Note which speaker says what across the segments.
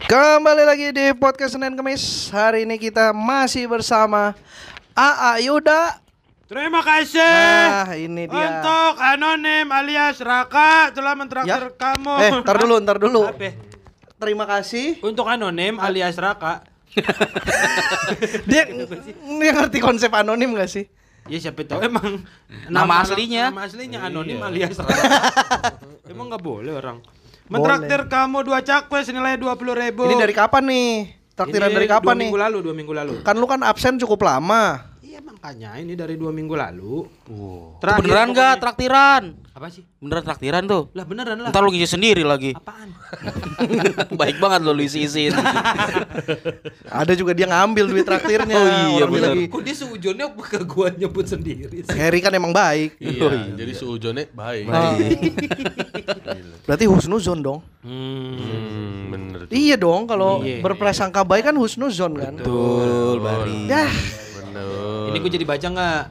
Speaker 1: Kembali lagi di podcast Senin Kemis. Hari ini kita masih bersama AA Yuda.
Speaker 2: Terima kasih
Speaker 1: Nah, ini dia.
Speaker 2: untuk anonim alias Raka telah mentraktir
Speaker 1: Ya.
Speaker 2: kamu.
Speaker 1: Eh, ntar dulu, ntar dulu.
Speaker 2: Apa?
Speaker 1: Terima kasih.
Speaker 2: Untuk anonim alias Raka.
Speaker 1: Dia, dia ngerti konsep anonim gak sih?
Speaker 2: Ya siapa tahu emang
Speaker 3: Nama aslinya.
Speaker 2: Nama aslinya anonim
Speaker 1: Iya.
Speaker 2: alias emang nggak boleh orang. Mentraktir kamu dua cakwe senilai dua puluh ribu.
Speaker 1: Ini dari kapan nih? Traktiran
Speaker 2: Ini
Speaker 1: dari kapan
Speaker 2: dua
Speaker 1: nih?
Speaker 2: Minggu lalu, dua minggu lalu.
Speaker 1: Kan lu kan absen cukup lama.
Speaker 2: Iya makanya ini dari dua minggu lalu.
Speaker 3: Itu
Speaker 2: Terakhir
Speaker 3: beneran
Speaker 2: pokoknya-
Speaker 3: gak traktiran?
Speaker 2: Apa sih?
Speaker 3: Beneran traktiran tuh?
Speaker 2: Lah beneran lah.
Speaker 3: Ntar lu ngisi sendiri lagi.
Speaker 2: Apaan?
Speaker 3: Baik banget lo lu isi-isiin.
Speaker 1: Ada juga dia ngambil duit traktirnya.
Speaker 3: Oh iya,
Speaker 1: Orang
Speaker 3: bener.
Speaker 1: lagi,
Speaker 2: Kok dia seujonnya apa ke gua nyebut sendiri sih?
Speaker 1: Harry kan emang baik.
Speaker 4: Iya, jadi seujonnya baik.
Speaker 1: Berarti husnuzon dong.
Speaker 4: Hmm, bener.
Speaker 1: Iya dong, kalau
Speaker 2: Iya.
Speaker 1: berprasangka baik kan husnuzon kan.
Speaker 3: Betul, Bari.
Speaker 1: Ya,
Speaker 4: Bener.
Speaker 2: Ini gue jadi baca nggak?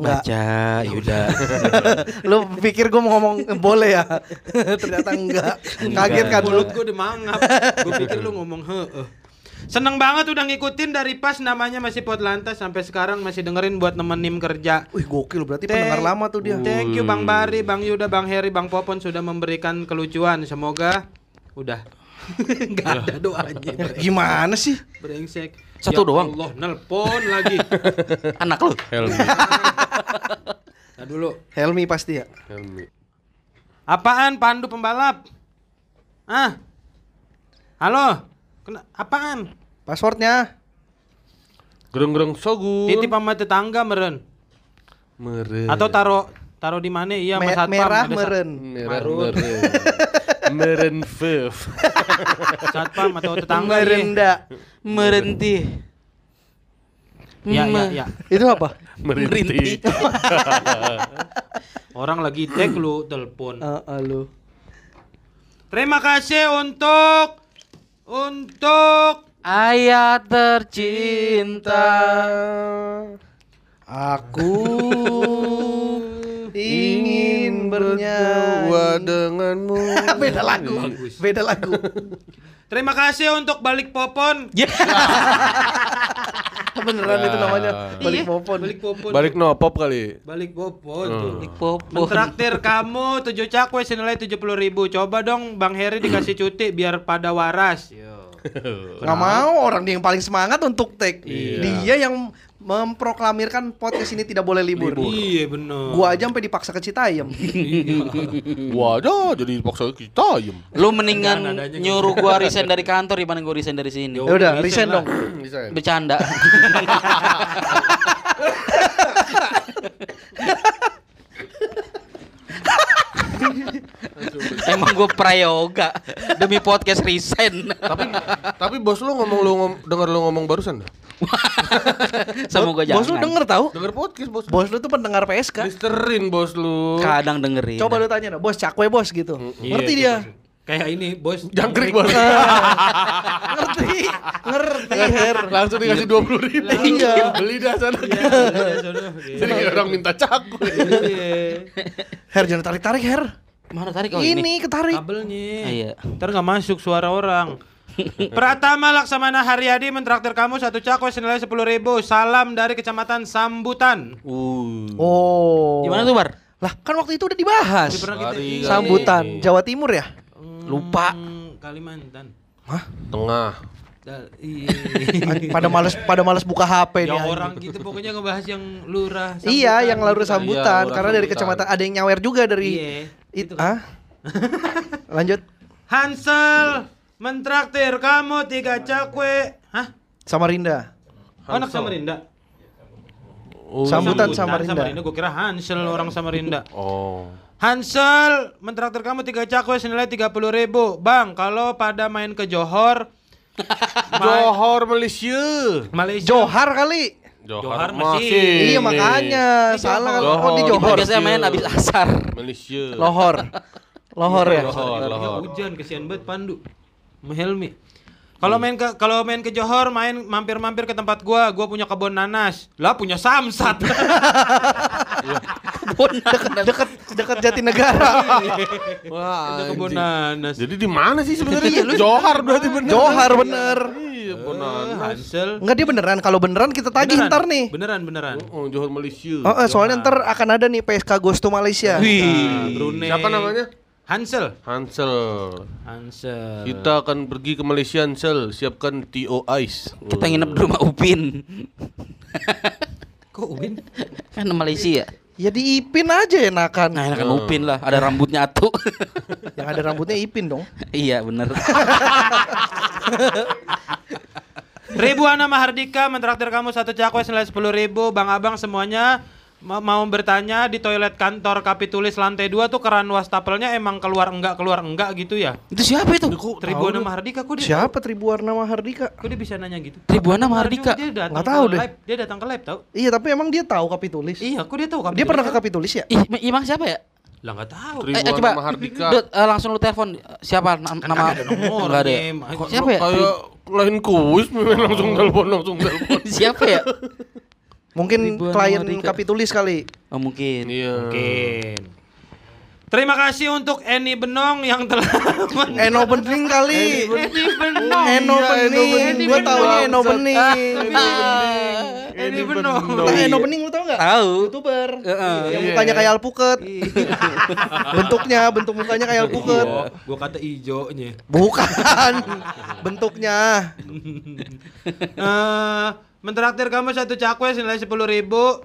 Speaker 1: enggak.
Speaker 3: Baca, Yuda.
Speaker 1: Lu pikir gue mau ngomong eh, boleh ya? Ternyata enggak. Kaget kan lu.
Speaker 2: Mulut gue udah mangap. gue pikir lu ngomong heeh. Seneng banget udah ngikutin dari pas namanya masih pot lantas sampai sekarang masih dengerin buat nemenin kerja.
Speaker 1: Wih gokil berarti
Speaker 2: Thank-
Speaker 1: pendengar lama tuh dia.
Speaker 2: Thank you Bang Bari, Bang Yuda, Bang Heri, Bang Popon sudah memberikan kelucuan. Semoga udah nggak ada doanya.
Speaker 1: Gimana sih?
Speaker 2: Brengsek.
Speaker 3: Satu
Speaker 2: Ya
Speaker 3: doang.
Speaker 2: Allah, nelpon lagi.
Speaker 3: Anak lu.
Speaker 4: Helmi.
Speaker 2: Nah dulu.
Speaker 1: Helmi pasti ya.
Speaker 4: Helmi.
Speaker 2: Apaan pandu pembalap? Ah. Halo. Kena apaan?
Speaker 1: Passwordnya?
Speaker 4: Gereng-gereng sogu.
Speaker 2: Titip sama tetangga meren.
Speaker 4: Meren.
Speaker 2: Atau taruh taruh di mana? Iya,
Speaker 1: Me-
Speaker 2: Mas Satpam.
Speaker 1: merah meren.
Speaker 4: merah meren. meren fev.
Speaker 2: Satpam atau tetangga. iya.
Speaker 1: Merenda.
Speaker 3: Merenti.
Speaker 2: Ya, ya, ya.
Speaker 1: Itu apa?
Speaker 4: Merinti.
Speaker 2: Orang lagi tag lu telepon.
Speaker 1: Ah, ah, lu.
Speaker 2: Terima kasih untuk untuk
Speaker 3: Ayah tercinta.
Speaker 1: Aku ingin bernyanyi.
Speaker 4: Wah denganmu.
Speaker 1: Beda lagu. Beda lagu.
Speaker 2: Terima kasih untuk balik popon.
Speaker 1: Beneran itu namanya
Speaker 4: Ya.
Speaker 1: balik popon.
Speaker 2: Balik popon.
Speaker 4: Balik nopop kali.
Speaker 2: Balik popon tuh.
Speaker 3: Popon.
Speaker 2: Mentraktir kamu 7 cakwe senilai 70 ribu Coba dong Bang Heri dikasih cuti biar pada waras Yo.
Speaker 1: Nggak mau orang dia yang paling semangat untuk take.
Speaker 2: Iya.
Speaker 1: Dia yang memproklamirkan podcast ini tidak boleh libur.
Speaker 2: Iya bener
Speaker 1: Gua aja sampai dipaksa ke Citayam.
Speaker 4: Waduh, jadi paksa kita ayam.
Speaker 3: Lu mendingan
Speaker 2: Jangan
Speaker 3: nyuruh gua resign dari kantor dibanding gua resign dari sini.
Speaker 1: Ya udah,
Speaker 2: resign
Speaker 1: resign dong.
Speaker 4: Bisa.
Speaker 3: Bercanda. Emang gue prayoga demi podcast resign.
Speaker 4: tapi tapi bos lu ngomong lu ngom, denger lu ngomong barusan dah.
Speaker 3: Semoga jangan.
Speaker 1: Bos lu denger tahu?
Speaker 4: Denger podcast bos.
Speaker 1: Bos lu tuh pendengar PSK.
Speaker 4: Listerin bos lu.
Speaker 3: Kadang dengerin.
Speaker 1: Coba lu tanya dah, bos cakwe bos gitu. Ngerti dia.
Speaker 2: Kayak ini bos
Speaker 4: Jangkrik bos.
Speaker 1: Ngerti. Ngerti, Her.
Speaker 4: Langsung dikasih dua puluh ribu.
Speaker 1: Iya.
Speaker 4: Beli dah sana. Jadi kayak orang minta cakwe.
Speaker 1: Her jangan tarik-tarik, Her.
Speaker 3: Mana tarik oh ini.
Speaker 1: ini ketarik.
Speaker 2: Kabelnya
Speaker 3: Ah, iya.
Speaker 2: Ntar nggak masuk suara orang Pratama Laksamana Haryadi mentraktir kamu satu cakwe senilai 10 ribu Salam dari kecamatan Sambutan
Speaker 3: Uh.
Speaker 1: Oh.
Speaker 3: Gimana tuh, Bar?
Speaker 1: Lah, kan waktu itu udah dibahas.
Speaker 2: Pernah kita
Speaker 4: Mari.
Speaker 2: iya.
Speaker 1: Sambutan Jawa Timur ya?
Speaker 3: Lupa.
Speaker 2: Hmm, Kalimantan
Speaker 4: Tengah.
Speaker 2: Da- iya.
Speaker 1: pada males pada males buka HP
Speaker 2: ya
Speaker 1: nih.
Speaker 2: orang gitu pokoknya ngebahas yang lurah
Speaker 1: Iya,
Speaker 2: sambutan
Speaker 1: yang lalu
Speaker 2: gitu.
Speaker 1: sambutan
Speaker 4: Iya,
Speaker 1: karena dari kecamatan ada yang nyawer juga dari
Speaker 2: Iya,
Speaker 1: itu.
Speaker 2: kan.
Speaker 1: Ah? Lanjut
Speaker 2: Hansel mentraktir kamu tiga cakwe Hah?
Speaker 1: Samarinda.
Speaker 2: Oh, anak Samarinda
Speaker 4: Oh,
Speaker 1: Sambutan Samarinda.
Speaker 2: Gue kira Hansel orang Samarinda
Speaker 4: Oh.
Speaker 2: Hansel mentraktir kamu tiga cakwe senilai 30 ribu Bang, kalau pada main ke Johor
Speaker 4: Johor Malaysia.
Speaker 2: Malaysia
Speaker 1: Johar kali.
Speaker 2: Johor
Speaker 4: masih.
Speaker 2: masih.
Speaker 1: Iya makanya
Speaker 2: Ini
Speaker 1: salah
Speaker 2: Johor.
Speaker 1: kalau oh, di
Speaker 4: Johor.
Speaker 1: Johor.
Speaker 3: Biasanya main abis asar.
Speaker 4: Malaysia.
Speaker 1: Lohor. Lohor ya.
Speaker 4: Lohor,
Speaker 2: Tadinya
Speaker 4: lohor.
Speaker 2: hujan kesian banget Pandu. Sama Helmi. Kalau main ke kalau main ke Johor main mampir-mampir ke tempat gua, gua punya kebun nanas. Lah punya samsat.
Speaker 1: Deket deket deket Jatinegara.
Speaker 4: Wah,
Speaker 2: Itu kebun nanas.
Speaker 4: Jadi di mana sih sebenarnya? Johar berarti bener.
Speaker 1: Johar bener.
Speaker 4: Iya,
Speaker 2: Eh,
Speaker 4: benar.
Speaker 2: Hansel.
Speaker 1: Enggak dia beneran. Kalau beneran kita tagih
Speaker 2: Beneran,
Speaker 1: ntar nih.
Speaker 2: Beneran beneran.
Speaker 4: Oh, Johor Malaysia.
Speaker 1: Oh, eh, soalnya ntar akan ada nih PSK Ghost to Malaysia.
Speaker 2: Nah, Brunei.
Speaker 4: Siapa namanya?
Speaker 2: Hansel.
Speaker 4: Hansel.
Speaker 2: Hansel.
Speaker 4: Kita akan pergi ke Malaysia, Hansel. Siapkan TO Ice.
Speaker 3: Kita nginep di rumah Upin.
Speaker 2: Kok Ubin?
Speaker 3: kan Malaysia.
Speaker 1: Ya di Ipin aja enakan.
Speaker 3: Nah, enakan Upin lah. Ada rambutnya atu.
Speaker 1: Yang ada rambutnya Ipin dong.
Speaker 3: iya, bener.
Speaker 2: Ribuana Mahardika mentraktir kamu satu cakwe senilai sepuluh ribu. Bang abang semuanya mau bertanya di toilet kantor Kapitulis lantai 2 tuh keran wastafelnya emang keluar enggak keluar enggak gitu ya?
Speaker 3: itu siapa itu?
Speaker 2: Tribuana Mahardika kok dia
Speaker 1: Siapa Tribuarna Mahardika?
Speaker 2: kok dia bisa nanya gitu?
Speaker 3: Tribuana Mahardika.
Speaker 2: Dia datang
Speaker 1: Nggak tahu
Speaker 2: ke
Speaker 1: deh.
Speaker 2: live. Dia datang ke live tau?
Speaker 1: Iya tapi emang dia tahu Kapitulis.
Speaker 2: Iya, kok dia tahu
Speaker 1: Dia pernah ke Kapitulis ya?
Speaker 3: Ih, Imang siapa ya?
Speaker 2: Lah enggak tahu.
Speaker 3: Eh, eh,
Speaker 4: Tribuana
Speaker 3: coba.
Speaker 4: Mahardika.
Speaker 3: Dut, eh, langsung lu telepon siapa nam- nama?
Speaker 2: ada nomor
Speaker 3: ada. ya? Siapa ya?
Speaker 4: Kayak lain kuis memang langsung telepon langsung telepon.
Speaker 3: siapa ya?
Speaker 1: Mungkin
Speaker 3: Tribuana
Speaker 1: klien
Speaker 3: Mahardika.
Speaker 1: Kapitulis kali.
Speaker 3: Oh, mungkin.
Speaker 4: Iya.
Speaker 2: Mungkin. Terima kasih untuk Eni Benong yang telah
Speaker 1: Eno Bening kali.
Speaker 2: Eni Benong.
Speaker 1: Eno
Speaker 4: Iya,
Speaker 1: Bening. Gua taunya Eno. Bening.
Speaker 2: Eni Benong.
Speaker 1: Lah Eno Bening lu tau gak?
Speaker 3: Tahu.
Speaker 1: Youtuber.
Speaker 3: Heeh.
Speaker 1: Yang
Speaker 4: Iya.
Speaker 1: mukanya kayak alpuket. Bentuknya, bentuk mukanya kayak alpuket.
Speaker 2: Oh, gua kata ijonya.
Speaker 1: Bukan. Bentuknya.
Speaker 2: Eh, mentraktir kamu satu cakwe senilai sepuluh ribu.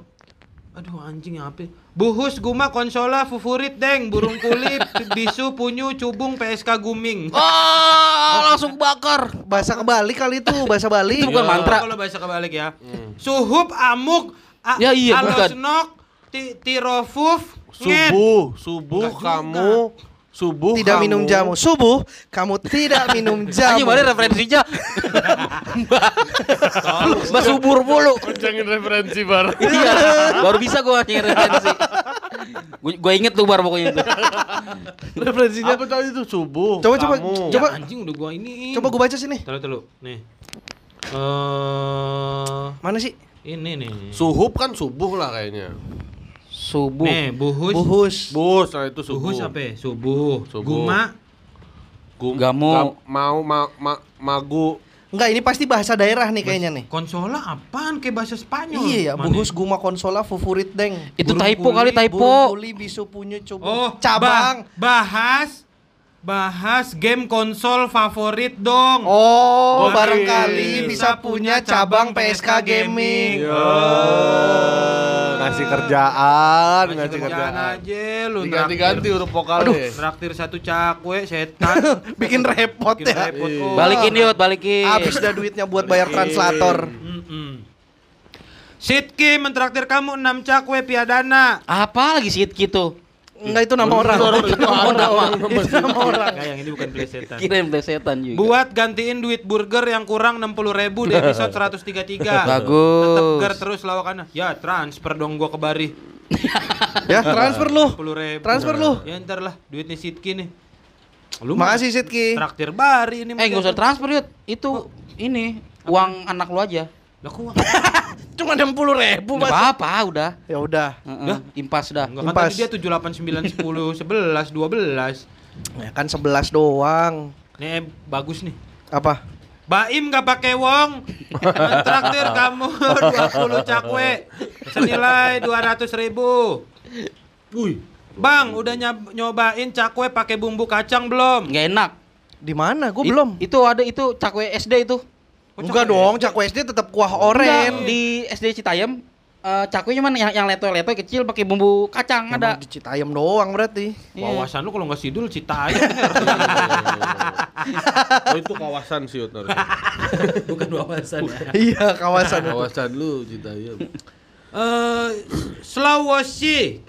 Speaker 2: Aduh anjing apa? Buhus guma konsola favorit deng burung kulip bisu punyu cubung PSK guming.
Speaker 3: Oh, langsung bakar.
Speaker 1: Bahasa kebalik kali itu, bahasa Bali.
Speaker 3: Itu bukan mantra.
Speaker 2: Kalau bahasa kebalik ya. Suhup amuk a-
Speaker 3: Ya, iya, bukan.
Speaker 2: alosnok ti tirofuf.
Speaker 4: Subuh, subuh
Speaker 2: Enggak juga.
Speaker 4: Kamu subuh
Speaker 1: Tidak
Speaker 4: kamu.
Speaker 1: minum jamu. Subuh, kamu tidak minum
Speaker 3: Anjing
Speaker 1: jamu.
Speaker 3: mana referensinya? Mbak subur mulu.
Speaker 4: Jangan referensi bar.
Speaker 3: Iya, baru bisa gua nyari referensi. Gua, gua inget tuh bar pokoknya itu.
Speaker 1: Referensinya.
Speaker 4: Apa tadi itu subuh?
Speaker 1: Coba, coba,
Speaker 4: kamu.
Speaker 1: coba.
Speaker 2: Ya, anjing udah gua ini.
Speaker 1: Coba gue baca sini.
Speaker 2: Taruh dulu. Nih. Eh
Speaker 1: Mana sih?
Speaker 2: ini nih.
Speaker 4: Suhub kan subuh lah kayaknya.
Speaker 3: Subuh.
Speaker 2: Nih, buhus.
Speaker 1: Buhus.
Speaker 4: Bus, nah itu subuh.
Speaker 2: Buhus apa ya? Subuh.
Speaker 4: Subuh.
Speaker 2: Guma.
Speaker 4: Gum-
Speaker 3: Gamu.
Speaker 4: gam- mau ma, ma, magu.
Speaker 1: Enggak, ini pasti bahasa daerah nih kayaknya nih.
Speaker 2: Konsola apaan kayak bahasa Spanyol?
Speaker 1: Iya ya, buhus guma konsola favorit deng.
Speaker 3: Itu
Speaker 2: Burung
Speaker 3: typo kali typo.
Speaker 1: Burung kuli bisu punyu coba.
Speaker 2: Oh,
Speaker 1: cabang.
Speaker 2: ba- bahas bahas game konsol favorit dong.
Speaker 1: Oh,
Speaker 2: Wah,
Speaker 1: barangkali
Speaker 2: bisa
Speaker 1: bisa punya cabang PSK Gaming.
Speaker 4: Oh, ngasih kerjaan,
Speaker 2: Ngasih
Speaker 4: ngasih
Speaker 2: kerjaan
Speaker 4: kerjaan.
Speaker 2: aja lu.
Speaker 4: Diganti-ganti huruf vokalnya.
Speaker 2: Traktir satu cakwe setan.
Speaker 1: Bikin repot
Speaker 2: Bikin
Speaker 1: ya.
Speaker 2: repot,
Speaker 4: Iya.
Speaker 2: oh.
Speaker 3: Balikin yuk, balikin.
Speaker 1: Habis dah duitnya buat bayar translator.
Speaker 2: Sitki mentraktir kamu 6 cakwe piadana.
Speaker 3: Apa lagi sih gitu?
Speaker 1: Enggak itu nama orang.
Speaker 4: Itu ada orang
Speaker 1: Itu nama orang.
Speaker 2: Kayak yang ini bukan plesetan.
Speaker 3: Kirain plesetan juga.
Speaker 2: Buat gantiin duit burger yang kurang 60 ribu di episode 133
Speaker 3: Bagus.
Speaker 2: Tetep ger terus lawakannya Ya transfer dong gua ke Bari
Speaker 1: Ya, transfer lu.
Speaker 2: 10 ribu
Speaker 1: Transfer lu.
Speaker 2: Ya ntar lah duitnya Sitki nih Lu
Speaker 1: Makasih Sitki.
Speaker 2: Traktir Bari ini
Speaker 3: Eh, nggak usah transfer yuk. Itu ini uang anak lu aja.
Speaker 2: Lah kok
Speaker 1: Cuma 60 ribu
Speaker 3: Enggak
Speaker 1: mas.
Speaker 3: apa-apa, udah.
Speaker 1: Ya udah.
Speaker 3: Heeh, Impas dah.
Speaker 2: Enggak kan
Speaker 1: Impas.
Speaker 2: tadi dia 7 8 9 10 11 12
Speaker 1: Ya kan 11 doang.
Speaker 2: Nih eh, bagus nih
Speaker 1: Apa?
Speaker 2: Baim gak pakai wong Traktir kamu 20 cakwe Senilai 200 ribu Wih Bang udah nyob- nyobain cakwe pakai bumbu kacang belum?
Speaker 3: Enggak enak.
Speaker 1: Di mana? Gue belum.
Speaker 3: Itu ada itu cakwe SD itu.
Speaker 1: Enggak dong, cakwe SD tetap kuah oren.
Speaker 3: di SD Citayam eh cakwe cuman yang yang leto-leto kecil pakai bumbu kacang
Speaker 1: Emang
Speaker 3: ada.
Speaker 1: di Citayam doang berarti.
Speaker 3: Iya.
Speaker 2: Wawasan lu kalau nggak sidul cita aja
Speaker 4: Oh itu kawasan sih.
Speaker 2: Bukan wawasan
Speaker 1: iya, kawasan.
Speaker 4: Kawasan lu Citayam.
Speaker 2: Eh, Sulawesi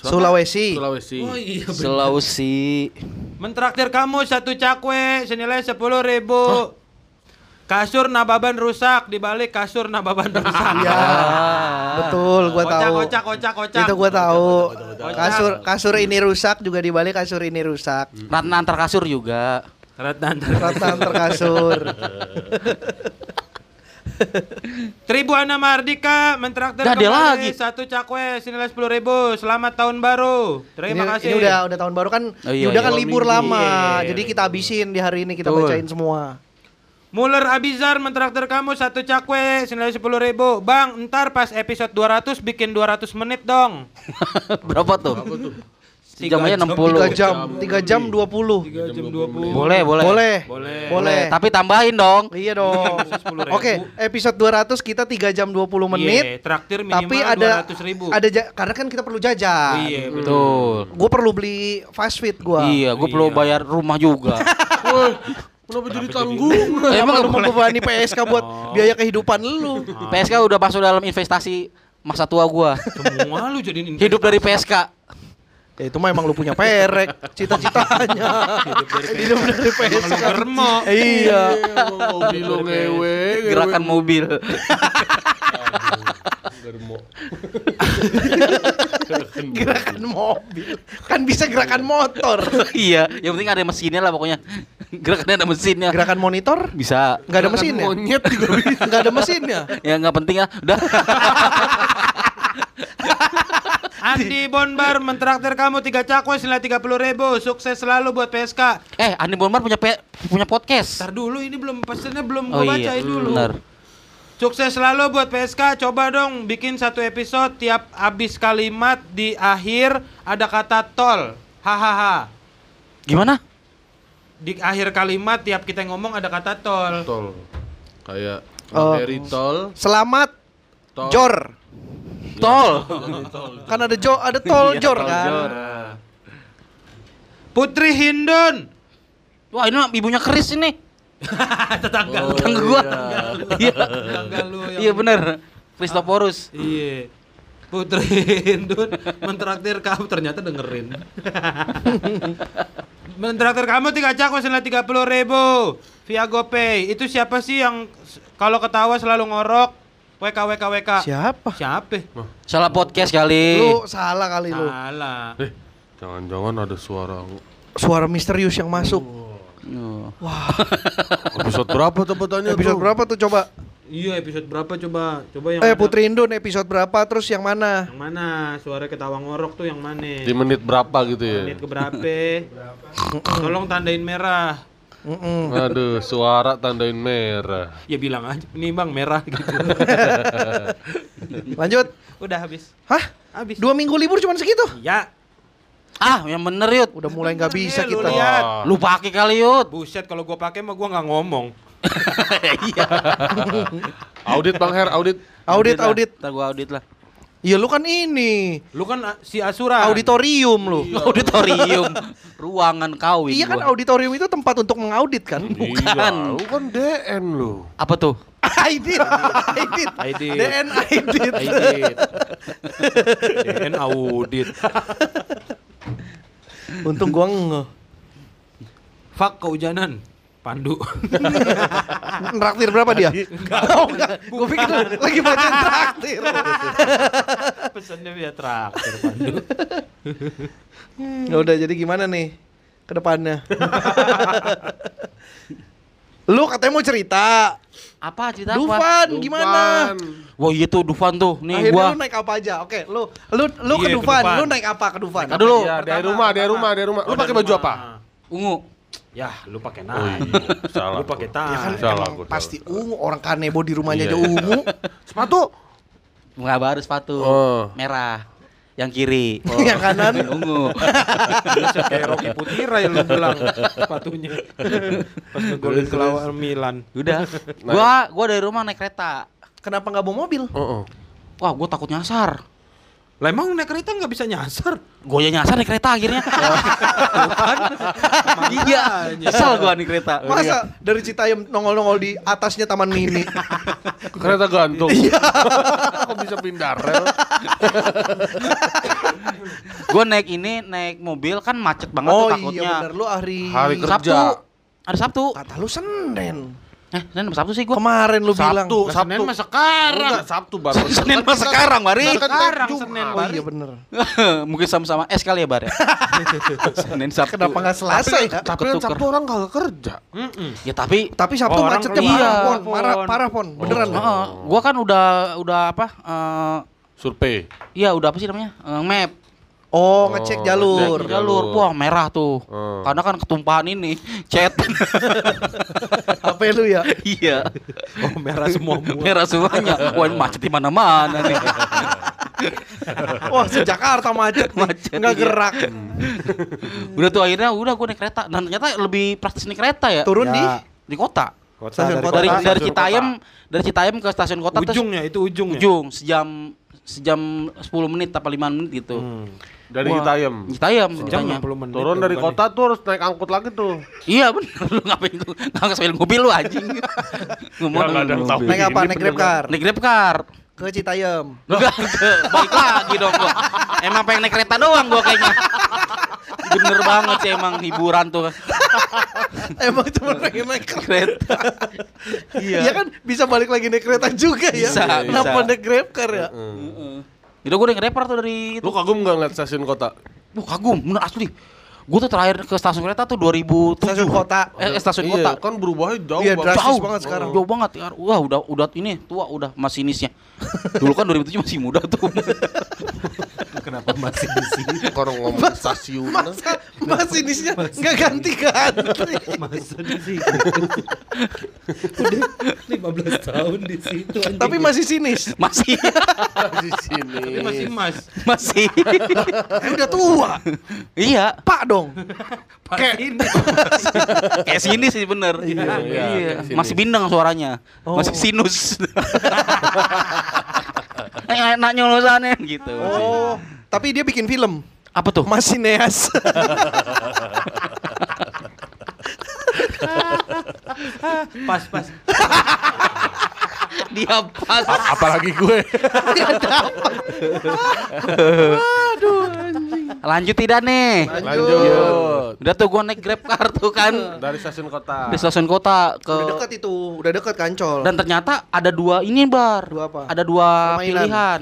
Speaker 1: Sulawesi.
Speaker 4: Sulawesi.
Speaker 2: Oh iya bener.
Speaker 3: Sulawesi.
Speaker 2: Mentraktir kamu satu cakwe senilai 10 ribu Kasur nababan rusak dibalik kasur nababan rusak.
Speaker 1: Iya. Betul, gua
Speaker 2: Kocak,
Speaker 1: tahu.
Speaker 2: kocak, kocak, kocak.
Speaker 1: Itu gua tahu. Kasur kasur ini rusak juga dibalik kasur ini rusak.
Speaker 3: Ratna antar kasur juga.
Speaker 2: Ratna antar
Speaker 1: Ratna antar kasur.
Speaker 2: Tribuana Mardika mentraktir
Speaker 3: Dah, dia
Speaker 2: kembali
Speaker 3: lagi.
Speaker 2: satu cakwe senilai sepuluh ribu. Selamat tahun baru. Terima
Speaker 1: ini,
Speaker 2: kasih.
Speaker 1: ini udah udah tahun baru kan.
Speaker 3: Oh, iya,
Speaker 1: Yuda
Speaker 3: iya.
Speaker 1: kan libur
Speaker 2: minggu.
Speaker 1: lama.
Speaker 2: Iya.
Speaker 1: Jadi kita habisin di hari ini kita
Speaker 2: Betul.
Speaker 1: bacain semua.
Speaker 2: Muller Abizar mentraktir kamu satu cakwe senilai sepuluh ribu. Bang, ntar pas episode 200 bikin 200 menit dong.
Speaker 3: Berapa tuh?
Speaker 2: Tiga jam.
Speaker 3: 60.
Speaker 1: 3 jam, 3 jam 20.
Speaker 2: 3 jam 20.
Speaker 3: Boleh, boleh.
Speaker 1: Boleh.
Speaker 2: Boleh.
Speaker 1: Boleh.
Speaker 3: Tapi tambahin dong.
Speaker 1: Iya dong.
Speaker 2: 10.000.
Speaker 1: Oke, episode 200 kita 3 jam 20 menit.
Speaker 2: Iya, traktir minimal
Speaker 1: Tapi ada
Speaker 2: 200 ribu.
Speaker 1: ada ja- karena kan kita perlu jajan.
Speaker 2: Iya, betul.
Speaker 3: Betul.
Speaker 1: Gue perlu beli fast food gua.
Speaker 3: Iya, gue perlu
Speaker 2: Iya.
Speaker 3: bayar rumah juga.
Speaker 4: Kenapa jadi tanggung?
Speaker 1: Emang lu membebani PSK buat
Speaker 2: Oh.
Speaker 1: biaya kehidupan lu.
Speaker 3: PSK udah masuk dalam investasi masa tua gua.
Speaker 2: Semua lu jadiin
Speaker 3: Hidup dari PSK.
Speaker 1: Ya itu mah emang lu punya perek, cita-citanya. Hidup dari
Speaker 2: Emang lu germo.
Speaker 1: Iya.
Speaker 4: Hobi lo ngewe.
Speaker 3: Gerakan mobil.
Speaker 4: Germo.
Speaker 1: Gerakan mobil. Kan bisa gerakan motor.
Speaker 3: iya, yang penting ada mesinnya lah pokoknya. Gerakannya ada mesinnya.
Speaker 1: Gerakan monitor
Speaker 3: Bisa.
Speaker 1: nggak ada
Speaker 4: Gerakan
Speaker 1: mesinnya.
Speaker 4: Monyet juga bisa.
Speaker 1: Nggak ada mesinnya.
Speaker 3: Ya nggak penting ya. Udah.
Speaker 2: Andi Bonbar mentraktir kamu tiga cakwe senilai 30 ribu. Sukses selalu buat PSK.
Speaker 3: eh, Andi Bonmar punya pe- punya podcast.
Speaker 2: Ntar dulu ini belum pesennya belum
Speaker 3: Oh
Speaker 2: gua
Speaker 3: iya,
Speaker 2: bacain dulu.
Speaker 3: benar.
Speaker 2: Sukses selalu buat PSK. Coba dong bikin satu episode tiap habis kalimat di akhir ada kata tol. Hahaha.
Speaker 3: Gimana?
Speaker 2: Di akhir kalimat tiap kita ngomong ada kata tol.
Speaker 4: Tol. Kayak
Speaker 1: Oh.
Speaker 4: materi tol.
Speaker 1: Selamat
Speaker 4: Tol.
Speaker 1: Jor.
Speaker 3: Tol.
Speaker 1: Kan ada Jo, ada tol
Speaker 3: Iya,
Speaker 1: Jor kan.
Speaker 3: Jor.
Speaker 2: Putri Hindun.
Speaker 3: Wah, ini mah ibunya Kris ini.
Speaker 2: Tetangga.
Speaker 4: Oh,
Speaker 3: Tetangga gua. Iya.
Speaker 2: Tetangga lu yang
Speaker 3: Iya bener. Kristoporus.
Speaker 2: Iya. Putri Hindun mentraktir kamu ternyata dengerin. mentraktir kamu tiga cakwe senilai tiga puluh ribu via GoPay. Itu siapa sih yang kalau ketawa selalu ngorok? WK WK WK.
Speaker 1: Siapa?
Speaker 2: Siapa?
Speaker 3: Salah podcast kali.
Speaker 1: Lu salah kali lu.
Speaker 2: Salah.
Speaker 4: Eh, jangan-jangan ada suara
Speaker 1: Suara misterius yang masuk.
Speaker 3: Oh.
Speaker 4: episode berapa tebatannya
Speaker 1: Episode
Speaker 4: tuh?
Speaker 1: berapa tuh coba?
Speaker 2: Iya episode berapa coba? Coba yang
Speaker 1: Eh
Speaker 2: ada-
Speaker 1: Putri Indun episode berapa terus yang mana?
Speaker 2: Yang mana? Suara ketawa ngorok tuh yang mana?
Speaker 4: Di menit berapa gitu ya?
Speaker 2: Menit keberapa? Tolong tandain merah.
Speaker 1: Mm-mm.
Speaker 4: Aduh, suara tandain merah.
Speaker 2: Ya bilang aja, ini bang merah gitu.
Speaker 1: Lanjut.
Speaker 2: Udah habis.
Speaker 1: Hah?
Speaker 2: Habis.
Speaker 1: Dua minggu libur cuma segitu?
Speaker 2: Ya.
Speaker 3: Ah, yang bener Yud.
Speaker 1: Udah mulai nggak bisa
Speaker 2: ya, lu
Speaker 1: kita.
Speaker 2: lihat.
Speaker 4: Wah.
Speaker 3: Lu pakai kali Yud.
Speaker 2: Buset kalau gua pakai mah gua nggak ngomong.
Speaker 4: Audit Bang Her, audit.
Speaker 1: Audit, audit.
Speaker 3: Ntar gua audit lah.
Speaker 1: Iya lu kan ini
Speaker 2: Lu kan ah, si Asura.
Speaker 1: auditorium lu.
Speaker 3: Auditorium. Ruangan kawin.
Speaker 1: Iya kan
Speaker 3: gua.
Speaker 1: auditorium itu tempat untuk mengaudit kan?
Speaker 4: Iya, lu kan DN lu.
Speaker 3: Apa tuh?
Speaker 1: Aidit, Aidit,
Speaker 2: Aidit.
Speaker 1: DN Aidit.
Speaker 2: Audit. DN audit.
Speaker 1: Untung gua nge.
Speaker 2: Fak kehujanan. Pandu.
Speaker 1: Nraktir berapa dia? Oh, enggak. Gua pikir lagi baca traktir.
Speaker 2: Pesannya biar traktir Pandu.
Speaker 1: Ya udah jadi gimana nih ke depannya? lu katanya mau cerita.
Speaker 3: Apa cerita apa?
Speaker 1: Dufan gimana?
Speaker 3: Wah, iya tuh Dufan tuh. Nih
Speaker 1: Akhirnya
Speaker 3: gua.
Speaker 1: lu naik apa aja? Oke, lu lu lu ke
Speaker 2: Iya, ke
Speaker 1: Dufan.
Speaker 2: Dufan.
Speaker 1: Lu naik apa ke Dufan?
Speaker 3: Naik dulu.
Speaker 4: Iya, dari rumah, dari rumah, dari rumah. Lu
Speaker 2: Oh,
Speaker 4: pakai baju apa?
Speaker 3: Ungu.
Speaker 2: Ya, lu pakai
Speaker 4: Oh
Speaker 2: naik.
Speaker 4: iya, salah.
Speaker 2: Lu pakai
Speaker 1: Ya kan.
Speaker 4: Salah
Speaker 1: emang
Speaker 4: gua, salah.
Speaker 1: pasti ungu orang kanebo di rumahnya
Speaker 4: Iya,
Speaker 1: aja
Speaker 4: iya.
Speaker 1: ungu.
Speaker 4: Sepatu.
Speaker 3: Enggak baru sepatu.
Speaker 4: Oh.
Speaker 3: Merah. Yang kiri.
Speaker 1: Yang kanan
Speaker 3: Ungu.
Speaker 2: Buset, kayak Rocky Putira yang lu bilang sepatunya. Pas ngegolin ke lawan Milan.
Speaker 3: Udah. Gua gua dari rumah naik kereta.
Speaker 1: kenapa nggak bawa mobil?
Speaker 4: Oh, oh.
Speaker 3: Wah, gua takut nyasar.
Speaker 2: Lah emang naik kereta nggak bisa nyasar?
Speaker 3: Gua ya nyasar naik kereta akhirnya. iya, kesel gua nih kereta.
Speaker 1: Masa dari Citayam nongol-nongol di atasnya Taman Mini?
Speaker 4: Kereta gantung. Kok bisa pindah rel?
Speaker 3: Gua naik ini naik mobil kan macet banget
Speaker 1: oh
Speaker 3: tuh takutnya.
Speaker 1: iya benar lu hari
Speaker 4: Hari kerja.
Speaker 3: Sabtu. Hari Sabtu.
Speaker 1: kata lu Senin.
Speaker 3: Eh, Senin Sabtu sih gua.
Speaker 1: Kemarin lu bilang.
Speaker 4: Sabtu, Sabtu.
Speaker 2: Senin mah sekarang.
Speaker 4: Enggak, Sabtu baru.
Speaker 3: Senin mah sekarang, Mari.
Speaker 2: Sekarang. Senin
Speaker 1: Oh
Speaker 2: Bari.
Speaker 1: iya bener.
Speaker 3: Mungkin sama-sama S kali ya, Bar ya. Senin Sabtu.
Speaker 1: Kenapa nggak Selasa ya?
Speaker 4: Tapi kan. Sabtu orang kagak kerja.
Speaker 3: Ya tapi
Speaker 1: Tapi Sabtu macetnya
Speaker 2: keluar.
Speaker 1: parah. Parah, parah, Pon. Beneran.
Speaker 3: Heeh, gua kan udah udah apa? eh
Speaker 4: Survei.
Speaker 3: iya, udah apa sih namanya? Eh, map.
Speaker 1: Oh, ngecek
Speaker 4: Oh,
Speaker 1: jalur.
Speaker 4: ngecek.
Speaker 3: Jalur,
Speaker 4: Jalur.
Speaker 3: wah merah tuh.
Speaker 4: Hmm.
Speaker 3: Karena kan ketumpahan ini, chat.
Speaker 1: HP lu ya?
Speaker 3: iya.
Speaker 2: Oh, merah semua.
Speaker 3: Merah semuanya. Wah, ini macet di mana-mana nih.
Speaker 1: Wah, sejakarta macet. nih.
Speaker 3: Macet,
Speaker 1: Nggak
Speaker 3: iya.
Speaker 1: gerak.
Speaker 3: udah tuh akhirnya udah gue naik kereta dan ternyata lebih praktis naik kereta ya.
Speaker 1: Turun di
Speaker 3: di kota.
Speaker 1: Stasiun kota.
Speaker 3: Dari
Speaker 1: Kota,
Speaker 3: dari
Speaker 4: stasiun
Speaker 3: Citayam, dari Citayam ke stasiun kota terus
Speaker 2: Ujungnya itu ujungnya.
Speaker 3: ujung sejam sejam 10 menit apa 5 menit gitu.
Speaker 2: Hmm.
Speaker 4: Dari
Speaker 3: Wah,
Speaker 4: Citayam.
Speaker 3: Citayam,
Speaker 2: Jam
Speaker 3: Citayam.
Speaker 2: 60 menit.
Speaker 4: Turun dari kota tuh harus naik angkut lagi tuh.
Speaker 3: Iya bener lu ngapain lu nggak sambil mobil lu anjing. Ngomong
Speaker 4: Ya, nggak ada yang tahu.
Speaker 1: naik apa? Naik Grab car
Speaker 3: Naik Grab car.
Speaker 1: Ke Citayam.
Speaker 3: Enggak, baik lagi dong gua. Emang pengen naik kereta doang gua kayaknya. Bener banget sih emang hiburan tuh.
Speaker 1: Emang cuma pengen naik kereta. Iya kan bisa balik lagi naik kereta juga ya.
Speaker 3: Bisa,
Speaker 1: Kenapa
Speaker 3: bisa.
Speaker 1: naik Grab car ya?
Speaker 3: Itu gue naik Grab car tuh dari itu.
Speaker 4: Lu kagum nggak ngeliat stasiun kota?
Speaker 3: Wah kagum, bener asli. Gue tuh terakhir ke stasiun kereta tuh 2007.
Speaker 1: Stasiun kota.
Speaker 3: Eh, eh, stasiun
Speaker 4: Iya,
Speaker 3: kota.
Speaker 4: kan berubahnya jauh
Speaker 1: Iya,
Speaker 4: banget.
Speaker 1: drastis banget sekarang.
Speaker 3: Jauh banget ya. Wah, udah udah ini tua udah masinisnya. Dulu kan 2007 masih muda tuh.
Speaker 2: Kenapa masih di sini?
Speaker 4: Orang ngomong stasiun.
Speaker 1: Masa masinisnya nggak ganti-ganti.
Speaker 2: Masa di sini? Udah 15 tahun di situ anjing.
Speaker 1: Tapi masih sinis.
Speaker 3: masih
Speaker 4: di sini.
Speaker 2: Tapi masih mas.
Speaker 3: masih.
Speaker 1: Eh, udah tua.
Speaker 3: iya,
Speaker 1: Pak dong.
Speaker 2: Kayak ini.
Speaker 3: kayak sini sih bener.
Speaker 4: iya, kayak sini.
Speaker 3: Masih bindeng suaranya.
Speaker 1: Oh.
Speaker 3: Masih sinus. Eh, Enak nyolosannya gitu.
Speaker 1: Oh, tapi dia bikin film.
Speaker 3: Apa tuh?
Speaker 1: Masih Neas.
Speaker 2: Pas pas.
Speaker 3: Dia pas.
Speaker 4: A- apalagi gue.
Speaker 3: Lanjut tidak nih?
Speaker 4: Lanjut.
Speaker 3: Udah tuh gua naik Grab car tuh kan.
Speaker 4: Dari stasiun kota.
Speaker 3: Di stasiun kota ke
Speaker 1: Udah dekat itu, udah dekat kancol.
Speaker 3: dan ternyata ada dua ini bar.
Speaker 1: Dua apa?
Speaker 3: Ada dua
Speaker 1: Permainan.
Speaker 3: pilihan.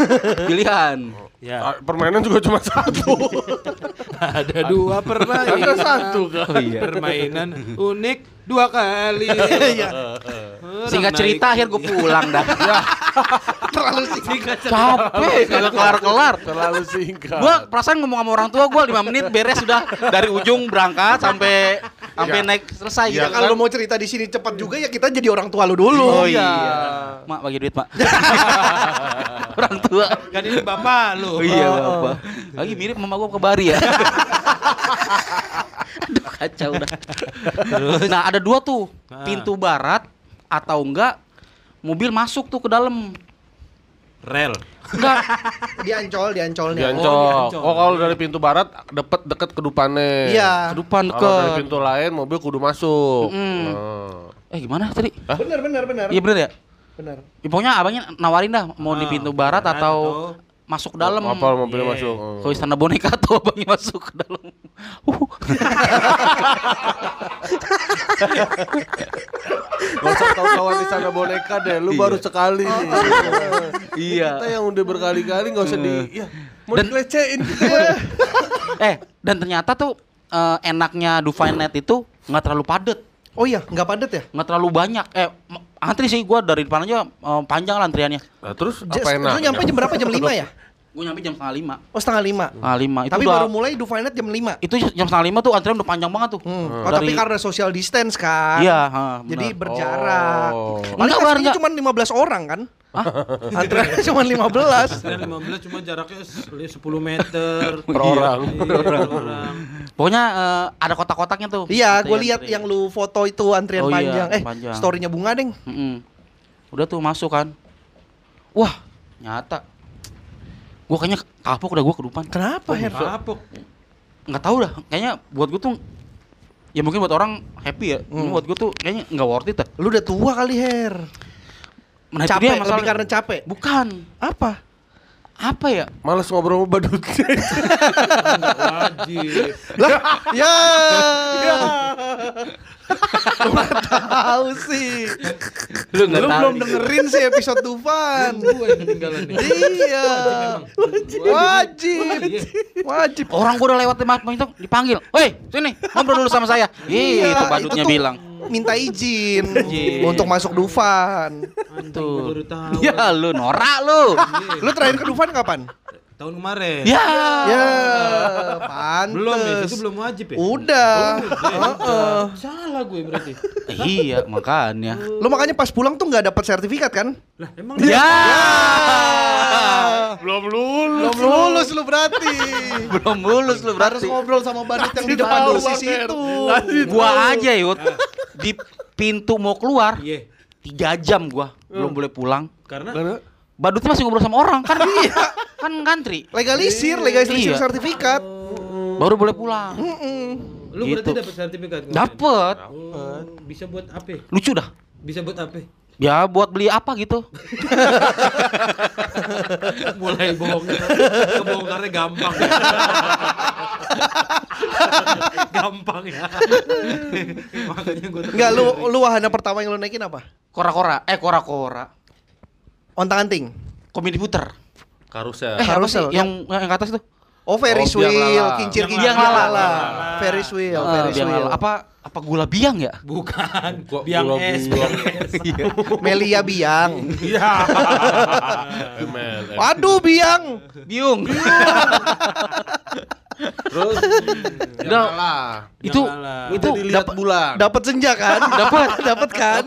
Speaker 3: pilihan.
Speaker 2: Ya.
Speaker 4: Ah, Permainan juga cuma satu.
Speaker 2: Ada dua permainan.
Speaker 4: Ada satu kan.
Speaker 3: Oh iya.
Speaker 2: Permainan unik dua kali.
Speaker 1: Iya.
Speaker 3: Singkat cerita akhir gue pulang dah.
Speaker 1: Terlalu singkat.
Speaker 3: Capek kagak kelar-kelar.
Speaker 4: Terlalu singkat.
Speaker 3: Gua perasaan ngomong sama orang tua gua 5 menit beres sudah dari ujung berangkat sampai sampai
Speaker 4: Ya.
Speaker 3: naik selesai
Speaker 1: Ya,
Speaker 3: gitu.
Speaker 1: kalau lu mau cerita di sini cepat juga ya kita jadi orang tua lu dulu.
Speaker 3: Oh iya. Mak bagi duit, Mak. orang tua.
Speaker 2: Kan ini bapak lu.
Speaker 3: Oh iya, Bapak. Lagi mirip mama gua ke Bari ya. Aduh kacau dah. Nah, ada dua tuh.
Speaker 2: Ah.
Speaker 3: Pintu barat atau enggak mobil masuk tuh ke dalam.
Speaker 2: Rel.
Speaker 3: Enggak.
Speaker 1: Di Ancol, di Ancolnya.
Speaker 4: Diancol.
Speaker 2: Oh,
Speaker 4: Oh,
Speaker 2: diancol.
Speaker 4: kalau dari pintu barat deket deket kedupannya.
Speaker 1: Iya.
Speaker 3: Ke depan
Speaker 4: Kalau dari
Speaker 3: ke
Speaker 4: pintu lain mobil kudu masuk.
Speaker 3: Mm.
Speaker 4: Oh.
Speaker 3: Eh gimana tadi?
Speaker 1: Benar, benar, benar.
Speaker 3: Iya bener ya?
Speaker 1: Benar.
Speaker 3: Ya, pokoknya abangnya nawarin dah mau di
Speaker 2: Ah,
Speaker 3: pintu barat
Speaker 2: barat
Speaker 3: atau
Speaker 2: atau-
Speaker 3: masuk dalam.
Speaker 4: Apa mobilnya
Speaker 2: Iya.
Speaker 4: masuk?
Speaker 3: Ke istana boneka tuh abangnya masuk ke dalam. Uh.
Speaker 4: Gak usah tahu-tahuan di sana boneka deh. Lu baru sekali nih.
Speaker 3: iya.
Speaker 4: Kita yang udah berkali-kali gak usah di... Ya, mau
Speaker 3: Dan-
Speaker 4: dilecehin.
Speaker 3: Eh, dan ternyata tuh eh, enaknya Dufinet itu nggak terlalu padat,
Speaker 1: Oh iya, nggak padat ya?
Speaker 3: nggak terlalu banyak. Eh, antri sih gua dari depan aja eh, panjang lah antriannya.
Speaker 4: Nah, terus apa
Speaker 1: nyampe jam berapa? Jam 5 ya?
Speaker 3: Gue nyampe jam setengah lima.
Speaker 1: Oh setengah lima.
Speaker 3: Setengah lima. Itu
Speaker 1: Tapi
Speaker 3: udah,
Speaker 1: baru mulai Dufinet jam 5.
Speaker 3: itu jam setengah lima tuh antrian udah panjang banget tuh.
Speaker 1: Hmm. Oh,
Speaker 3: Dari-
Speaker 1: tapi karena social distance kan.
Speaker 3: Iya, ha,
Speaker 1: Jadi berjarak.
Speaker 4: Oh.
Speaker 1: Paling
Speaker 3: enggak.
Speaker 1: cuma 15 orang kan? Antriannya cuma 15.
Speaker 2: Dan 15 cuma jaraknya 10 meter
Speaker 4: Per orang.
Speaker 2: Iya, per orang.
Speaker 3: Pokoknya eh, ada kotak-kotaknya tuh.
Speaker 1: Iya, gue
Speaker 3: Antrian,
Speaker 1: lihat
Speaker 3: antrian.
Speaker 1: yang lu foto itu antrian
Speaker 3: Oh iya,
Speaker 1: panjang. Eh,
Speaker 3: panjang.
Speaker 1: storynya bunga deng.
Speaker 3: Mm-mm. Udah tuh masuk kan. Wah, nyata. Gua kayaknya kapok udah gua ke depan.
Speaker 1: Kenapa Her?
Speaker 2: Kapok.
Speaker 3: Nggak tahu dah. Kayaknya buat gua tuh ya mungkin buat orang happy ya. Ini
Speaker 1: Hmm.
Speaker 3: buat gua tuh kayaknya nggak worth it dah.
Speaker 1: Lu udah tua kali Her.
Speaker 3: Nah,
Speaker 1: capek,
Speaker 3: dia
Speaker 1: lebih
Speaker 3: masalahnya.
Speaker 1: karena capek.
Speaker 3: Bukan.
Speaker 1: Apa?
Speaker 3: Apa ya?
Speaker 4: Males ngobrol sama badutnya.
Speaker 2: Wajib.
Speaker 1: Lah, ya. Lu nggak tahu sih.
Speaker 3: Lu
Speaker 1: Lu belum dengerin sih episode Dufan.
Speaker 2: Gua yang ketinggalan nih.
Speaker 1: Iya. Wajib. Wajib.
Speaker 3: Orang gua udah lewat di itu dipanggil. Woi, sini ngobrol dulu sama saya. Ih, itu badutnya
Speaker 1: Iya,
Speaker 3: bilang.
Speaker 1: Minta izin untuk masuk Dufan.
Speaker 3: Tuh.
Speaker 2: Tahu.
Speaker 3: Ya lu norak lu.
Speaker 1: Lu terakhir ke Dufan kapan?
Speaker 2: Tahun kemarin.
Speaker 3: Ya.
Speaker 1: Ya, pantes.
Speaker 2: Belum ya, itu belum wajib ya?
Speaker 1: Udah. Heeh.
Speaker 2: Salah gue berarti.
Speaker 3: Iya, makanya.
Speaker 1: Lu makanya pas pulang tuh nggak dapat sertifikat kan?
Speaker 2: Lah, emang
Speaker 3: Ya.
Speaker 4: Belum lulus.
Speaker 1: Belum lulus lu berarti.
Speaker 3: Belum lulus lu
Speaker 1: Harus
Speaker 3: berarti.
Speaker 1: ngobrol sama badut yang di depan dosis
Speaker 4: Bang,
Speaker 1: itu.
Speaker 3: Gua aja yut di pintu mau keluar
Speaker 2: Iya.
Speaker 3: tiga jam gua belum boleh pulang.
Speaker 2: Karena
Speaker 3: Badutnya masih ngobrol sama orang kan iya kan ngantri
Speaker 1: Legalisir, legalisir
Speaker 3: Iya.
Speaker 1: sertifikat.
Speaker 3: baru boleh pulang.
Speaker 1: Mm-mm.
Speaker 2: lu
Speaker 3: Gitu.
Speaker 2: berarti dapat sertifikat.
Speaker 3: Dapet
Speaker 2: Oh, bisa buat apa?
Speaker 3: lucu dah.
Speaker 2: Bisa buat apa?
Speaker 3: Ya buat beli apa gitu.
Speaker 2: Mulai bohong. Kebongkarnya gampang. gampang ya. Makanya gue
Speaker 1: Enggak, lu lu wahana pertama yang lu naikin apa?
Speaker 3: Kora-kora, eh kora-kora.
Speaker 1: Ontang anting.
Speaker 3: Komedi puter.
Speaker 4: Karusel.
Speaker 3: Eh
Speaker 1: Karusel,
Speaker 3: sih yang yang atas itu?
Speaker 1: Oh, Ferris
Speaker 4: Oh,
Speaker 1: wheel, kincir
Speaker 2: Biang
Speaker 1: kincir
Speaker 3: lala.
Speaker 1: lala. Ferris wheel,
Speaker 3: Eh,
Speaker 1: Ferris wheel.
Speaker 3: Apa apa gula biang ya?
Speaker 2: Bukan.
Speaker 4: Gua-
Speaker 2: biang
Speaker 4: gua
Speaker 2: es. Biang es.
Speaker 1: Melia biang.
Speaker 2: Iya.
Speaker 1: Waduh, biang.
Speaker 3: Biung.
Speaker 4: Terus
Speaker 3: Udah.
Speaker 4: kalah.
Speaker 3: itu itu
Speaker 4: dilihat
Speaker 1: Dap-
Speaker 4: bulan.
Speaker 1: Dapat senja kan?
Speaker 3: dapat
Speaker 1: Dapat kan?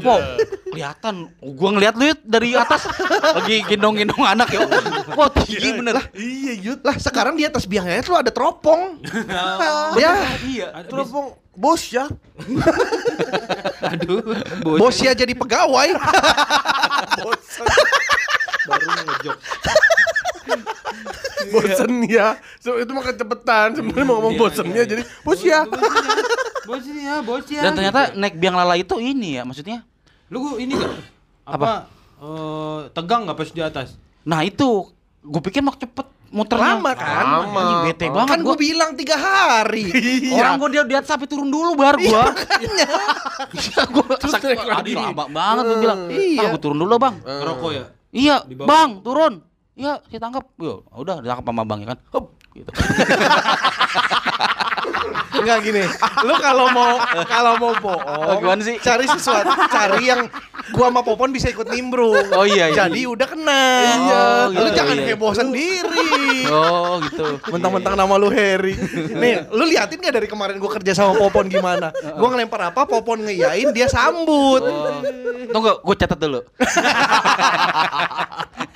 Speaker 3: Wow, kelihatan. Gua ngeliat lu dari atas lagi gendong-gendong anak ya. Wah, tinggi bener.
Speaker 1: Iya, Yud. Lah, sekarang di atas biangnya itu ada teropong. ya,
Speaker 3: Iya.
Speaker 4: Teropong bos ya.
Speaker 2: Aduh.
Speaker 1: bosnya jadi pegawai.
Speaker 2: baru ngejok.
Speaker 4: Bosen ya. So, itu mah kecepatan. Sebenarnya mau ngomong
Speaker 2: Iya,
Speaker 4: bosennya
Speaker 2: iya,
Speaker 4: jadi bos ya.
Speaker 2: Bos ya, bos ya.
Speaker 3: Dan ternyata naik biang lala itu ini ya, maksudnya.
Speaker 2: Lu gua ini gak? Apa? eh, tegang gak pas di atas?
Speaker 3: Nah, itu gue pikir mau cepet muternya.
Speaker 1: Lama kan?
Speaker 4: Lama.
Speaker 3: Anjing, bete banget
Speaker 1: Kan
Speaker 3: gua.
Speaker 1: gue bilang tiga hari.
Speaker 3: Orang gua dia di atas sampai turun dulu baru gua. Iya, gua
Speaker 4: Terus
Speaker 3: aduh,
Speaker 4: lagi.
Speaker 3: lama banget gua bilang.
Speaker 1: Iya.
Speaker 3: Ah, gua turun dulu, Bang.
Speaker 2: Ngerokok ya?
Speaker 3: Iya. Bang, turun. Iya, saya tangkap. Yo, udah ditangkap sama Bang ya kan. Hup, gitu.
Speaker 1: Enggak gini. Lu kalau mau kalau mau bohong,
Speaker 3: Oh, gimana sih?
Speaker 1: cari sesuatu, cari yang gua sama Popon bisa ikut nimbrung.
Speaker 3: Oh, iya, iya.
Speaker 1: Jadi udah kena.
Speaker 3: Iya,
Speaker 1: Lu
Speaker 3: gitu,
Speaker 1: jangan
Speaker 3: iya.
Speaker 1: heboh sendiri.
Speaker 3: Oh, gitu.
Speaker 1: Mentang-mentang nama lu Harry. Nih, lu liatin gak dari kemarin gua kerja sama Popon gimana? Gua ngelempar apa, Popon ngeyain, dia sambut.
Speaker 3: Oh. Tunggu, gue catat dulu.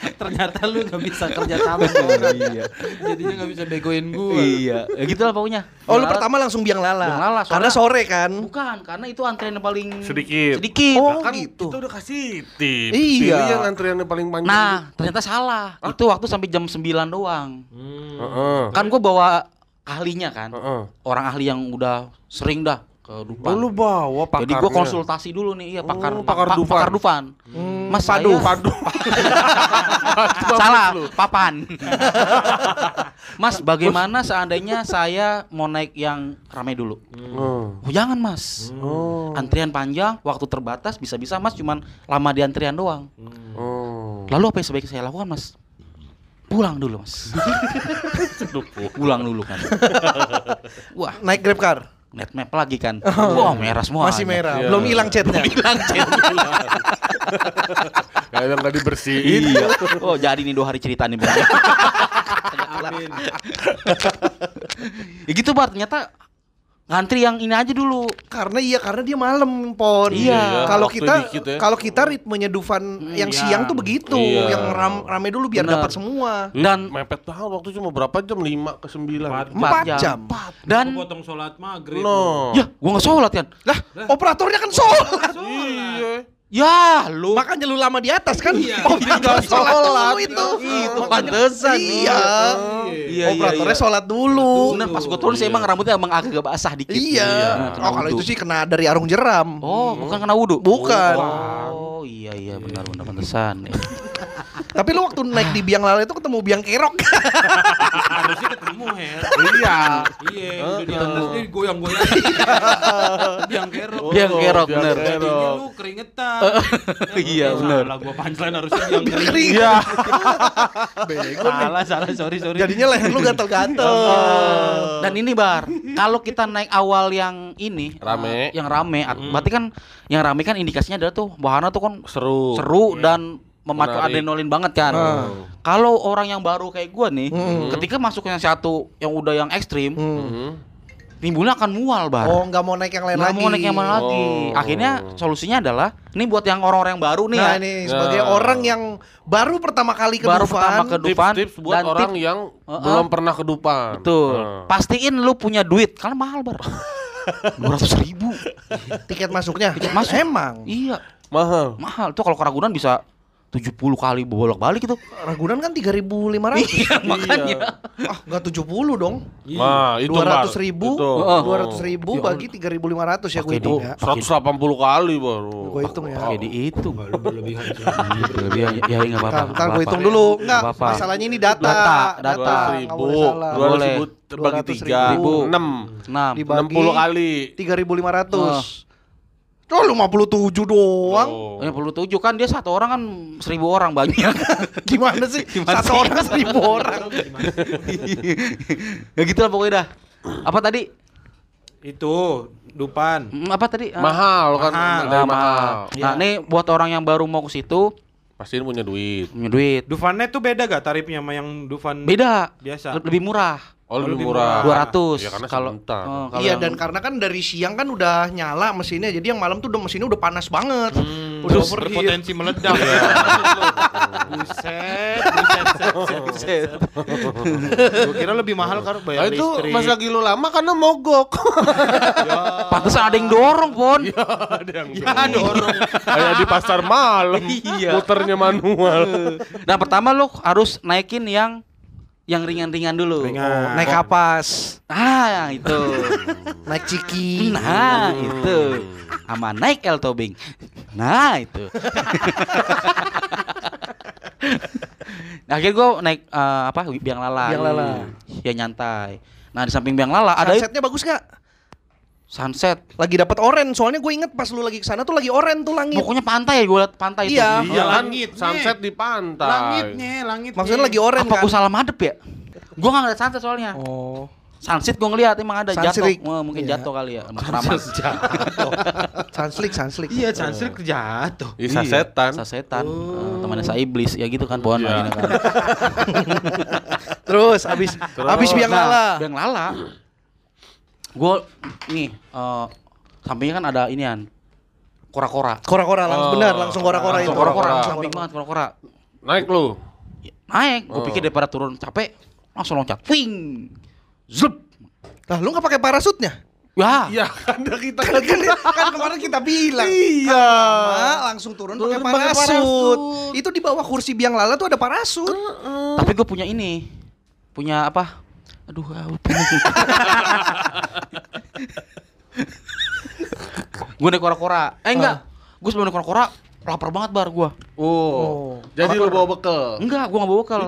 Speaker 2: Ternyata lu gak bisa kerja sama sama orang. Iya. Jadinya gak bisa begoin gua.
Speaker 3: Iya, ya gitulah pokoknya.
Speaker 1: Oh, lu
Speaker 3: Biang lala-
Speaker 1: pertama langsung biang lala.
Speaker 3: Biang lala,
Speaker 1: Karena sore kan?
Speaker 3: Bukan, karena itu antrian yang paling
Speaker 4: Sedikit.
Speaker 3: Sedikit.
Speaker 1: Oh,
Speaker 4: Kan
Speaker 1: gitu.
Speaker 4: kita udah kasih tip.
Speaker 1: Iya.
Speaker 4: Pilih yang antriannya paling panjang.
Speaker 3: Nah, ternyata salah. Itu waktu sampai jam 9 doang.
Speaker 2: Hmm.
Speaker 4: Heeh.
Speaker 3: Kan gue bawa ahlinya kan.
Speaker 4: Heeh.
Speaker 3: Orang ahli yang udah sering dah ke Dufan.
Speaker 4: Oh, lu bawa pakarnya.
Speaker 3: Jadi gue konsultasi dulu nih, iya pakar
Speaker 4: Oh, pakar
Speaker 3: pa-
Speaker 4: Dufan.
Speaker 3: pakar Dufan.
Speaker 1: Hmm,
Speaker 3: Mas
Speaker 1: padu,
Speaker 3: saya-
Speaker 4: Padu.
Speaker 3: Salah, papan. mas, bagaimana seandainya saya mau naik yang ramai dulu?
Speaker 4: Oh.
Speaker 3: Oh, jangan mas.
Speaker 4: Oh.
Speaker 3: Antrian panjang, waktu terbatas, bisa-bisa mas cuman lama di antrian doang.
Speaker 4: Oh.
Speaker 3: Lalu apa yang sebaiknya saya lakukan mas? Pulang dulu mas. Pulang dulu kan. Wah,
Speaker 1: Naik Grab car.
Speaker 3: Net map lagi kan. Wah merah semua.
Speaker 1: Masih merah,
Speaker 4: Iya.
Speaker 1: belum hilang chatnya.
Speaker 3: Hilang chat.
Speaker 4: Kayak nggak dibersihin.
Speaker 3: iya. Oh jadi nih dua hari cerita nih.
Speaker 2: Amin.
Speaker 3: ya gitu bar ternyata ngantri yang ini aja dulu.
Speaker 1: Karena iya karena dia malam pon.
Speaker 3: Iya,
Speaker 1: Kalau
Speaker 4: waktu
Speaker 1: kita
Speaker 4: ya.
Speaker 1: kalau kita ritmenya Dufan yang
Speaker 2: iya.
Speaker 1: siang tuh begitu,
Speaker 4: Iya.
Speaker 1: yang ram, rame dulu biar dapat semua.
Speaker 3: Dan-
Speaker 4: mepet banget waktu cuma berapa jam? 5 ke 9.
Speaker 2: Empat.
Speaker 3: Empat
Speaker 1: Empat jam.
Speaker 3: Dan
Speaker 2: Gua potong sholat maghrib.
Speaker 4: No.
Speaker 3: ya gua nggak sholat kan.
Speaker 1: Lah, operatornya kan sholat.
Speaker 4: Iya.
Speaker 3: Ya lu.
Speaker 1: Makanya lu lama di atas kan?
Speaker 2: Iya.
Speaker 1: Operator sholat dulu itu.
Speaker 3: Itu pantesan.
Speaker 1: Iya.
Speaker 3: Iya,
Speaker 1: Operatornya
Speaker 3: iya.
Speaker 1: sholat dulu.
Speaker 3: Bener pas gua turun sih emang rambutnya emang agak basah dikit.
Speaker 1: Iya.
Speaker 3: Kena
Speaker 1: Oh, kalau
Speaker 3: wudhu.
Speaker 1: itu sih kena dari arung jeram.
Speaker 3: Oh, bukan kena wudhu?
Speaker 1: Bukan.
Speaker 3: Oh, iya iya benar benar pantesan. ya.
Speaker 1: Tapi lu waktu naik di biang lala itu ketemu biang kerok.
Speaker 2: Harusnya ketemu Her.
Speaker 4: Iya.
Speaker 2: Iya, udah di atas dia goyang-goyang. Biang kerok.
Speaker 3: Biang kerok,
Speaker 4: biang
Speaker 3: bener.
Speaker 2: Jadinya
Speaker 4: kerok.
Speaker 2: lu keringetan.
Speaker 3: Iya, bener.
Speaker 2: Salah gua punchline harusnya biang keringetan.
Speaker 4: Iya.
Speaker 2: Salah, salah, sorry, sorry.
Speaker 1: Jadinya leher lu gatel-gatel.
Speaker 3: Dan ini bar, kalau kita naik awal yang ini
Speaker 4: Rame.
Speaker 3: yang rame, at- berarti kan yang rame kan indikasinya adalah tuh wahana tuh kan
Speaker 4: Seru.
Speaker 3: seru dan memacu
Speaker 4: Menarik.
Speaker 3: adrenalin banget kan. Kalau orang yang baru kayak gua nih, ketika masuk yang satu yang udah yang ekstrim,
Speaker 4: Mhm.
Speaker 3: timbulnya akan mual bar.
Speaker 1: Oh, nggak mau naik yang lain
Speaker 3: Nggak
Speaker 1: lagi.
Speaker 3: mau naik yang mana lagi.
Speaker 4: Oh.
Speaker 3: Akhirnya solusinya adalah ini buat yang orang-orang yang baru nih
Speaker 1: Nah,
Speaker 3: ya.
Speaker 1: ini sebagai
Speaker 4: Ya.
Speaker 1: orang yang baru pertama kali ke
Speaker 3: Baru
Speaker 1: Dufan,
Speaker 3: pertama ke Dufan
Speaker 4: Tips-tips buat
Speaker 3: dan
Speaker 4: orang
Speaker 3: tip-
Speaker 4: yang
Speaker 3: Heeh.
Speaker 4: belum pernah ke Dupan.
Speaker 3: Betul.
Speaker 4: Nah.
Speaker 3: Pastiin lu punya duit karena mahal bar. Dua ratus ribu.
Speaker 1: tiket masuknya.
Speaker 3: Tiket masuk.
Speaker 1: Emang.
Speaker 3: Iya,
Speaker 4: Mahal.
Speaker 3: mahal. Tuh kalau ke Ragunan bisa 70 kali bolak-balik itu.
Speaker 1: Ragunan kan 3.500.
Speaker 3: Iya, makanya.
Speaker 1: ah, enggak 70 dong.
Speaker 4: Nah, itu
Speaker 1: 200 ribu,
Speaker 3: Heeh.
Speaker 1: 200 ribu bagi 3.500 ya gue
Speaker 3: Pakai
Speaker 1: hitung
Speaker 3: di-
Speaker 1: ya.
Speaker 4: 180 kali baru.
Speaker 1: Gue hitung ya.
Speaker 3: Kayak dihitung.
Speaker 2: Lu berlebihan.
Speaker 3: Ya, ya, ya, nggak apa-apa.
Speaker 1: Ntar, ntar
Speaker 3: nggak
Speaker 1: gue hitung dulu.
Speaker 3: Nggak
Speaker 1: Enggak, masalahnya ini data.
Speaker 3: Data, data.
Speaker 1: Nggak boleh salah.
Speaker 4: Dua
Speaker 3: Boleh.
Speaker 4: ribu terbagi
Speaker 1: 200
Speaker 4: tiga.
Speaker 1: ribu.
Speaker 4: Enam.
Speaker 3: Enam.
Speaker 1: Dibagi
Speaker 4: 60 kali.
Speaker 1: 3.500. Oh, 57 doang.
Speaker 4: Oh.
Speaker 3: Ya perlu tujuh kan dia satu orang kan seribu orang banyak.
Speaker 1: Gimana sih?
Speaker 3: Gimana
Speaker 1: Satu
Speaker 3: sih?
Speaker 1: orang seribu orang.
Speaker 3: ya gitu lah pokoknya dah. Apa tadi?
Speaker 2: Itu Dupan.
Speaker 3: Hmm, Apa tadi? Ah,
Speaker 4: Mahal kan
Speaker 2: Mahal.
Speaker 4: dari
Speaker 3: ah,
Speaker 4: mahal.
Speaker 3: Nah, ini buat orang yang baru mau ke situ
Speaker 4: Pasti punya duit.
Speaker 3: punya duit.
Speaker 2: Dufannya tuh beda gak tarifnya sama yang Dufan
Speaker 3: Beda.
Speaker 2: biasa?
Speaker 3: Le- Lebih murah.
Speaker 4: Oh, lebih
Speaker 2: lebih
Speaker 4: murah.
Speaker 2: murah.
Speaker 3: 200
Speaker 4: Ya karena
Speaker 3: kalau oh, kalau
Speaker 1: Iya
Speaker 3: yang-
Speaker 1: dan karena kan dari siang kan udah nyala mesinnya jadi yang malam tuh udah mesinnya udah panas banget.
Speaker 2: Hmm,
Speaker 1: udah
Speaker 2: terus
Speaker 1: overheat.
Speaker 2: berpotensi meledak ya. buset, buset, buset, buset. Gua kira lebih mahal kan
Speaker 4: Nah,
Speaker 2: bayar
Speaker 4: itu
Speaker 2: listrik.
Speaker 4: pas lagi lu lama karena mogok.
Speaker 3: Pantesan ada yang dorong, Pon.
Speaker 4: ada yang
Speaker 2: Ya dorong.
Speaker 4: kayak di pasar malam.
Speaker 3: Iya.
Speaker 4: Muternya manual.
Speaker 3: Nah, pertama lu harus naikin yang yang ringan-ringan dulu.
Speaker 2: Ringan.
Speaker 1: Naik kapas,
Speaker 3: Ah, itu.
Speaker 1: naik ciki.
Speaker 3: Nah, itu. Sama naik El Tobing. Nah, itu. Nah, akhirnya gue naik eh, apa biang lala.
Speaker 1: Biang lala.
Speaker 3: Ya nyantai. Nah, di samping biang lala ada
Speaker 1: Sunsetnya bagus gak?
Speaker 3: Sunset.
Speaker 1: Lagi dapat oren, soalnya gue inget pas lu lagi ke sana tuh lagi oren tuh langit.
Speaker 3: Pokoknya pantai gue liat pantai itu.
Speaker 1: Iya.
Speaker 4: Iya kan
Speaker 2: langitnya.
Speaker 4: sunset di pantai.
Speaker 2: Langitnya, langitnya.
Speaker 1: Maksudnya lagi oren
Speaker 3: Apa
Speaker 1: kan?
Speaker 3: gue salah madep ya? Gue gak ngeliat sunset soalnya.
Speaker 1: Oh.
Speaker 3: Sunset gue ngeliat emang ada jatuh.
Speaker 1: Sunset.
Speaker 3: Wah, mungkin
Speaker 1: Iya.
Speaker 3: jatuh kali ya. sama keramat.
Speaker 1: Sanslik, sanslik.
Speaker 2: Iya, Chancellor jatuh.
Speaker 4: Bisa setan.
Speaker 3: Sasetan, eh, temannya saya iblis ya gitu kan pohon
Speaker 4: Iya.
Speaker 3: akhirnya kan.
Speaker 1: Terus abis abis biang
Speaker 3: Nah,
Speaker 1: lala.
Speaker 3: Biang lala. Gue nih eh, sampingnya kan ada inian kora-kora.
Speaker 1: Kora-kora langsung
Speaker 4: Oh.
Speaker 1: benar, langsung kora-kora itu.
Speaker 4: Langsung
Speaker 3: Kora-kora samping banget kora-kora.
Speaker 4: Naik lu.
Speaker 3: Naik, gue
Speaker 4: Oh.
Speaker 3: pikir daripada turun capek langsung loncat. Wing. Zup.
Speaker 1: Lah lu gak pakai parasutnya?
Speaker 3: Ya.
Speaker 4: Iya kan kita
Speaker 1: Kan, kan, kan kemarin kita bilang.
Speaker 4: Iya.
Speaker 1: Pertama, langsung turun
Speaker 3: Turun
Speaker 1: pakai parasut.
Speaker 3: parasut.
Speaker 1: Itu di bawah kursi biang lala tuh ada parasut.
Speaker 3: Tapi gue punya ini. Punya apa? Aduh, ah, lupa. gue naik kora-kora. Eh enggak. Gue sebelum naik kora-kora lapar banget bar gue.
Speaker 1: Oh.
Speaker 4: Jadi lu bawa bekal.
Speaker 3: Enggak, gua nggak bawa bekal.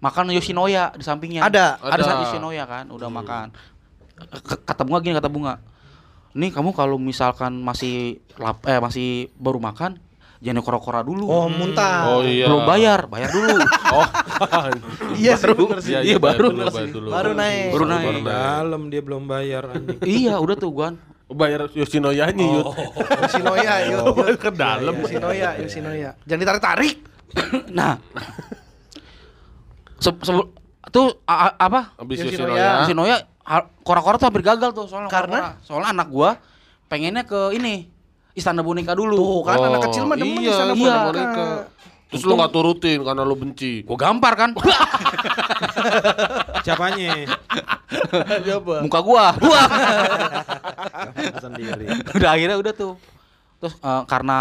Speaker 3: Makan Yoshinoya di sampingnya.
Speaker 1: Ada.
Speaker 3: Ada,
Speaker 4: Ada.
Speaker 3: Yoshinoya kan, udah makan. K- Kata bunga gini kata bunga. Nih kamu kalau misalkan masih lap eh masih baru makan, jangan kora-kora dulu.
Speaker 1: Oh, muntah.
Speaker 4: Oh iya.
Speaker 3: Belum bayar, bayar dulu.
Speaker 4: Oh.
Speaker 1: Iya sih, bener sih.
Speaker 3: Iya, baru.
Speaker 4: dulu, bayar dulu.
Speaker 1: Baru naik.
Speaker 3: Baru naik.
Speaker 4: Baru.
Speaker 2: Dalam dia belum bayar anjing.
Speaker 3: iya, udah tuh gua.
Speaker 4: Bayar Yoshinoyanya Yud.
Speaker 1: Yoshinoya, yuk.
Speaker 4: ke dalam.
Speaker 1: Yoshinoya, Yoshinoya. Jangan ditarik-tarik.
Speaker 3: Nah. Se sebel- tuh a- a- apa?
Speaker 4: Habis
Speaker 1: Yoshinoya.
Speaker 4: Yoshinoya.
Speaker 3: Yoshinoya kora-kora tuh hampir gagal tuh soalnya
Speaker 1: Karena?
Speaker 3: soalnya anak gua pengennya ke ini Istana Boneka dulu.
Speaker 1: Tuh kan
Speaker 4: Oh,
Speaker 1: anak kecil mah demen
Speaker 4: iya,
Speaker 1: di sana
Speaker 3: iya.
Speaker 1: boneka.
Speaker 4: Terus lu gak turutin karena lu benci.
Speaker 3: Gua gampar kan.
Speaker 2: Siapanya?
Speaker 3: Muka gua. Gua.
Speaker 2: Sendiri.
Speaker 3: udah akhirnya udah tuh. Terus eh, karena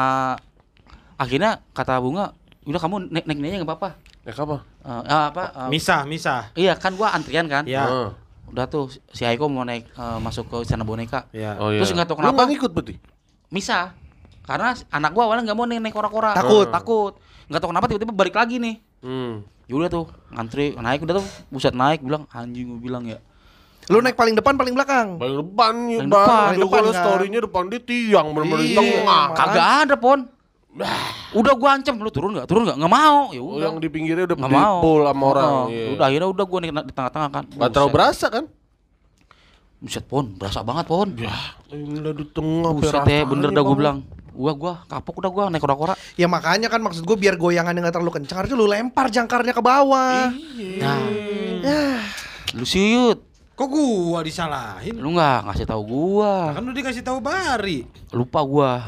Speaker 3: akhirnya kata Bunga, udah kamu naik naik aja nggak apa-apa.
Speaker 4: Ya apa?
Speaker 3: Eh, eh, apa? eh,
Speaker 2: Misah, misah.
Speaker 3: iya kan gua antrian kan.
Speaker 2: Ya.
Speaker 4: Heeh.
Speaker 3: Udah tuh si Aiko mau naik eh, masuk ke Istana Boneka.
Speaker 2: Ya.
Speaker 4: Oh iya.
Speaker 3: Terus nggak tahu
Speaker 4: Lu
Speaker 3: kenapa
Speaker 4: nggak ngikut berarti?
Speaker 3: Misa. Karena anak gua awalnya nggak mau nih naik kora-kora.
Speaker 1: Takut.
Speaker 3: Takut. nggak tahu kenapa tiba-tiba balik lagi nih
Speaker 4: Hmm.
Speaker 3: ya udah tuh ngantri naik udah tuh buset naik bilang anjing gue bilang ya
Speaker 1: Lu naik paling depan paling belakang.
Speaker 4: Paling depan ya,
Speaker 3: Paling
Speaker 4: Bang.
Speaker 3: depan.
Speaker 1: Paling depan,
Speaker 4: kalau
Speaker 1: kan?
Speaker 4: story-nya depan dia tiang bener-bener di
Speaker 1: Iya.
Speaker 4: tengah.
Speaker 1: Kan?
Speaker 3: kagak ada pon udah gua ancam lu turun nggak turun nggak nggak mau ya
Speaker 4: Oh,
Speaker 3: udah
Speaker 4: yang di pinggirnya udah dipul sama orang.
Speaker 3: Oh,
Speaker 4: Iya.
Speaker 3: udah akhirnya udah gua nih di tengah-tengah kan
Speaker 4: Nggak terlalu berasa kan?
Speaker 3: Buset pon berasa banget pon
Speaker 4: Ya, ini udah di tengah.
Speaker 3: buset ya bener dah gua
Speaker 4: Bang?
Speaker 3: bilang gua gua kapok udah gua naik kora-kora
Speaker 1: Ya makanya kan maksud gue biar goyangannya nggak terlalu kencang harusnya lu lempar jangkarnya ke bawah.
Speaker 3: nah
Speaker 1: Ya.
Speaker 3: lu siut
Speaker 2: Kok gua disalahin?
Speaker 3: lu nggak ngasih tahu gua
Speaker 2: Kan udah dikasih tahu Bari.
Speaker 3: lupa gua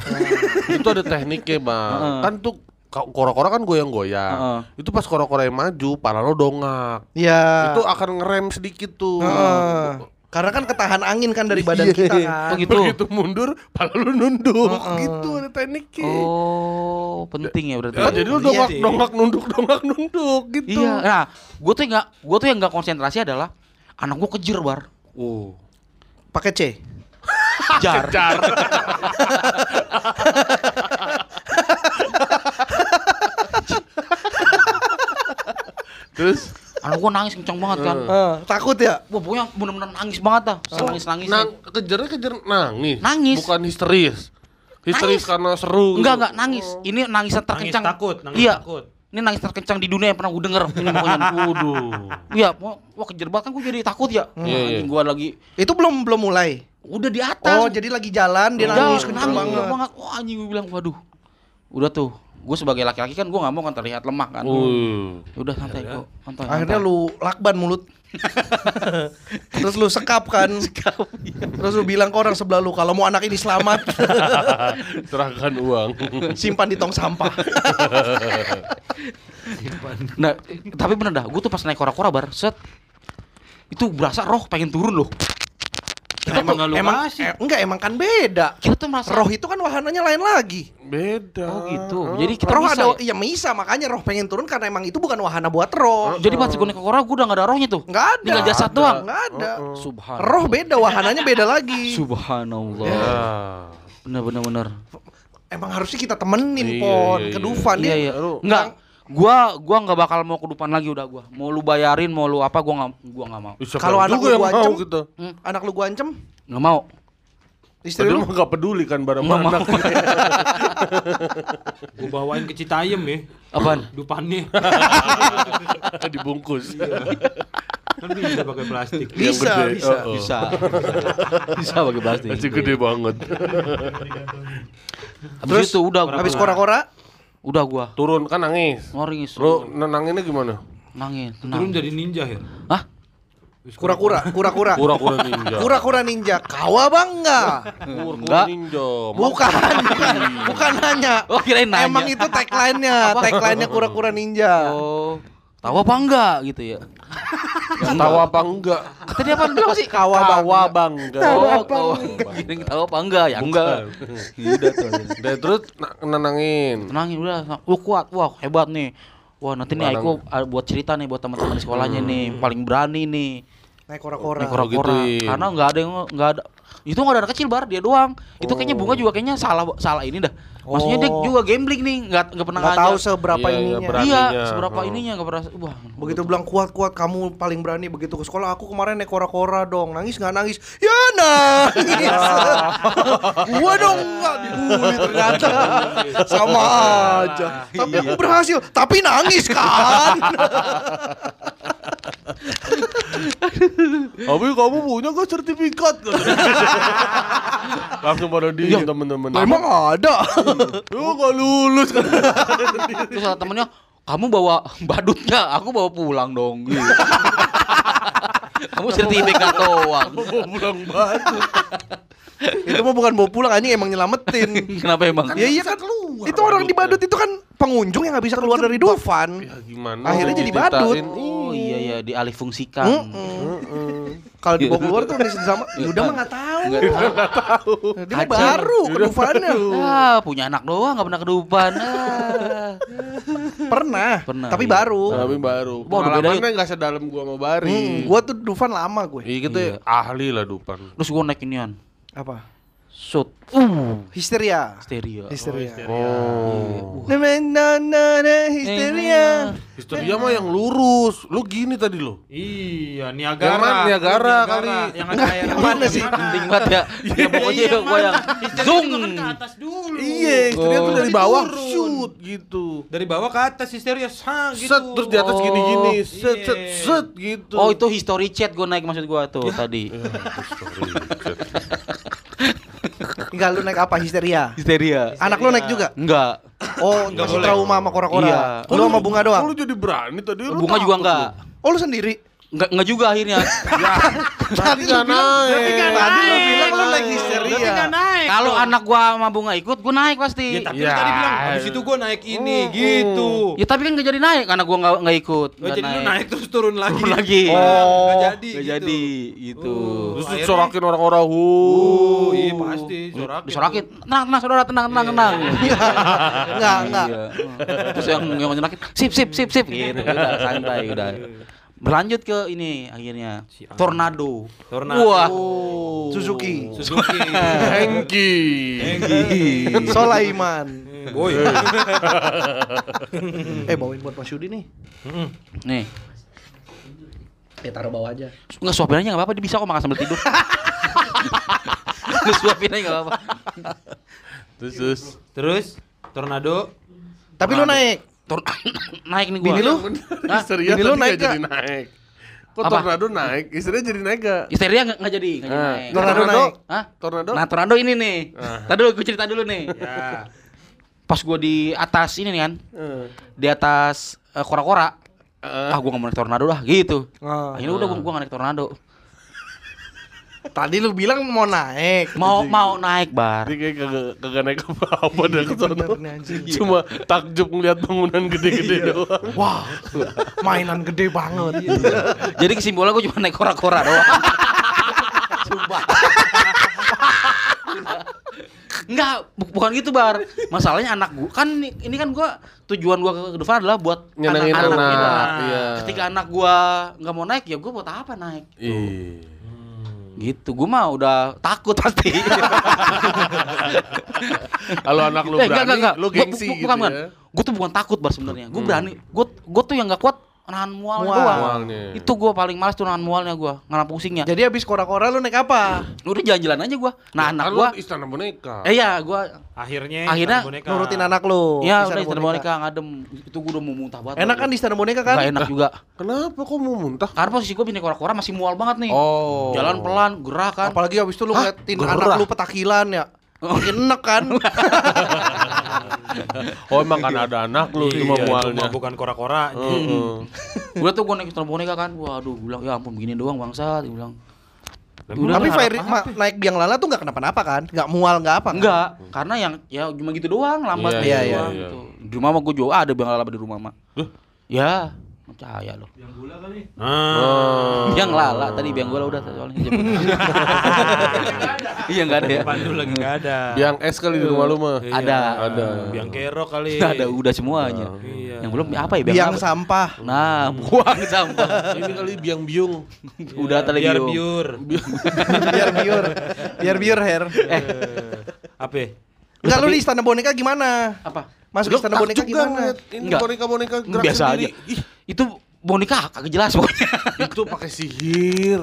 Speaker 4: itu ada tekniknya bang
Speaker 3: Heeh.
Speaker 4: kan tuh kora-kora kan goyang-goyang
Speaker 3: Heeh.
Speaker 4: itu pas kora-kora yang maju pala lo dongak
Speaker 1: Ya.
Speaker 4: itu akan ngerem sedikit tuh
Speaker 1: Heeh. Karena kan ketahan angin kan dari badan
Speaker 4: Iya.
Speaker 1: kita
Speaker 3: oh
Speaker 1: kan.
Speaker 3: gitu.
Speaker 4: Begitu mundur pala lo nunduk.
Speaker 1: Heeh.
Speaker 4: gitu ada tekniknya.
Speaker 3: Oh penting ya berarti.
Speaker 4: Ya, jadi lo
Speaker 2: Iya
Speaker 4: dongak
Speaker 2: sih.
Speaker 4: dongak nunduk dongak nunduk gitu.
Speaker 3: Iya, nah, gue tuh nggak, gue tuh yang nggak konsentrasi adalah anak gue kejer bar,
Speaker 4: oh.
Speaker 1: Pakai C.
Speaker 3: jar,
Speaker 4: jar. Terus
Speaker 3: anak gue nangis kencang banget kan,
Speaker 1: Eh, takut ya?
Speaker 3: wah pokoknya bener-bener nangis banget dah, nangis nangis,
Speaker 4: nang kejarnya kejar nangis?
Speaker 3: Nangis.
Speaker 4: bukan histeris. Histeris
Speaker 3: Nangis.
Speaker 4: karena seru
Speaker 3: enggak
Speaker 4: gitu.
Speaker 3: enggak nangis, ini nangisan
Speaker 2: Nangis
Speaker 3: terkencang,
Speaker 2: takut, nangis
Speaker 3: iya,
Speaker 2: takut.
Speaker 3: ini nangis terkencang di dunia yang pernah gue denger, ini pokoknya,
Speaker 4: waduh.
Speaker 3: Iya, wah kejer banget kan gue jadi takut ya,
Speaker 4: Iya, iya.
Speaker 3: anjing gue lagi,
Speaker 1: Itu belum belum mulai.
Speaker 3: udah di atas,
Speaker 1: Oh, jadi lagi jalan dia nangis kenceng
Speaker 3: nangis
Speaker 1: banget.
Speaker 3: wah anjing gue bilang, waduh, udah tuh, gue sebagai laki-laki kan gue nggak mau kan terlihat lemah kan,
Speaker 4: Uh.
Speaker 3: Udah santai kok, santai,
Speaker 1: Akhirnya
Speaker 3: santai.
Speaker 1: lu lakban mulut. Terus lu sekap kan. Terus lu bilang ke orang sebelah lu kalau mau anak ini selamat,
Speaker 4: serahkan uang
Speaker 1: simpan di tong sampah.
Speaker 3: Nah, tapi bener dah, gue tuh pas naik kora-kora bar, set itu berasa roh pengen turun loh.
Speaker 2: Kita emang nggak lu
Speaker 1: emang eh, enggak emang kan beda.
Speaker 3: Kita tuh merasa
Speaker 1: Roh itu kan wahananya lain lagi.
Speaker 4: beda
Speaker 3: Oh gitu. Jadi kita
Speaker 1: roh
Speaker 3: bisa
Speaker 1: ada
Speaker 3: ya?
Speaker 1: iya bisa makanya roh pengen turun karena emang itu bukan wahana buat roh.
Speaker 3: Jadi pas gue naik kora, gue udah gak ada rohnya tuh.
Speaker 1: Enggak ada.
Speaker 3: Tinggal jasad doang.
Speaker 1: Enggak ada.
Speaker 3: Subhanallah.
Speaker 1: Roh beda, wahananya beda lagi.
Speaker 3: Subhanallah.
Speaker 4: ya.
Speaker 3: Bener bener bener.
Speaker 1: Emang harusnya kita temenin
Speaker 4: Iya,
Speaker 1: pon
Speaker 4: iya,
Speaker 1: ke
Speaker 4: iya.
Speaker 1: Dufan
Speaker 3: Iya
Speaker 1: dia.
Speaker 3: iya. Enggak. Gua gua nggak bakal mau ke depan lagi udah gua. Mau lu bayarin, mau lu apa gua nggak gua nggak mau.
Speaker 1: Kalau anak lu gua
Speaker 4: mau
Speaker 1: ancam,
Speaker 4: gitu
Speaker 1: Anak lu gua ancem,
Speaker 3: Nggak mau.
Speaker 1: istri lu
Speaker 4: mah gak peduli kan barang
Speaker 3: Nggak
Speaker 4: anak
Speaker 2: Gua bawain ke Citayam ya.
Speaker 3: Apaan?
Speaker 2: Dupannya.
Speaker 4: dibungkus
Speaker 2: Kan bisa pakai plastik.
Speaker 1: Bisa, bisa.
Speaker 4: Oh, oh.
Speaker 3: Bisa. Bisa bagi plastik.
Speaker 4: Masih gede banget
Speaker 3: Terus itu udah
Speaker 1: habis kora-kora
Speaker 3: udah gua.
Speaker 4: turun kan nangis
Speaker 3: Nangis.
Speaker 4: Lu nenanginnya gimana?
Speaker 3: Nangis.
Speaker 2: Turun
Speaker 3: Tenang.
Speaker 2: jadi ninja ya.
Speaker 3: Hah?
Speaker 1: kura-kura, kura-kura.
Speaker 4: Kura-kura ninja
Speaker 1: Kura-kura ninja. Kawabangga.
Speaker 4: Kura-kura
Speaker 3: Enggak.
Speaker 4: ninja
Speaker 1: Bukan. Bukan nanya.
Speaker 3: Oh, kirain nanya.
Speaker 1: Emang itu tagline-nya, tagline-nya kura-kura ninja.
Speaker 3: Oh. Tahu apa enggak gitu ya?
Speaker 4: Tahu apa enggak?
Speaker 3: Kata dia apa enggak sih?
Speaker 4: Tawa bangga
Speaker 3: Oh, tahu. Kirain tahu apa enggak? Ya enggak. Udah tuh.
Speaker 4: Terus na- nenangin
Speaker 3: Tenangin udah. Lu kuat. Wah, hebat nih. Wah, nanti nih aku ah, buat cerita nih buat teman-teman di sekolahnya nih, paling berani nih.
Speaker 1: Naik kora-kora.
Speaker 3: Nih kora-kora.
Speaker 4: gituin.
Speaker 3: Karena enggak ada yang enggak ada itu nggak ada anak kecil bar dia doang. Itu kayaknya bunga juga kayaknya salah salah ini dah. Maksudnya dia
Speaker 1: Oh.
Speaker 3: juga gambling nih, nggak nggak pernah
Speaker 1: Nggak tahu seberapa
Speaker 4: Iya, iya,
Speaker 1: ininya.
Speaker 3: Iya, seberapa
Speaker 4: Oh.
Speaker 3: ininya nggak pernah. Wah,
Speaker 1: Begitu bilang kuat-kuat kamu paling berani begitu ke sekolah aku kemarin naik kora-kora dong nangis nggak nangis ya nangis gua dong nggak dibully ternyata sama aja tapi aku berhasil tapi nangis kan
Speaker 4: Tapi kamu punya gak sertifikat? Langsung pada diem temen-temen
Speaker 1: Lah, emang ada
Speaker 4: Lu gak lulus kan?
Speaker 3: Terus temennya, kamu bawa badut nggak? Aku bawa pulang dong. Gitu. kamu sertifikat doang.
Speaker 4: Mau pulang batu
Speaker 1: itu mah bukan bawa pulang anjing emang nyelamatin
Speaker 3: Kenapa emang?
Speaker 1: ya iya kan itu orang di badut itu kan pengunjung yang nggak bisa keluar dari Dufan
Speaker 4: Ya gimana
Speaker 1: Akhirnya jadi badut.
Speaker 3: Oh iya iya dialih fungsikan.
Speaker 1: Kalau dibawa keluar tuh nih sama ya udah mah nggak tahu
Speaker 3: Nggak tahu.
Speaker 1: dia
Speaker 3: Kacau.
Speaker 1: baru ke Dufannya
Speaker 3: Ah, punya anak doang nggak pernah kedupan. Ah.
Speaker 1: pernah
Speaker 3: Pernah,
Speaker 1: tapi
Speaker 3: iya.
Speaker 1: baru.
Speaker 4: Tapi baru.
Speaker 3: Wah,
Speaker 4: Pengalamannya gak sedalam gua sama Bari.
Speaker 1: Hmm, gua tuh Dufan lama gue.
Speaker 4: Iya kita
Speaker 3: Iya.
Speaker 4: ahli lah Dupan
Speaker 3: Terus gue naik inian.
Speaker 1: apa
Speaker 3: shoot. Uh,
Speaker 1: Histeria.
Speaker 3: stereo.
Speaker 1: Histeria.
Speaker 4: Oh.
Speaker 1: Na, na, na, na, histeria.
Speaker 4: Histeria mah yang lurus. Lu gini tadi lo.
Speaker 2: Iya,
Speaker 4: Yang
Speaker 2: Niagara.
Speaker 4: mana? Niagara kali.
Speaker 2: Yang ada air.
Speaker 1: yang mana sih?
Speaker 3: Penting banget ya. Ya pokoknya gua yang
Speaker 2: Zoom.
Speaker 3: zoom.
Speaker 2: ke atas dulu.
Speaker 4: Iya, histeria tuh
Speaker 3: Oh.
Speaker 4: dari bawah
Speaker 2: Turun.
Speaker 4: shoot gitu.
Speaker 2: Dari bawah ke atas histeria sang gitu.
Speaker 4: Set terus di atas gini-gini, set set
Speaker 2: Iya.
Speaker 4: set gitu.
Speaker 3: Oh, itu history chat gua naik maksud gua tuh tadi.
Speaker 1: Enggak lu naik apa histeria?
Speaker 3: Histeria.
Speaker 1: Anak lu naik juga?
Speaker 3: Enggak.
Speaker 1: Oh, masih trauma sama kora-kora.
Speaker 3: Iya.
Speaker 1: Lu sama bunga doang.
Speaker 4: Kok lu jadi berani tadi lu
Speaker 3: Bunga juga enggak.
Speaker 1: Oh, lu sendiri.
Speaker 3: Enggak enggak juga akhirnya.
Speaker 1: Tadi
Speaker 4: nggak naik.
Speaker 1: Tadi lu bilang lu naik histeria.
Speaker 2: Tapi nggak naik.
Speaker 3: Kalau anak gua sama bunga ikut, gua naik pasti.
Speaker 2: Ya, tapi
Speaker 4: Ya.
Speaker 2: tadi bilang habis itu gua naik ini gitu.
Speaker 3: Ya tapi kan nggak jadi naik karena gua nggak nggak ikut.
Speaker 2: Oh,
Speaker 3: Nggak
Speaker 2: jadi lu naik terus turun lagi.
Speaker 3: Turun lagi.
Speaker 2: Oh, nggak jadi.
Speaker 3: Nggak
Speaker 2: gitu.
Speaker 3: jadi gitu.
Speaker 4: Terus
Speaker 2: Akhirnya-
Speaker 4: disorakin orang-orang hu.
Speaker 2: Oh, iya pasti sorakin.
Speaker 3: Disorakin. Tenang tenang saudara tenang tenang tenang.
Speaker 1: Enggak, enggak.
Speaker 3: Iya. Terus yang yang nyorakin sip sip sip sip gitu. Udah santai udah. Berlanjut ke ini akhirnya
Speaker 2: Si
Speaker 3: tornado.
Speaker 2: Tornado.
Speaker 3: Wah.
Speaker 1: Suzuki.
Speaker 2: Suzuki.
Speaker 4: Hengki.
Speaker 1: Solaiman.
Speaker 2: Boy.
Speaker 1: Eh, bawain buat Mas Yudi nih.
Speaker 3: Nih.
Speaker 1: Eh, taruh bawah aja.
Speaker 3: Nggak suapin aja nggak apa-apa, dia bisa kok makan sambil tidur. Nggak suapin aja nggak apa-apa.
Speaker 4: Terus terus.
Speaker 2: Terus tornado.
Speaker 1: Tapi lu naik.
Speaker 3: Tor naik nih gua.
Speaker 1: Bini lu?
Speaker 4: Histeria
Speaker 1: Bini lu naik
Speaker 4: jadi naik. Kok
Speaker 3: Apa?
Speaker 4: tornado naik? Histeria jadi naik gak?
Speaker 3: Histeria nggak nggak jadi, jadi
Speaker 4: Nah,
Speaker 3: naik.
Speaker 1: Tornado naik.
Speaker 3: Hah?
Speaker 4: Tornado?
Speaker 3: Nah, tornado ini nih.
Speaker 4: Ah.
Speaker 3: Tadi dulu gue cerita dulu nih.
Speaker 2: Ya.
Speaker 3: Pas gua di atas ini nih kan,
Speaker 4: Eh.
Speaker 3: di atas eh, kora-kora.
Speaker 4: Eh.
Speaker 3: Ah, gua nggak mau naik tornado dah, gitu.
Speaker 1: Ah.
Speaker 3: Akhirnya udah gua, gua nggak naik tornado.
Speaker 1: Tadi lu bilang mau naik.
Speaker 3: Mau mau naik bar.
Speaker 4: Dia kayak kagak kagak naik apa-apa dah ke sana. Cuma takjub ngeliat bangunan gede-gede doang.
Speaker 1: Wah, mainan gede banget.
Speaker 3: Jadi kesimpulan gua cuma naik kora-kora doang. Sumpah. Enggak, bu- bukan gitu bar. Masalahnya anak gua kan ini, ini kan gua tujuan gua ke ke depan adalah buat
Speaker 4: Nyenengin anak,
Speaker 3: kita.
Speaker 4: iya.
Speaker 3: Ketika anak gua nggak mau naik ya gua buat apa naik?
Speaker 4: Ih.
Speaker 3: Gitu, gua mah udah takut pasti.
Speaker 4: Kalau anak lu
Speaker 3: Eh,
Speaker 4: berani, lu
Speaker 3: Gua-
Speaker 4: gengsi
Speaker 3: bu-
Speaker 4: gitu
Speaker 3: bukan,
Speaker 4: ya.
Speaker 3: Gua tuh bukan takut bar sebenarnya. Gua
Speaker 4: Hmm.
Speaker 3: berani. Gua gua tuh yang nggak kuat nahan mual,
Speaker 1: Mual.
Speaker 3: doang.
Speaker 4: Mualnya.
Speaker 3: Itu gua paling males tuh nahan mualnya gua, nahan pusingnya.
Speaker 1: Jadi habis kora-kora lu naik apa?
Speaker 3: Udah jalan-jalan aja gua. Nah, anak
Speaker 4: Kan lu
Speaker 3: gua
Speaker 4: istana boneka.
Speaker 3: Eh iya, gua
Speaker 2: Akhirnya
Speaker 3: Akhirnya
Speaker 2: Istana boneka.
Speaker 1: Nurutin anak lu.
Speaker 3: Iya
Speaker 1: di
Speaker 3: udah
Speaker 1: Istana
Speaker 3: boneka ngadem itu gua udah mau muntah banget.
Speaker 1: Enak kan di Istana Boneka kan?
Speaker 3: Gak enak juga.
Speaker 4: Kenapa kok mau muntah?
Speaker 3: Karena posisi gua bini kora-kora masih mual banget nih.
Speaker 4: Oh.
Speaker 3: Jalan pelan, gerah kan.
Speaker 1: Apalagi habis itu lu ngeliatin anak lu petakilan ya. Makin enek kan?
Speaker 4: Oh emang kan ada anak lu cuma
Speaker 2: Iya,
Speaker 4: mualnya.
Speaker 2: cuma bukan kora-kora.
Speaker 4: Heeh.
Speaker 3: Gua tuh gua naik istana boneka kan. Waduh, bilang ya ampun begini doang bangsa, dia bilang. Udah
Speaker 1: Tapi ma- naik biang lala tuh nggak kenapa-napa kan? Nggak mual nggak apa? kan?
Speaker 3: Enggak, karena yang ya cuma gitu doang, lambat
Speaker 4: Iya,
Speaker 3: gitu
Speaker 1: iya,
Speaker 3: doang
Speaker 4: iya.
Speaker 3: gitu. Di rumah mah gua juga ada biang lala di rumah mah. Ya, percaya loh.
Speaker 2: Ah.
Speaker 3: Biang lala tadi biang gula udah soalnya. Iya enggak ada ya.
Speaker 2: Pandu lagi nggak ada.
Speaker 4: Biang es kali di rumah lu mah.
Speaker 2: Iya.
Speaker 3: Ada.
Speaker 4: Ada.
Speaker 2: Biang kerok kali.
Speaker 3: ada udah semuanya.
Speaker 2: Iya.
Speaker 3: Yang belum apa ya biang,
Speaker 1: Biang
Speaker 3: apa?
Speaker 1: sampah.
Speaker 3: Nah, buang sampah.
Speaker 4: Ini kali biang biung.
Speaker 3: Udah tadi
Speaker 2: biar biur.
Speaker 1: biar biur. Biar biur hair.
Speaker 2: Eh. Apa?
Speaker 1: Enggak lu di Istana Boneka gimana?
Speaker 3: Apa?
Speaker 1: Masuk Istana Boneka
Speaker 4: takjub
Speaker 1: gimana?
Speaker 4: Ini
Speaker 3: Enggak.
Speaker 4: boneka-boneka gerak
Speaker 3: Biasa
Speaker 4: sendiri.
Speaker 3: aja. Itu boneka kagak jelas pokoknya.
Speaker 4: Itu pakai sihir.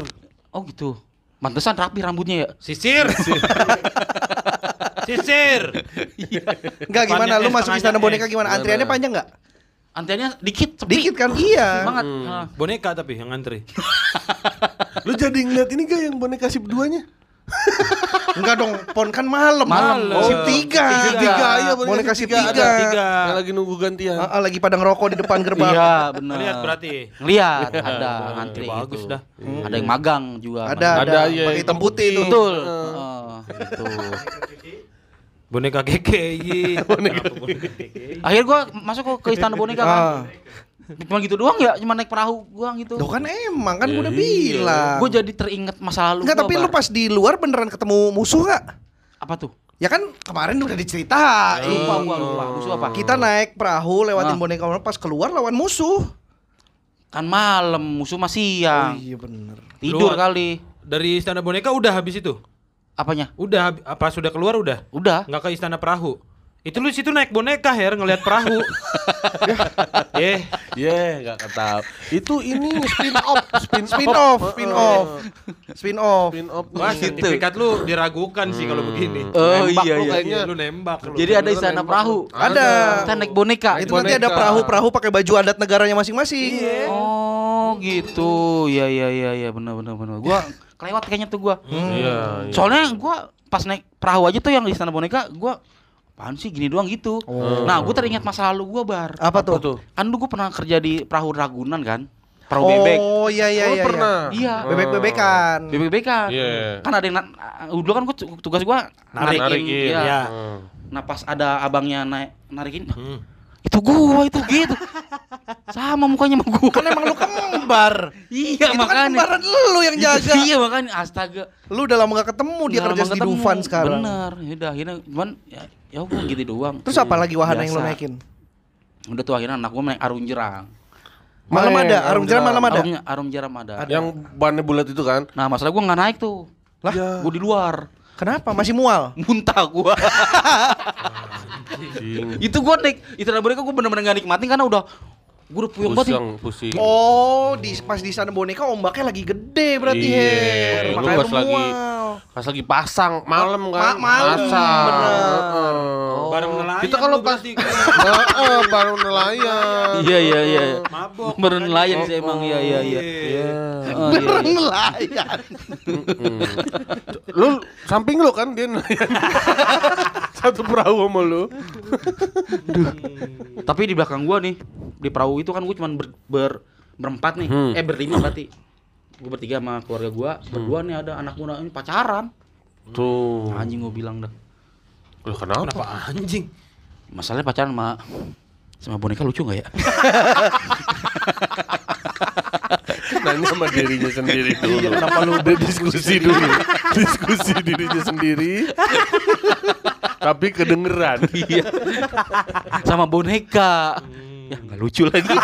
Speaker 3: Oh gitu. Mantesan rapi rambutnya ya.
Speaker 2: Sisir. Sisir.
Speaker 1: Enggak gimana lu
Speaker 2: Depannya
Speaker 1: masuk Istana Boneka
Speaker 2: S.
Speaker 1: gimana? Antriannya panjang enggak?
Speaker 3: Antriannya dikit, sepi.
Speaker 1: Dikit kan? Iya.
Speaker 3: banget. Nah.
Speaker 2: Boneka tapi yang ngantri.
Speaker 4: Lu jadi ngeliat ini gak yang boneka sip duanya?
Speaker 1: Enggak dong, pon kan malam.
Speaker 3: Malam.
Speaker 1: Oh, sip tiga.
Speaker 2: Sip
Speaker 4: tiga, iya, boneka
Speaker 1: Boneka
Speaker 4: sip
Speaker 1: sip
Speaker 4: tiga
Speaker 1: tiga.
Speaker 4: ada.
Speaker 2: Tiga.
Speaker 4: Yang lagi nunggu gantian.
Speaker 1: Ah, ah, lagi pada ngerokok di depan gerbang.
Speaker 3: Iya, benar.
Speaker 2: Lihat berarti.
Speaker 3: Ngeliat ada ngantri
Speaker 2: Ya, bagus
Speaker 3: gitu.
Speaker 2: dah.
Speaker 3: Ada yang magang juga.
Speaker 1: Ada, ada,
Speaker 4: Ada, iya,
Speaker 1: pakai hitam putih itu.
Speaker 3: Betul. Heeh, gitu.
Speaker 2: Boneka KKI. Boneka
Speaker 3: Akhirnya gua masuk ke- ke istana boneka kan. Cuma gitu doang ya, cuma naik perahu gua gitu.
Speaker 1: Loh kan emang kan gue udah
Speaker 4: Iya.
Speaker 1: bilang.
Speaker 3: Gue jadi teringat masa lalu
Speaker 1: Enggak,
Speaker 3: gua,
Speaker 1: tapi lu
Speaker 3: Bar.
Speaker 1: pas di luar beneran ketemu musuh nggak?
Speaker 3: apa tuh?
Speaker 1: Ya kan kemarin udah diceritain.
Speaker 3: Lupa gua lupa. Musuh apa?
Speaker 1: Kita naik perahu lewatin
Speaker 3: Ah.
Speaker 1: boneka pas keluar lawan musuh.
Speaker 3: Kan malam, musuh masih siang.
Speaker 1: Oh iya bener.
Speaker 3: Tidur
Speaker 2: Lu-
Speaker 3: kali.
Speaker 2: Dari Istana Boneka udah habis itu.
Speaker 3: Apanya?
Speaker 2: Udah apa sudah keluar udah?
Speaker 3: Udah.
Speaker 2: Nggak ke istana perahu. Itu lu situ naik boneka Her ngelihat perahu. eh,
Speaker 4: Ye, nggak ketahu. Itu ini spin off, spin,
Speaker 1: Spin off, spin off. Spin off.
Speaker 4: Spin off.
Speaker 2: wah sertifikat lu diragukan sih kalau begini.
Speaker 3: Oh
Speaker 4: Nembak
Speaker 3: iya
Speaker 4: lu
Speaker 3: iya.
Speaker 4: kayaknya.
Speaker 2: Iya, lu nembak lu.
Speaker 3: Jadi ada istana perahu.
Speaker 4: lu.
Speaker 1: Ada.
Speaker 3: Kita naik boneka.
Speaker 1: Itu nanti ada perahu-perahu pakai baju adat negaranya masing-masing.
Speaker 3: Oh gitu. Iya iya iya iya benar benar benar. Gua kelewat kayaknya tuh gua.
Speaker 4: Iya. iya.
Speaker 3: Soalnya gua pas naik perahu aja tuh yang di istana boneka gua apaan sih gini doang gitu. Nah, gua teringat masa lalu gua bar.
Speaker 1: Apa tuh?
Speaker 4: tuh?
Speaker 3: Kan dulu gua pernah kerja di perahu Ragunan kan. Perahu bebek.
Speaker 1: Oh iya iya
Speaker 4: Oh,
Speaker 1: iya.
Speaker 4: pernah.
Speaker 3: Iya.
Speaker 1: Bebek-bebekan.
Speaker 3: Bebek-bebekan.
Speaker 4: Iya.
Speaker 3: Kan ada yang na- dulu kan gua tu- tugas gua
Speaker 2: Narik.
Speaker 3: narikin.
Speaker 4: Narikin.
Speaker 3: Iya.
Speaker 2: Iya.
Speaker 4: Hmm.
Speaker 3: Nah, pas ada abangnya naik narikin,
Speaker 2: Hmm.
Speaker 3: Itu gua itu gitu. Sama mukanya sama gua.
Speaker 1: Kan emang lu kembar.
Speaker 3: Iya
Speaker 1: Itu kan
Speaker 3: makanya.
Speaker 1: kembaran lu yang jaga.
Speaker 3: Iya makanya astaga.
Speaker 1: Lu udah lama gak ketemu dia kerja di. Dufan sekarang.
Speaker 3: Bener. Ya udah akhirnya cuman ya ya udah gitu doang.
Speaker 1: Terus apa lagi wahana yang lu
Speaker 3: Biasa.
Speaker 1: naikin?
Speaker 3: Udah tuh akhirnya anak gua naik arung jerang.
Speaker 1: Malam ada, arung jeram
Speaker 4: jeram.
Speaker 1: malam ada.
Speaker 3: Arung, arum jeram ada.
Speaker 4: Yang bannya bulat itu kan?
Speaker 3: Nah, masalah gua nggak naik tuh.
Speaker 1: Lah?
Speaker 4: Ya.
Speaker 3: Gua di luar.
Speaker 1: Kenapa? Masih mual.
Speaker 3: Muntah gua. Itu gua naik itu mereka gua bener-bener gak nikmatin karena udah gua udah puyeng banget.
Speaker 4: Pusing, pusing.
Speaker 1: Oh, di pas di sana boneka ombaknya lagi gede berarti
Speaker 4: Iya,
Speaker 1: Her.
Speaker 4: lu pas lagi-. Pas lagi pasang malam kan?
Speaker 1: Ma- malam,
Speaker 4: Pasang.
Speaker 1: bener.
Speaker 4: Heeh.
Speaker 2: Bareng nelayan.
Speaker 4: Kita kalau pas
Speaker 2: berarti.
Speaker 4: Heeh, baru nelayan.
Speaker 3: Iya iya iya.
Speaker 2: mabok. Makanya.
Speaker 3: nelayan sih emang iya iya iya.
Speaker 4: Iya.
Speaker 3: Oh, iya,
Speaker 1: Beneran
Speaker 3: iya.
Speaker 1: nelayan.
Speaker 4: Lu samping lu kan dia nelayan. Satu perahu sama lu.
Speaker 3: Tapi di belakang gua nih di perahu itu kan gua cuma ber, ber- berempat nih.
Speaker 4: Hmm.
Speaker 3: Eh berlima berarti. Gua bertiga sama keluarga gua, berdua nih ada anak muda ini pacaran.
Speaker 4: Tuh.
Speaker 3: Anjing gua bilang dah.
Speaker 4: Loh, kenapa?
Speaker 2: Kenapa anjing?
Speaker 3: Masalahnya pacaran sama sama boneka lucu nggak ya?
Speaker 4: Nanya sama dirinya sendiri dulu. kenapa lu udah diskusi dulu? diskusi dirinya sendiri. Tapi kedengeran.
Speaker 3: Iya. sama boneka. Ya nggak lucu lagi.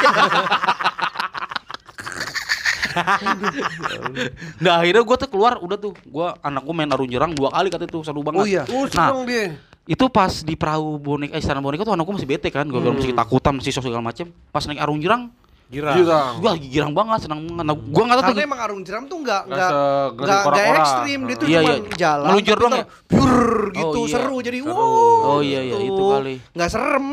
Speaker 3: nah akhirnya gua tuh keluar udah tuh gua anak gua main arung jerang dua kali kata itu seru banget
Speaker 1: Oh iya.
Speaker 4: Oh,
Speaker 3: nah
Speaker 4: dia.
Speaker 3: itu pas di perahu boneka eh, istana boneka tuh anak gua masih bete kan gua masih ketakutan masih sok segala macem pas naik arung jerang
Speaker 2: Gira.
Speaker 4: Girang.
Speaker 3: gua lagi girang banget senang banget nah, gua nggak tahu tuh
Speaker 1: Karena emang arung jeram tuh nggak
Speaker 4: Nggak
Speaker 1: nggak
Speaker 4: segede
Speaker 1: nggak nggak
Speaker 4: kora-kora.
Speaker 1: ekstrim dia tuh
Speaker 3: Iya,
Speaker 1: cuma
Speaker 3: iya.
Speaker 1: jalan
Speaker 3: Meluncur
Speaker 1: ntar
Speaker 3: ya?
Speaker 1: Pur
Speaker 3: Oh,
Speaker 1: gitu
Speaker 3: iya.
Speaker 1: seru jadi wow.
Speaker 3: Oh, iya, iya,
Speaker 1: gitu.
Speaker 3: itu kali.
Speaker 1: Nggak serem.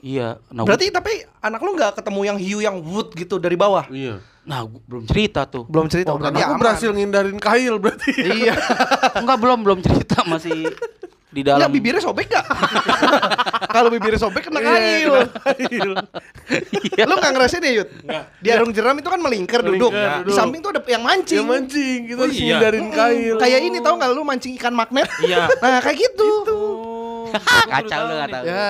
Speaker 3: Iya nah, gua-
Speaker 1: Berarti tapi anak lu nggak ketemu yang hiu yang wood gitu dari bawah.
Speaker 4: Iya.
Speaker 3: nah gua belum cerita tuh
Speaker 1: Belum cerita.
Speaker 4: Oh,
Speaker 1: berarti
Speaker 4: aku
Speaker 1: aman.
Speaker 4: berhasil ngindarin kail berarti.
Speaker 1: Iya.
Speaker 3: enggak belum belum cerita masih di dalam
Speaker 1: Enggak bibirnya sobek gak? Kalau bibirnya sobek kena kail.
Speaker 3: Iya.
Speaker 1: Lu gak ngerasain ya Yud? Di arung jeram itu kan melingkar duduk.
Speaker 4: Melingkar,
Speaker 1: Di samping tuh ada yang mancing.
Speaker 4: Ya mancing, kita
Speaker 2: Oh, iya.
Speaker 4: ngindarin kail.
Speaker 1: Kayak ini tau gak lu mancing ikan magnet?
Speaker 2: Iya.
Speaker 1: Nah kayak gitu.
Speaker 3: Kacau lu nggak tahu
Speaker 1: Ya.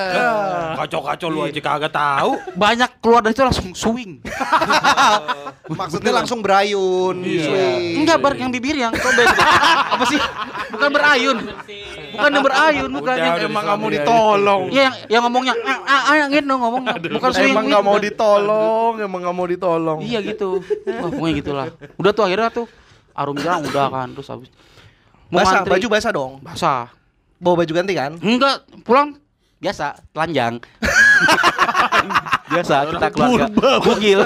Speaker 2: Kacau-kacau lu aja kagak tahu.
Speaker 3: banyak keluar dari itu langsung swing
Speaker 1: Maksudnya langsung berayun. swing.
Speaker 3: enggak bar yang bibir yang sobek apa sih bukan berayun bukan yang berayun bukan yang
Speaker 1: Emang
Speaker 2: aja.
Speaker 1: ditolong.
Speaker 3: Iya yang yang ngomongnya ah ah, ah yang gitu ngomongnya bukan swing
Speaker 1: Emang
Speaker 3: gitu.
Speaker 1: gak mau ditolong, emang gak mau ditolong.
Speaker 3: iya gitu wah pokoknya gitulah udah tuh akhirnya tuh arum jarang udah kan terus habis Mau
Speaker 1: Basah,
Speaker 3: ngantri-
Speaker 1: baju basah dong.
Speaker 3: basah
Speaker 1: Bawa baju ganti kan?
Speaker 3: enggak pulang biasa telanjang biasa kita keluarga bugil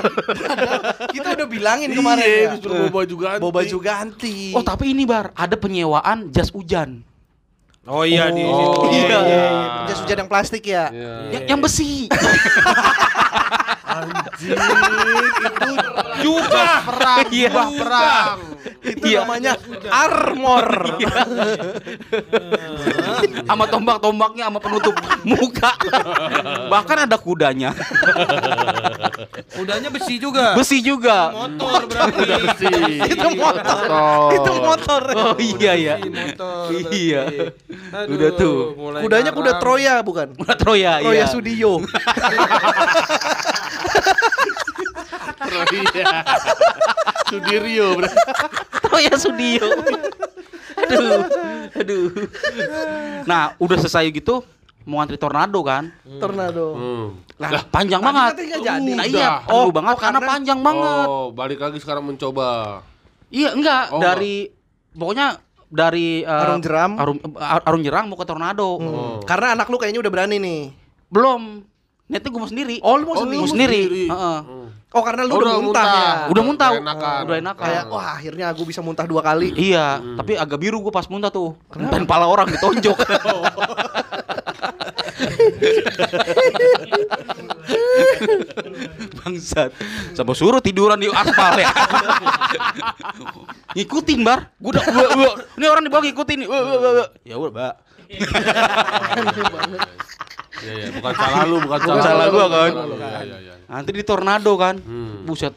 Speaker 1: Kita udah bilangin kemarin
Speaker 4: Iya,
Speaker 1: ya.
Speaker 4: bawa baju ganti.
Speaker 1: Bawa baju ganti.
Speaker 3: oh tapi ini bar ada penyewaan jas hujan
Speaker 2: Oh iya di
Speaker 4: Oh,
Speaker 2: situ.
Speaker 1: Iya,
Speaker 4: iya.
Speaker 1: jas hujan yang plastik ya.
Speaker 4: Iya.
Speaker 3: yang, yang besi
Speaker 4: Anjing, itu
Speaker 2: Jubah
Speaker 4: perang,
Speaker 3: Iya.
Speaker 4: jubah perang.
Speaker 1: Itu
Speaker 3: Iya.
Speaker 1: namanya armor.
Speaker 3: sama tombak-tombaknya sama penutup muka bahkan ada kudanya
Speaker 2: Udahnya besi juga.
Speaker 3: besi juga
Speaker 2: Motor berarti.
Speaker 1: itu motor.
Speaker 4: Motor.
Speaker 1: itu motor.
Speaker 3: oh iya ya
Speaker 2: Besi, motor.
Speaker 3: Iya.
Speaker 2: Aduh,
Speaker 3: Udah tuh.
Speaker 2: mulai
Speaker 1: Kudanya kuda. Troya bukan?
Speaker 3: udah Troya
Speaker 1: Troya
Speaker 3: iya
Speaker 1: Sudio.
Speaker 4: Iya. Sudirio berarti.
Speaker 3: Troya Sudio aduh aduh nah udah selesai gitu mau ngantri tornado kan
Speaker 1: Tornado.
Speaker 4: Hmm.
Speaker 3: lah panjang
Speaker 1: Tadi
Speaker 3: banget
Speaker 1: jadi.
Speaker 3: nah
Speaker 4: Udah.
Speaker 3: iya
Speaker 1: Oh,
Speaker 3: banget
Speaker 1: oh,
Speaker 3: karena,
Speaker 1: karena-
Speaker 3: panjang banget
Speaker 4: Oh, balik lagi sekarang mencoba.
Speaker 3: iya enggak
Speaker 4: Oh,
Speaker 3: dari pokoknya dari eh,
Speaker 1: Arung Jeram.
Speaker 3: Arung, eh, Arung Jeram mau ke Tornado.
Speaker 1: Hmm. Karena anak lu kayaknya udah berani nih.
Speaker 3: Belum. Niatnya gue mau sendiri.
Speaker 1: Oh, lu mau
Speaker 4: Oh,
Speaker 1: sendiri?
Speaker 3: mau
Speaker 4: mau
Speaker 3: sendiri.
Speaker 4: sendiri.
Speaker 3: Heeh.
Speaker 1: Oh, karena lu
Speaker 4: Oh,
Speaker 1: udah,
Speaker 4: udah
Speaker 1: muntah,
Speaker 4: muntah.
Speaker 1: ya.
Speaker 3: Udah muntah.
Speaker 4: Udah enakan.
Speaker 3: Udah enakan.
Speaker 1: Kayak wah akhirnya aku bisa muntah dua kali.
Speaker 3: Iya, tapi agak biru gue pas muntah tuh. Dan pala orang ditonjok. Bangsat. Sampai suruh tiduran di aspal ya. ngikutin bar. Gua udah gua, gua. Ini orang di bawah ngikutin. Ya udah, Mbak.
Speaker 4: Iya, iya, bukan salah lu, bukan salah,
Speaker 3: salah
Speaker 4: lu,
Speaker 3: gua kan.
Speaker 4: Iya, iya, iya.
Speaker 3: Nanti di tornado kan.
Speaker 4: Hmm.
Speaker 3: Buset.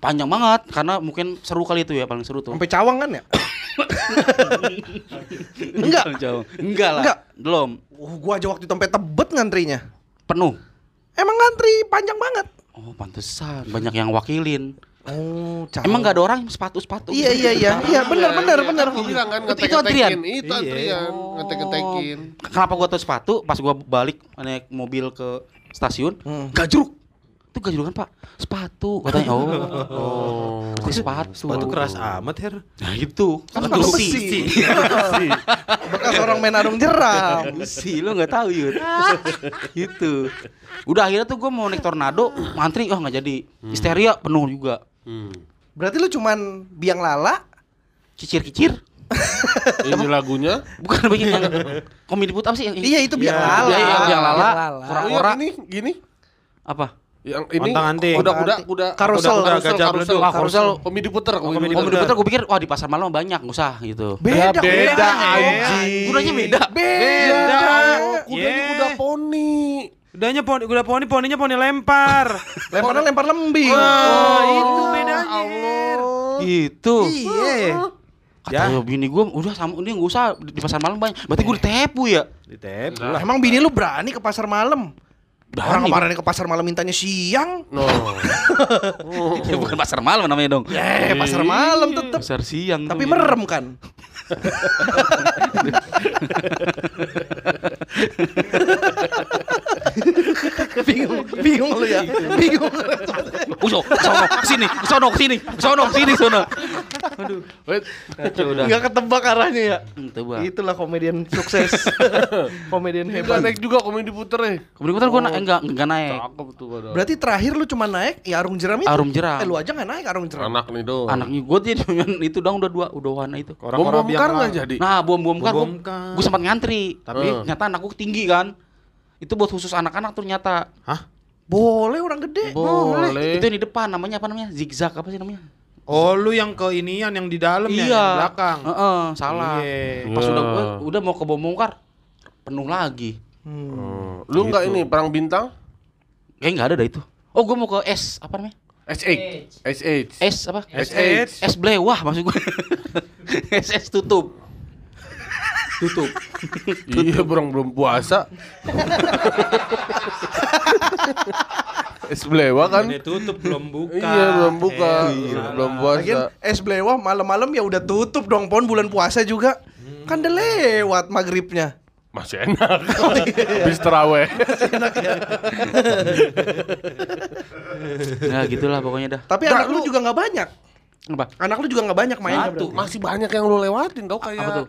Speaker 3: Panjang banget karena mungkin seru kali itu ya, paling seru tuh.
Speaker 1: Sampai cawang kan ya? Enggak.
Speaker 3: Jauh. Enggak lah.
Speaker 1: Enggak.
Speaker 3: Belum.
Speaker 1: Oh, gua aja waktu itu sampai tebet ngantrinya.
Speaker 3: Penuh.
Speaker 1: Emang ngantri panjang banget.
Speaker 3: Oh, pantesan banyak yang wakilin.
Speaker 1: Oh.
Speaker 3: Emang nggak ada orang sepatu-sepatu?
Speaker 1: Iya iya iya. Iya benar benar
Speaker 4: Iya,
Speaker 1: benar.
Speaker 4: gua bilang kan
Speaker 3: Itu- itu antrian?
Speaker 4: Itu antrian, ngetek-ngetekin.
Speaker 3: Kenapa gua tahu sepatu pas gua balik naik mobil ke stasiun?
Speaker 1: Hmm.
Speaker 3: Gajruk. Itu gajruk kan, Pak? Sepatu katanya. Oh. Oh. Itu sepatu.
Speaker 2: Sepatu keras amat, Her.
Speaker 3: Nah, itu.
Speaker 1: Kan sepatu besi. Bekas orang main arung jeram.
Speaker 3: Besi, lo nggak tahu Yud. itu. Udah akhirnya tuh gua mau naik tornado, ngantri, oh nggak jadi. Histeria penuh juga.
Speaker 4: Hmm.
Speaker 1: Berarti lu cuman biang lala.
Speaker 3: Cicir-kicir.
Speaker 4: Ini lagunya.
Speaker 3: Bukan bikin yang komedi put apa sih yang ini?
Speaker 1: Iya itu biang
Speaker 2: Iya,
Speaker 1: lala.
Speaker 3: iya, iya, biang lala. Kura-kura.
Speaker 4: yang ini, gini.
Speaker 3: Apa?
Speaker 4: Yang ini kuda-kuda kuda
Speaker 1: Karusel.
Speaker 2: Kuda-kuda gajah
Speaker 4: karusel.
Speaker 3: Ah, karusel.
Speaker 4: Komedi puter,
Speaker 2: komedi
Speaker 4: komedi puter.
Speaker 3: gue pikir wah di pasar malam banyak, nggak usah gitu.
Speaker 1: Beda
Speaker 4: Ya, beda
Speaker 1: Her.
Speaker 4: anjing.
Speaker 3: Kudanya beda.
Speaker 1: Beda.
Speaker 4: Oh, kudanya kuda poni.
Speaker 2: Kudanya poni, kuda poni, poninya poni lempar.
Speaker 1: Lemparnya lempar lembing.
Speaker 2: Wah, itu bedanya. Her.
Speaker 3: Gitu.
Speaker 1: Iya.
Speaker 3: Kata ya. bini gue udah sama ini nggak usah di pasar malam banyak. Berarti gue ditepu ya.
Speaker 2: Ditep.
Speaker 1: Lah, Emang bini lu berani ke pasar malam? Orang
Speaker 3: Berani.
Speaker 1: kemarin ke pasar malam mintanya siang.
Speaker 4: No.
Speaker 3: Ya bukan pasar malam namanya dong.
Speaker 1: Eh, pasar malam tetep.
Speaker 3: Pasar siang.
Speaker 1: Tapi
Speaker 3: tuh.
Speaker 1: merem kan? bingung, bingung lu ya. Bingung.
Speaker 3: Uso, sono, sini, sono, sini, sono, sini, sono. Aduh,
Speaker 4: Wait.
Speaker 3: kacau udah.
Speaker 1: Enggak ketebak arahnya ya.
Speaker 3: Itu bang.
Speaker 1: Itulah komedian sukses. komedian
Speaker 4: Enggak
Speaker 1: hebat.
Speaker 4: naik juga komedi puter ya.
Speaker 3: Kemudian putar gue na- enggak enggak naik.
Speaker 4: Cakep tuh padahal.
Speaker 1: Berarti terakhir lu cuma naik ya arung jeram itu.
Speaker 3: Arum jeram.
Speaker 1: Eh lu aja nggak naik arung jeram.
Speaker 4: Anak nih dong.
Speaker 3: Anaknya gue dia itu dong udah dua udah warna itu.
Speaker 4: Bom bom kar nggak jadi.
Speaker 3: Nah, bom bom kan
Speaker 2: Bom kar.
Speaker 3: Gue sempat ngantri, tapi
Speaker 4: Eh.
Speaker 3: ternyata anak gue tinggi kan. Itu buat khusus anak-anak tuh nyata.
Speaker 2: Hah?
Speaker 1: Boleh orang gede.
Speaker 4: Boleh.
Speaker 3: Itu yang di depan namanya apa namanya? Zigzag apa sih namanya?
Speaker 2: Oh, lu yang ke inian yang di dalam ya, yang di belakang.
Speaker 3: Heeh, salah.
Speaker 2: Iya.
Speaker 3: Pas
Speaker 4: Iya.
Speaker 3: udah gua- udah mau ke bom bongkar penuh lagi.
Speaker 4: Oh, Lu nggak ini perang bintang?
Speaker 3: Kayak nggak ada dah itu. Oh, gue mau ke S apa namanya?
Speaker 4: SH. SH.
Speaker 3: S apa?
Speaker 2: SH.
Speaker 3: S blewah maksud gue. SS tutup. Tutup.
Speaker 4: Iya, burung belum puasa. Es belewa kan?
Speaker 2: Ini tutup belum buka.
Speaker 4: Iya, belum buka.
Speaker 2: Iya.
Speaker 4: Belum
Speaker 1: Lagian
Speaker 4: puasa.
Speaker 1: es belewah malam-malam ya udah tutup dong pon bulan puasa juga. Kan udah lewat maghribnya.
Speaker 4: Masih enak. Habis terawih.
Speaker 3: Nah, gitulah pokoknya dah.
Speaker 1: Tapi anak lu juga nggak banyak.
Speaker 3: Apa?
Speaker 1: Anak lu juga nggak banyak main.
Speaker 3: Satu.
Speaker 4: Masih banyak yang lu lewatin tau kayak.
Speaker 3: Apa tuh?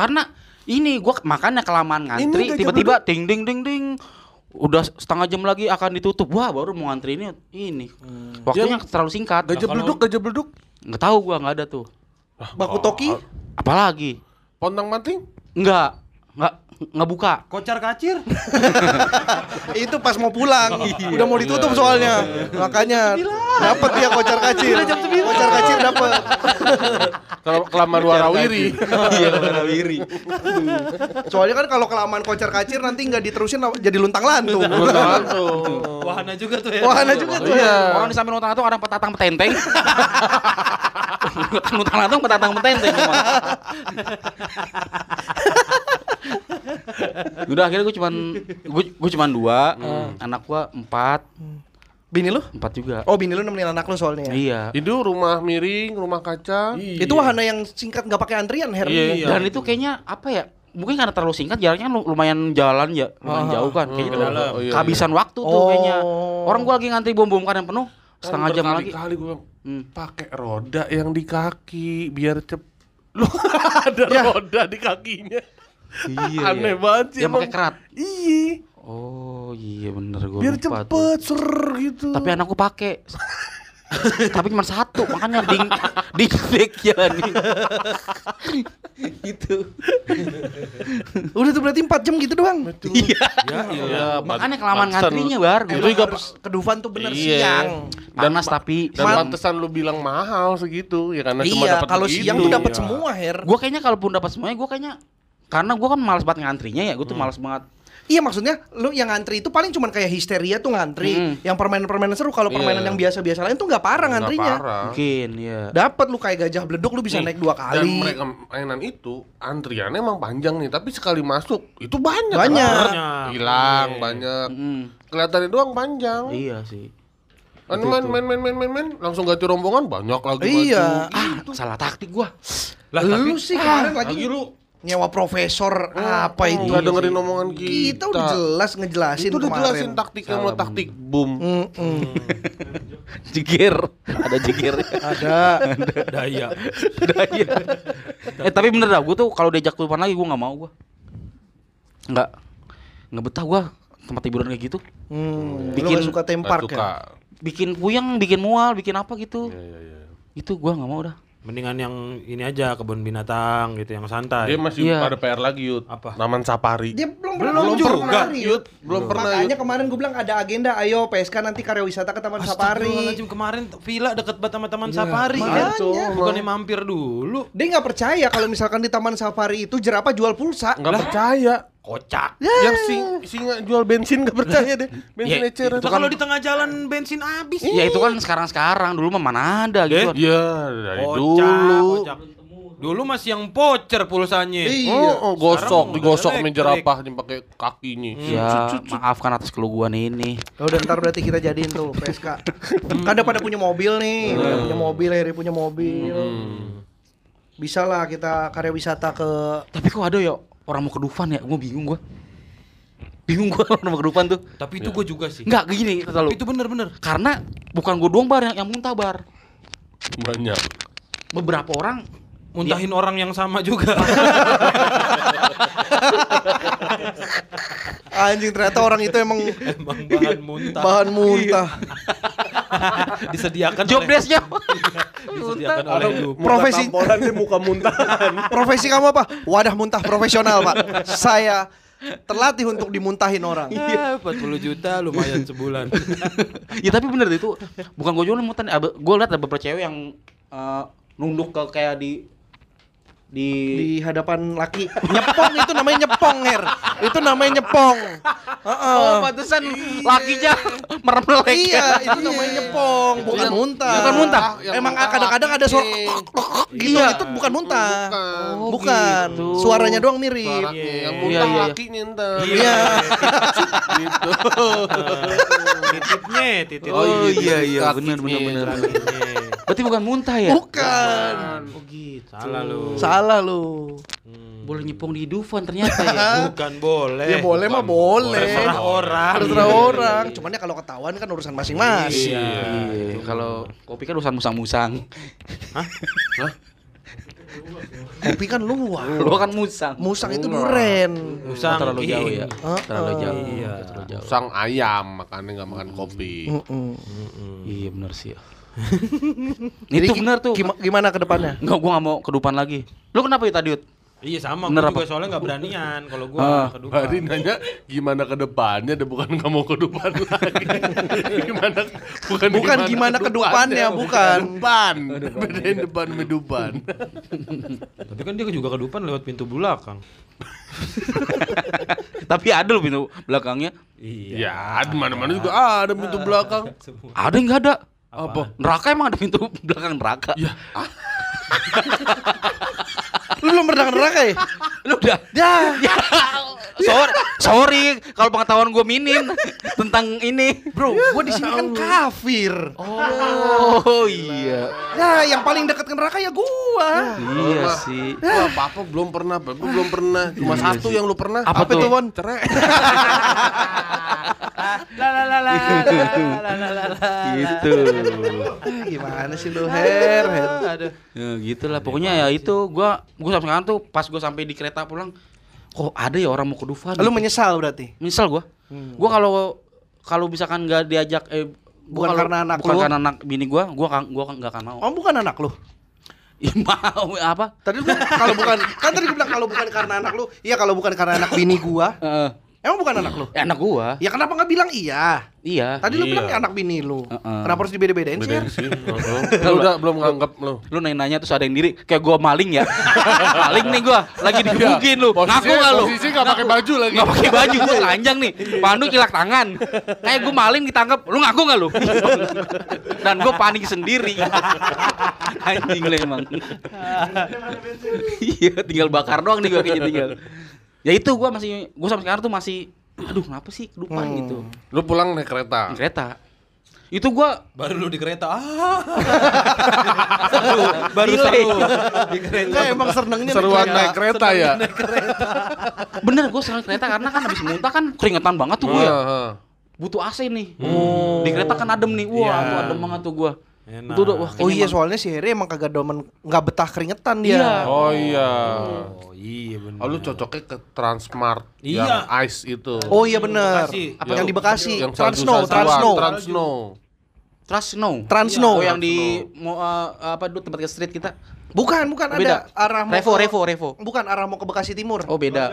Speaker 3: Karena ini gua makannya kelamaan ngantri, tiba-tiba ding ding ding ding. Udah setengah jam lagi akan ditutup. Wah, baru mau ngantri ini ini. Waktunya terlalu singkat.
Speaker 4: Gajah beleduk, gajah beleduk.
Speaker 3: Nggak tahu gua nggak ada tuh.
Speaker 1: Baku toki.
Speaker 3: Apalagi?
Speaker 4: Pontang manting.
Speaker 3: Enggak. Enggak nggak buka.
Speaker 2: Kocar kacir.
Speaker 1: itu pas mau pulang. udah mau ditutup soalnya. Makanya dapat dia kocar kacir. Kocar kacir dapat.
Speaker 4: Kalau kelamaan warawiri.
Speaker 3: Iya, warawiri.
Speaker 1: Soalnya kan kalau kelamaan kocar kacir nanti nggak diterusin jadi luntang lantung.
Speaker 4: Langsung.
Speaker 2: Wahana juga tuh ya.
Speaker 1: Wahana juga tuh.
Speaker 4: Iya.
Speaker 3: Orang di samping utang itu ada petatang petenteng. utang latung petatang petenteng. Udah akhirnya gue cuman gue gue cuman dua, anak gua empat,
Speaker 1: Bini lu?
Speaker 3: empat juga.
Speaker 1: Oh bini lu nemenin anak lu soalnya ya.
Speaker 3: Iya.
Speaker 4: Itu rumah miring, rumah kaca.
Speaker 1: Itu wahana yang singkat nggak pakai antrian Hermi.
Speaker 4: Iya, iya.
Speaker 3: Dan itu kayaknya apa ya? Mungkin karena terlalu singkat jaraknya lu- lumayan jalan ya, lumayan
Speaker 1: Ah.
Speaker 3: jauh kan. Kayaknya itu
Speaker 2: dalam.
Speaker 4: Oh, iya,
Speaker 3: kehabisan waktu tuh
Speaker 1: Oh.
Speaker 3: kayaknya. Orang gua lagi ngantri bom-bom kan yang penuh, setengah jam lagi.
Speaker 4: Kali gue
Speaker 3: Hmm.
Speaker 4: pakai roda yang di kaki biar cep Lu ada roda di kakinya.
Speaker 3: Iya.
Speaker 4: Aneh banget sih.
Speaker 3: Dia pakai
Speaker 4: emang.
Speaker 3: kerat.
Speaker 4: Iya.
Speaker 3: Oh iya bener gue
Speaker 4: Biar
Speaker 3: lupa tuh.
Speaker 4: cepet ser gitu.
Speaker 3: Tapi anakku pakai. Tapi cuma satu, makanya ding ding dek ya nih. Itu.
Speaker 1: Udah tuh berarti 4 jam gitu doang.
Speaker 3: Iya.
Speaker 2: Ya, iya.
Speaker 4: Ya,
Speaker 3: Makanya kelamaan ngantrinya bar.
Speaker 4: Itu juga
Speaker 1: harus ke Dufan tuh bener
Speaker 4: Iya.
Speaker 1: siang.
Speaker 3: panas
Speaker 4: ma-
Speaker 3: tapi
Speaker 4: Dan pantesan lu bilang mahal segitu ya karena cuma
Speaker 1: Iya,
Speaker 4: dapat
Speaker 1: kalau
Speaker 4: begitu.
Speaker 1: siang tuh dapat
Speaker 2: Iya.
Speaker 1: semua, Her.
Speaker 3: gue kayaknya kalaupun dapat semuanya gue kayaknya karena gue kan malas banget ngantrinya ya gue tuh malas banget
Speaker 1: Iya maksudnya lu yang ngantri itu paling cuman kayak histeria tuh ngantri.
Speaker 3: Hmm.
Speaker 1: Yang permainan-permainan seru kalau permainan
Speaker 4: Iya.
Speaker 1: yang biasa-biasa lain tuh nggak parah ngantrinya.
Speaker 4: parah.
Speaker 3: mungkin ya
Speaker 1: Dapat lu kayak gajah beleduk lu bisa
Speaker 4: Nih,
Speaker 1: naik dua
Speaker 4: Dan
Speaker 1: kali.
Speaker 4: mereka mainan itu antriannya emang panjang nih, tapi sekali masuk itu banyak.
Speaker 1: Banyak.
Speaker 2: Banyak.
Speaker 4: Hilang
Speaker 2: Iya.
Speaker 4: banyak.
Speaker 3: Mm,
Speaker 4: Kelihatannya doang panjang.
Speaker 3: iya sih
Speaker 4: Kan main, main main main main main langsung ganti rombongan banyak lagi
Speaker 1: Iya.
Speaker 4: baju.
Speaker 3: ah salah taktik gue
Speaker 2: Lah
Speaker 1: lu
Speaker 2: tapi
Speaker 1: sih kemarin lagi,
Speaker 2: lagi lu
Speaker 1: nyewa profesor apa itu?
Speaker 4: Nggak dengerin omongan kita.
Speaker 1: Kita udah jelas ngejelasin
Speaker 4: Itu udah jelasin
Speaker 1: kemarin.
Speaker 4: taktiknya mau taktik boom.
Speaker 1: Mm-mm.
Speaker 3: jeger ada jeger
Speaker 1: Ada.
Speaker 2: daya.
Speaker 3: daya eh tapi bener dah gue tuh kalau diajak ke depan lagi gue nggak mau gue nggak nggak betah gue tempat hiburan kayak gitu
Speaker 1: Hmm, lu
Speaker 3: Bikin-
Speaker 1: gak suka
Speaker 4: suka.
Speaker 1: ya?
Speaker 3: bikin puyeng bikin mual bikin apa gitu
Speaker 4: Iya, iya, iya.
Speaker 3: itu gue nggak mau dah
Speaker 2: Mendingan yang ini aja kebun binatang gitu yang santai.
Speaker 4: Dia masih
Speaker 3: Iya.
Speaker 4: ada PR lagi Yud.
Speaker 2: Apa?
Speaker 4: Naman safari.
Speaker 1: Dia belum
Speaker 2: Belum
Speaker 1: pernah
Speaker 2: juga.
Speaker 1: pernah,
Speaker 4: Yud. Belum pernah
Speaker 1: Makanya
Speaker 4: Yud.
Speaker 1: kemarin gue bilang ada agenda, ayo PSK nanti karya wisata ke Taman Safari.
Speaker 2: Astagfirullahaladzim, kemarin villa deket banget sama taman safari
Speaker 1: makanya.
Speaker 2: kan. Bukannya mampir dulu.
Speaker 1: Dia nggak percaya kalau misalkan di Taman Safari itu jerapah jual pulsa.
Speaker 4: Nggak percaya.
Speaker 2: Kocak.
Speaker 4: Yang sing singa jual bensin nggak percaya deh. Bensin
Speaker 3: Ya,
Speaker 4: eceran.
Speaker 3: itu
Speaker 2: Lah kalau di tengah jalan bensin habis.
Speaker 3: ya itu kan sekarang sekarang dulu mah mana ada gitu kan.
Speaker 4: Iya, dari
Speaker 2: Kocak,
Speaker 4: dulu.
Speaker 2: kocak. Dulu masih yang pocer pulsanya.
Speaker 1: Iya.
Speaker 4: Oh, oh, gosok, digosok main jerapahnya pakai kakinya.
Speaker 3: ya maafkan atas keluguan ini
Speaker 1: Ya udah ntar berarti kita jadiin tuh PSK. kan udah pada punya mobil nih, udah punya mobil, Heri punya mobil. Bisa lah kita karya wisata ke
Speaker 3: tapi kok ada ya orang mau ke Dufan ya gue bingung gue bingung gue orang mau ke Dufan tuh
Speaker 2: Tapi itu gue juga sih.
Speaker 3: nggak gini kata lu
Speaker 2: Itu bener-bener.
Speaker 3: karena bukan gue doang bar yang, yang muntah bar
Speaker 4: Banyak.
Speaker 3: beberapa orang
Speaker 2: Muntahin orang yang sama juga.
Speaker 1: anjing ternyata orang itu emang
Speaker 2: Emang bahan muntah.
Speaker 1: bahan muntah.
Speaker 2: disediakan
Speaker 3: job
Speaker 2: oleh
Speaker 3: desknya
Speaker 2: disediakan oleh Dup.
Speaker 1: Profesi
Speaker 4: dia muka muntahan.
Speaker 1: profesi kamu apa? Wadah muntah profesional, Pak. Saya terlatih untuk dimuntahin orang.
Speaker 2: Iya, 40 juta lumayan sebulan.
Speaker 3: ya tapi bener itu bukan gue jualan muntah gue liat ada beberapa cewek yang eh, nunduk ke kayak di di
Speaker 1: di hadapan laki nyepong itu namanya nyepong her itu namanya nyepong Heeh.
Speaker 3: oh pantesan lakinya merem
Speaker 1: iya itu namanya nyepong bukan
Speaker 4: yang-
Speaker 1: muntah
Speaker 3: bukan muntah.
Speaker 4: Yang
Speaker 1: emang
Speaker 4: muntah
Speaker 1: kadang-kadang ada suara
Speaker 4: laki.
Speaker 1: gitu
Speaker 3: Iya.
Speaker 1: itu bukan muntah
Speaker 4: Bukan.
Speaker 3: Oh,
Speaker 1: bukan
Speaker 3: gitu.
Speaker 1: suaranya doang mirip.
Speaker 2: Iya.
Speaker 4: Yang
Speaker 3: Iya,
Speaker 4: muntah
Speaker 3: iya, iya.
Speaker 4: lakinya ntar.
Speaker 1: iya
Speaker 4: gitu.
Speaker 2: Titipnya, titip.
Speaker 3: oh iya iya bener bener
Speaker 2: Lakinya.
Speaker 3: Berarti bukan muntah ya
Speaker 1: bukan
Speaker 3: oh gitu
Speaker 2: Salah lu.
Speaker 1: salah lu
Speaker 2: Hmm.
Speaker 3: boleh nyepong di Dufan ternyata ya
Speaker 2: Bukan boleh.
Speaker 1: ya boleh mah boleh
Speaker 2: Terserah orang.
Speaker 1: terserah orang cuman ya kalau ketahuan kan urusan masing-masing
Speaker 3: Iya, kalau kopi kan urusan musang-musang.
Speaker 1: kopi kan luar
Speaker 3: Lu kan musang.
Speaker 1: musang itu duren
Speaker 2: Musang
Speaker 3: Oh, terlalu jauh ya.
Speaker 1: Heeh.
Speaker 3: Terlalu jauh.
Speaker 2: Iya.
Speaker 3: Terlalu jauh.
Speaker 4: Sang ayam makanya nggak makan kopi.
Speaker 3: Iya benar sih. ya.
Speaker 1: Jadi
Speaker 3: Itu benar tuh.
Speaker 1: gima- gimana ke depannya
Speaker 3: Enggak, gua nggak mau kedupan lagi. Lu kenapa ya tadi, Ut?
Speaker 2: Iya sama, gue juga soalnya nggak beranian kalau gue
Speaker 3: Ah.
Speaker 2: kedua.
Speaker 4: Hari nanya gimana ke depannya, deh bukan nggak mau ke depan lagi. gimana? Bukan,
Speaker 1: Bukan gimana ke depannya, bukan.
Speaker 4: Depan. Bedain depan sama depan.
Speaker 2: Tapi kan dia juga kedupan lewat pintu belakang.
Speaker 3: Tapi ada loh pintu belakangnya.
Speaker 2: Iya.
Speaker 4: ya, di mana-mana juga ada pintu belakang.
Speaker 3: Ada yang enggak ada.
Speaker 2: Apa?
Speaker 3: Neraka emang ada pintu belakang neraka.
Speaker 4: Ya,
Speaker 1: Lu belum pernah neraka ya?
Speaker 3: Lu udah.
Speaker 1: Ya.
Speaker 3: ya. Sorry, sorry kalau pengetahuan gue minim tentang ini.
Speaker 1: Bro, gue di sini kan ya kafir.
Speaker 3: Oh, oh iya.
Speaker 1: ya yang paling dekat ke neraka ya gue.
Speaker 3: Ya iya sih.
Speaker 4: Apa-apa belum pernah, belum pernah. Cuma
Speaker 3: iya
Speaker 4: satu
Speaker 3: sih.
Speaker 4: yang lu pernah.
Speaker 3: Apa, apa tuh?
Speaker 1: Won?
Speaker 4: Cerai.
Speaker 2: la la la la la la la
Speaker 3: gitu
Speaker 1: gimana sih lu her her
Speaker 2: aduh
Speaker 3: ya, gitulah pokoknya ya itu gue gua sampai sekarang tuh pas gua sampai di kereta pulang kok ada ya orang mau ke Dufan.
Speaker 1: Lu menyesal berarti?
Speaker 3: Misal gua. Gua kalau kalau misalkan nggak diajak eh
Speaker 1: Bukan
Speaker 3: kalau-
Speaker 1: karena anak
Speaker 3: bukan
Speaker 1: lu?
Speaker 3: karena anak bini gua, gua kan gua nggak akan mau.
Speaker 1: Oh, bukan anak lu.
Speaker 3: Mau apa?
Speaker 1: Tadi lu kalau bukan kan tadi gue bilang kalau bukan karena anak lu. Iya kalau bukan karena anak bini gua. Emang bukan anak lu?
Speaker 3: Ya, anak gua.
Speaker 1: Ya kenapa nggak bilang iya?
Speaker 3: Iya.
Speaker 1: Tadi lu
Speaker 4: Iya.
Speaker 1: bilang ya anak bini lu.
Speaker 3: Heeh.
Speaker 1: Kenapa harus dibeda-bedain sih?
Speaker 4: Lu udah belum nganggap lu.
Speaker 3: Lu nanya-nanya terus ada yang diri kayak gua maling ya. maling nih gua, lagi digebukin lu. Ngaku enggak lu?
Speaker 4: Posisi nggak pakai baju lagi.
Speaker 3: Nggak pakai baju gua telanjang nih. Pandu kilak tangan. Kayak gua maling ditangkap. Lu ngaku enggak lu? Dan gua panik sendiri. Anjing lu emang. Iya, tinggal bakar doang nih gua kayaknya tinggal. Ya itu gua masih gua sampai sekarang tuh masih aduh kenapa sih kedupan gitu.
Speaker 4: Lu pulang naik kereta.
Speaker 3: Di kereta. Itu gua
Speaker 2: Baru lu di kereta. Ah.
Speaker 3: baru
Speaker 2: Delay.
Speaker 3: saya
Speaker 2: di kereta.
Speaker 1: Enggak emang senengnya
Speaker 4: Seruan naik kereta ya.
Speaker 3: bener gua sering kereta karena kan habis muntah kan keringetan banget tuh gua ya.
Speaker 4: Heeh.
Speaker 3: butuh AC nih. Di kereta kan adem nih. Wah,
Speaker 2: Iya.
Speaker 3: tuh adem banget tuh gua.
Speaker 2: Enak.
Speaker 3: Itu udah wah
Speaker 1: Oh iya soalnya si Heri emang kagak demen nggak betah keringetan dia.
Speaker 3: Iya.
Speaker 4: Oh iya.
Speaker 2: Oh iya benar.
Speaker 4: Oh lu cocoknya ke Transmart
Speaker 2: Iya.
Speaker 4: yang ice itu.
Speaker 1: Oh iya.
Speaker 2: Bekasi.
Speaker 1: Apa yang di Bekasi?
Speaker 4: Yang
Speaker 1: Transnow,
Speaker 4: salju-saljuan,
Speaker 1: Transnow.
Speaker 4: Transnow.
Speaker 3: Trust Snow.
Speaker 1: Transnow.
Speaker 3: Oh yang di mau eh, apa dulu tempat ke street kita.
Speaker 1: Bukan, bukan
Speaker 3: Beda.
Speaker 1: ada arah mau
Speaker 3: Revo,
Speaker 1: ke-
Speaker 3: Revo, Revo.
Speaker 1: Bukan arah mau ke Bekasi Timur.
Speaker 3: Oh beda.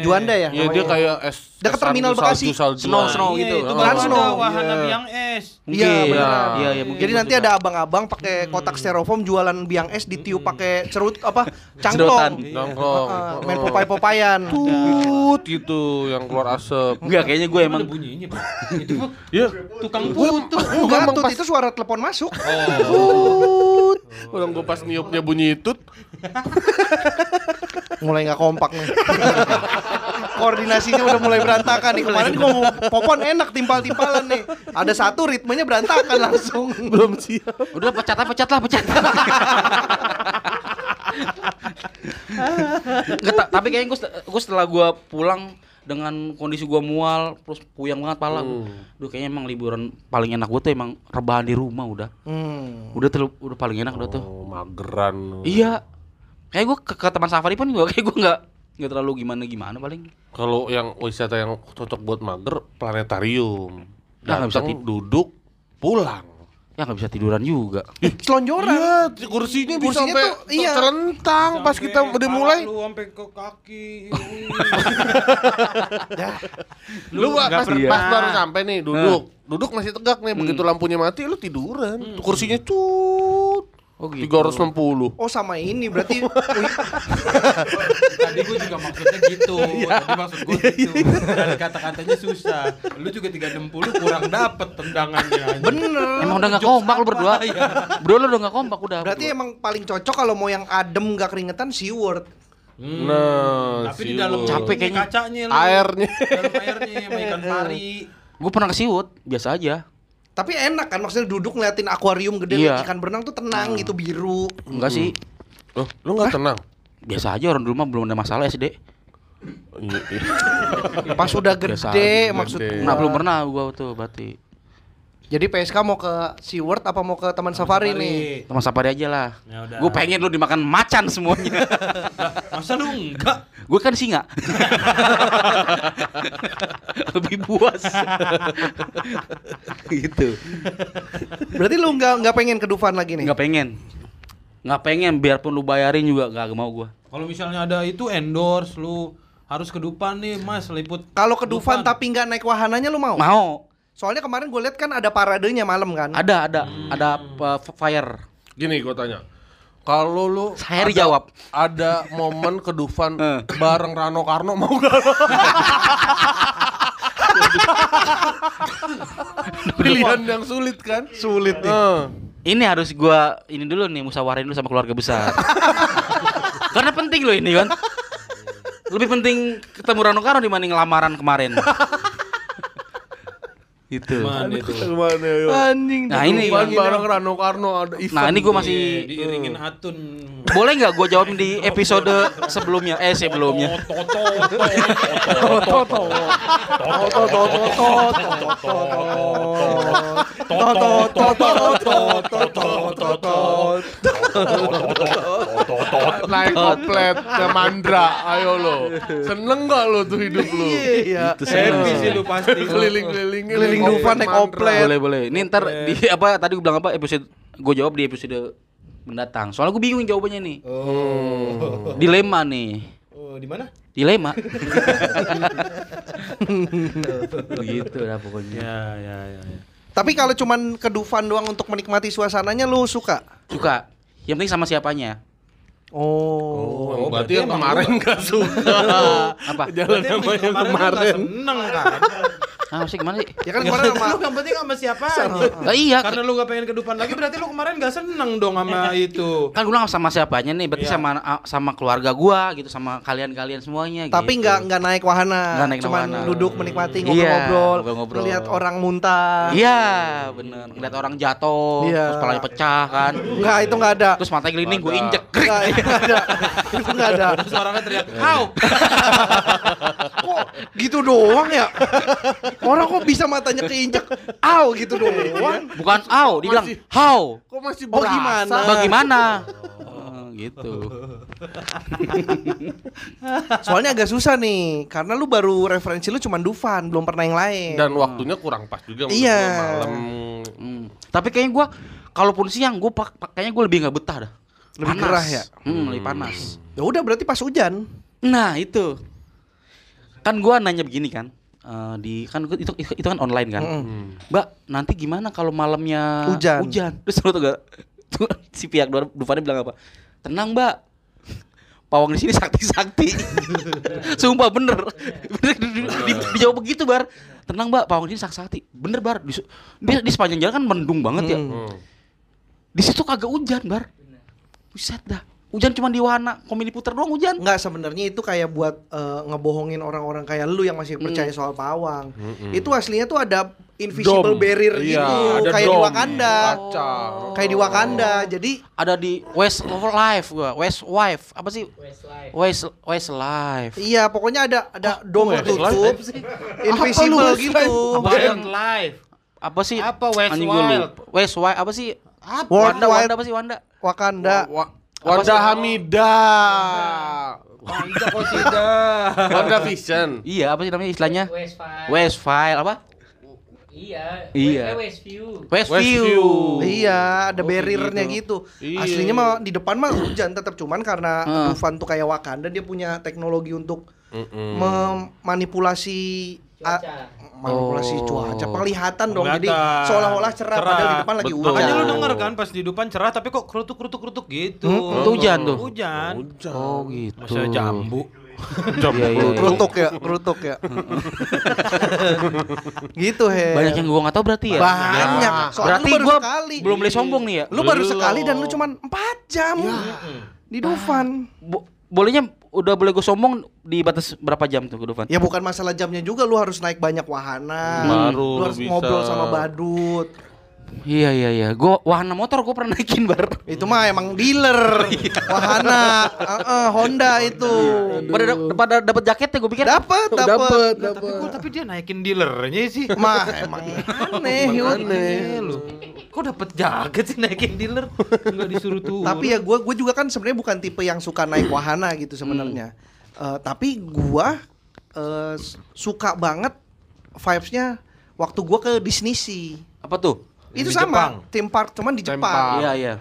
Speaker 1: Juanda ya?
Speaker 4: Iya dia
Speaker 1: namanya?
Speaker 4: kayak es
Speaker 1: Dekat terminal
Speaker 4: salju-
Speaker 1: Bekasi.
Speaker 4: salju-saljuan.
Speaker 3: Snow, snow
Speaker 2: Iya,
Speaker 3: gitu.
Speaker 2: Itu
Speaker 4: Oh.
Speaker 1: Transnow.
Speaker 2: ada wahana
Speaker 4: Iya.
Speaker 2: biang es.
Speaker 1: Iya, beneran.
Speaker 3: Iya, iya mungkin.
Speaker 1: Jadi nanti ada abang-abang pakai kotak styrofoam jualan biang es ditiup pakai cerut apa? Cangklong.
Speaker 4: Nongkrong.
Speaker 1: Heeh, main popai-popayan.
Speaker 4: Tut gitu yang keluar asap.
Speaker 3: Enggak, kayaknya gue emang
Speaker 2: bunyinya, Pak. Itu
Speaker 4: Ya,
Speaker 2: tukang
Speaker 4: Gua-
Speaker 2: putu.
Speaker 1: Enggak,
Speaker 4: emang
Speaker 1: tut
Speaker 4: pas-
Speaker 1: itu suara telepon masuk.
Speaker 2: Oh.
Speaker 4: orang gua pas niupnya bunyi tut.
Speaker 1: Mulai nggak kompak nih. Koordinasinya udah mulai berantakan nih. Kemarin ngomong popon enak timpal-timpalan nih. Ada satu ritmenya berantakan langsung.
Speaker 4: Belum siap.
Speaker 3: udah pecat lah, pecat lah, pecat. Nggak, tapi kayaknya gue setelah gue pulang dengan kondisi gue mual terus puyang banget pala
Speaker 4: Hmm.
Speaker 3: Duh kayaknya emang liburan paling enak gue tuh emang rebahan di rumah udah
Speaker 1: Hmm.
Speaker 3: udah terlalu udah paling enak udah tuh
Speaker 4: Oh, mageran.
Speaker 3: iya kayak gue ke, ke teman safari pun juga kayak gue nggak nggak terlalu gimana gimana paling
Speaker 4: Kalau yang wisata yang cocok buat mager, planetarium.
Speaker 3: Ya, nggak bisa
Speaker 4: Datang, duduk, pulang.
Speaker 3: Ya nggak bisa tiduran juga
Speaker 1: Selonjoran.
Speaker 4: Iya, kursinya bisa
Speaker 1: Kursinya
Speaker 4: sampai
Speaker 1: tuh, iya.
Speaker 4: celentang pas kita udah mulai.
Speaker 2: Lu sampai ke kaki.
Speaker 4: Lu pas,
Speaker 2: nggak
Speaker 4: pas,
Speaker 2: pernah.
Speaker 4: pas baru sampai nih duduk. Duduk masih tegak nih, begitu lampunya mati lu tiduran. Kursinya cut.
Speaker 3: Oh gitu
Speaker 4: 360.
Speaker 1: Oh sama ini berarti
Speaker 2: Tadi gue juga maksudnya gitu. Tadi maksud gue gitu. Dan kata-katanya susah. Lu juga 360 kurang dapet tendangannya.
Speaker 1: bener.
Speaker 3: emang udah nggak kompak lu berdua
Speaker 2: Iya.
Speaker 3: berdua lu udah nggak kompak udah
Speaker 1: Berarti
Speaker 3: berdua.
Speaker 1: emang paling cocok kalau mau yang adem nggak keringetan SeaWorld.
Speaker 2: Hmm.
Speaker 4: Nah,
Speaker 2: Tapi di
Speaker 4: siul.
Speaker 2: dalam
Speaker 3: Capek kayaknya.
Speaker 2: kacanya lu.
Speaker 4: Airnya.
Speaker 2: Dalam airnya sama ikan pari.
Speaker 3: gue pernah ke siwut biasa aja
Speaker 1: Tapi enak kan maksudnya duduk ngeliatin akuarium gede
Speaker 3: Iya.
Speaker 1: ikan berenang tuh tenang gitu biru.
Speaker 3: enggak sih
Speaker 4: Loh, lu nggak tenang?
Speaker 3: biasa aja orang dulu mah belum ada masalah SD
Speaker 4: Iya, iya.
Speaker 1: Pas udah gede
Speaker 4: aja,
Speaker 1: maksud
Speaker 4: gede.
Speaker 3: nah belum pernah gua tuh berarti
Speaker 1: Jadi PSK mau ke SeaWorld apa mau ke Taman Safari, nih?
Speaker 3: Teman safari aja lah.
Speaker 2: Ya.
Speaker 3: Gue pengen lu dimakan macan semuanya.
Speaker 2: Masa lu enggak?
Speaker 3: gue kan singa. Lebih puas. gitu.
Speaker 1: Berarti lu nggak nggak pengen ke Dufan lagi nih?
Speaker 3: Nggak pengen. Nggak pengen biarpun lu bayarin juga gak mau gua.
Speaker 2: Kalau misalnya ada itu endorse lu harus ke depan nih Mas liput.
Speaker 1: Kalau ke Dufan tapi nggak naik wahananya lu mau?
Speaker 3: Mau.
Speaker 1: Soalnya kemarin gue lihat kan ada paradenya malam kan?
Speaker 3: Ada ada ada uh, fire.
Speaker 4: Gini gue tanya. Kalau lu
Speaker 3: Saya
Speaker 4: ada-
Speaker 3: dijawab.
Speaker 4: Ada momen ke Dufan
Speaker 3: Eh.
Speaker 4: bareng Rano Karno mau gak lo? Pilihan yang sulit kan?
Speaker 1: Sulit nih.
Speaker 4: Eh.
Speaker 3: Ini harus gua ini dulu nih musyawarin dulu sama keluarga besar. Karena penting loh ini kan. Lebih penting ketemu Rano Karno dibanding lamaran kemarin. Gitu.
Speaker 2: Mana itu?
Speaker 4: Ke mana yuk?
Speaker 1: Anjing.
Speaker 3: Nah, ini
Speaker 4: bareng Rano Karno ada event.
Speaker 3: Nah, ini gue
Speaker 2: Iya,
Speaker 3: masih
Speaker 2: diiringin atun.
Speaker 3: boleh nggak gue jawab di episode sebelumnya? Eh sebelumnya.
Speaker 4: naik komplet ke Mandra. Ayo lo. Seneng gak lo tuh hidup lo?
Speaker 1: Iya.
Speaker 2: Happy sih lu pasti.
Speaker 4: Keliling-keliling
Speaker 1: Keliling Dufan naik komplet.
Speaker 3: Boleh boleh. Ini ntar di apa tadi gue bilang apa episode gue jawab di episode mendatang. Soalnya gue bingung jawabannya nih.
Speaker 2: Oh.
Speaker 3: Dilema nih.
Speaker 2: Oh, di mana?
Speaker 3: Dilema. Begitu lah pokoknya.
Speaker 2: Ya, ya, ya. ya.
Speaker 1: Tapi kalau cuman ke Dufan doang untuk menikmati suasananya lu suka?
Speaker 3: Suka. Yang penting sama siapanya.
Speaker 1: Oh.
Speaker 4: Oh, berarti yang kemarin gak suka.
Speaker 3: Apa?
Speaker 4: Jalan
Speaker 2: Berarti
Speaker 4: sama yang kemarin.
Speaker 2: nggak seneng kan?
Speaker 3: Ah, sih gimana sih?
Speaker 1: Ya kan kemarin sama
Speaker 2: Lu yang penting sama siapa aja.
Speaker 3: Lah iya,
Speaker 2: Karena lu gak pengen ke depan lagi berarti lu kemarin gak seneng dong sama itu.
Speaker 3: kan gue bilang sama siapanya nih, berarti
Speaker 2: Iya.
Speaker 3: sama sama keluarga gua gitu, sama kalian-kalian semuanya
Speaker 1: tapi
Speaker 3: gitu.
Speaker 1: nggak nggak naik wahana,
Speaker 3: Nggak naik
Speaker 1: cuman
Speaker 3: wahana.
Speaker 1: duduk menikmati
Speaker 3: Iya,
Speaker 1: ngobrol-ngobrol,
Speaker 3: ngobrol-ngobrol.
Speaker 1: ngeliat orang muntah.
Speaker 3: Iya, bener. Ngeliat orang jatuh,
Speaker 1: Iya.
Speaker 3: terus kepalanya pecah kan.
Speaker 1: Enggak, itu nggak ada.
Speaker 3: Terus matanya gelinding gue
Speaker 4: Ada.
Speaker 3: injek.
Speaker 1: Nggak, itu nggak ada. Itu nggak ada.
Speaker 2: Terus orangnya teriak, "How?"
Speaker 1: Kok gitu doang ya? Orang kok bisa matanya keinjek? Aw gitu doang.
Speaker 3: Bukan au, dia bilang
Speaker 4: Masih-
Speaker 3: how.
Speaker 4: Kok masih
Speaker 1: Oh,
Speaker 4: berasa?
Speaker 1: gimana?
Speaker 3: Bagaimana? Oh, gitu.
Speaker 1: Soalnya agak susah nih, karena lu baru referensi lu cuma Dufan, belum pernah yang lain.
Speaker 4: Dan waktunya kurang pas juga
Speaker 1: Iya.
Speaker 4: malam.
Speaker 3: Hmm. Tapi kayaknya gua kalaupun siang gua kayaknya gua lebih nggak betah dah.
Speaker 1: Lebih
Speaker 3: Panas.
Speaker 1: gerah ya?
Speaker 3: Hmm, lebih panas.
Speaker 1: Ya udah berarti pas hujan.
Speaker 3: Nah, itu. Kan gua nanya begini kan. eh, di kan gua- itu itu, kan online kan.
Speaker 1: Mm-mm.
Speaker 3: Mbak, nanti gimana kalau malamnya
Speaker 1: Hujan.
Speaker 3: Hujan. Terus lu tuh gak tuh si pihak luar Dufannya bilang apa? Tenang, Mbak. Pawang di sini sakti-sakti. Sumpah bener. bener di, di- dijawab begitu, Bar. Tenang, Mbak, pawang di sini sakti-sakti. Bener, Bar. Di, di, di sepanjang jalan kan mendung banget ya.
Speaker 1: Hmm.
Speaker 4: Hmm.
Speaker 3: Di situ kagak hujan, Bar. Buset dah. Hujan cuma di wahana komedi puter doang hujan.
Speaker 1: Enggak sebenarnya itu kayak buat eh, ngebohongin orang-orang kayak lu yang masih percaya soal pawang. Itu aslinya tuh ada invisible
Speaker 4: Dome.
Speaker 1: barrier
Speaker 4: Iya,
Speaker 1: gitu,
Speaker 4: ada
Speaker 1: kayak di. Wakanda.
Speaker 4: Kaca.
Speaker 1: Kayak di Wakanda. Jadi
Speaker 3: Ada di West Life gua, West Wife. Apa sih? West West Life.
Speaker 1: iya pokoknya ada ada dome tertutup invisible
Speaker 4: Apa lu
Speaker 1: gitu.
Speaker 2: Wild Life.
Speaker 3: Apa sih?
Speaker 2: Apa West Wild?
Speaker 3: West Wild apa sih?
Speaker 1: World
Speaker 3: Wanda, Wanda apa sih Wanda?
Speaker 1: Wakanda.
Speaker 4: Wa-
Speaker 3: Apa
Speaker 4: Wanda? Hamida.
Speaker 2: Wanda Kosida.
Speaker 4: Wanda Vision.
Speaker 3: Iya, apa sih namanya istilahnya?
Speaker 5: West File.
Speaker 3: West File apa?
Speaker 5: Iya.
Speaker 3: Iya.
Speaker 5: Westview.
Speaker 3: West,
Speaker 4: West
Speaker 3: View.
Speaker 4: View.
Speaker 1: Iya, ada
Speaker 4: Oh,
Speaker 1: barriernya
Speaker 4: gitu.
Speaker 1: gitu.
Speaker 4: Iya.
Speaker 1: Aslinya mah di depan mah hujan tetap cuman karena
Speaker 3: Heeh.
Speaker 1: Dufan tuh kayak Wakanda dia punya teknologi untuk
Speaker 4: Mm-mm.
Speaker 1: memanipulasi a-
Speaker 5: Cuaca.
Speaker 1: manipulasi
Speaker 3: Oh.
Speaker 1: cuaca penglihatan dong jadi seolah-olah cerah,
Speaker 2: Cerah.
Speaker 1: padahal di depan lagi hujan
Speaker 2: Makanya lu denger kan pas di depan cerah tapi kok kerutuk-kerutuk-kerutuk gitu.
Speaker 3: Hmm, itu hujan tuh?
Speaker 2: Hujan.
Speaker 4: Hujan.
Speaker 3: Oh, gitu.
Speaker 2: Masa jambu.
Speaker 4: Jambu.
Speaker 3: Iya, iya, iya.
Speaker 1: kerutuk ya kerutuk ya gitu he
Speaker 3: Banyak yang gua nggak tahu berarti ya.
Speaker 1: banyak soalnya
Speaker 3: Berarti
Speaker 1: lu baru
Speaker 3: gua
Speaker 1: sekali
Speaker 3: belum boleh sombong nih ya.
Speaker 1: lu baru sekali dan lu cuman 4 jam di Dufan
Speaker 3: Bo- bolehnya udah boleh gue sombong di batas berapa jam tuh ke Dufan?
Speaker 1: ya bukan masalah jamnya juga lu harus naik banyak wahana
Speaker 4: Baru
Speaker 1: lu harus
Speaker 4: bisa.
Speaker 1: ngobrol sama badut
Speaker 3: Iya iya iya. Gua wahana motor gua pernah naikin bar.
Speaker 1: itu mah emang dealer wahana Heeh, Honda itu
Speaker 3: Pada pada dapat jaketnya gua pikir.
Speaker 1: dapat dapat
Speaker 2: Tapi kok tapi dia naikin dealernya sih.
Speaker 1: mah emang aneh Yud.
Speaker 2: Aneh lu. Kok dapet jaket sih naikin dealer? Enggak disuruh tuh.
Speaker 1: tapi ya gue gue juga kan sebenarnya bukan tipe yang suka naik wahana gitu sebenarnya Eh, tapi gua eh, suka banget vibesnya waktu gua ke Disney Sea
Speaker 3: Apa tuh?
Speaker 1: Itu
Speaker 2: Di
Speaker 1: sama
Speaker 2: Jepang.
Speaker 1: theme park cuman di Jepang.
Speaker 3: Iya iya.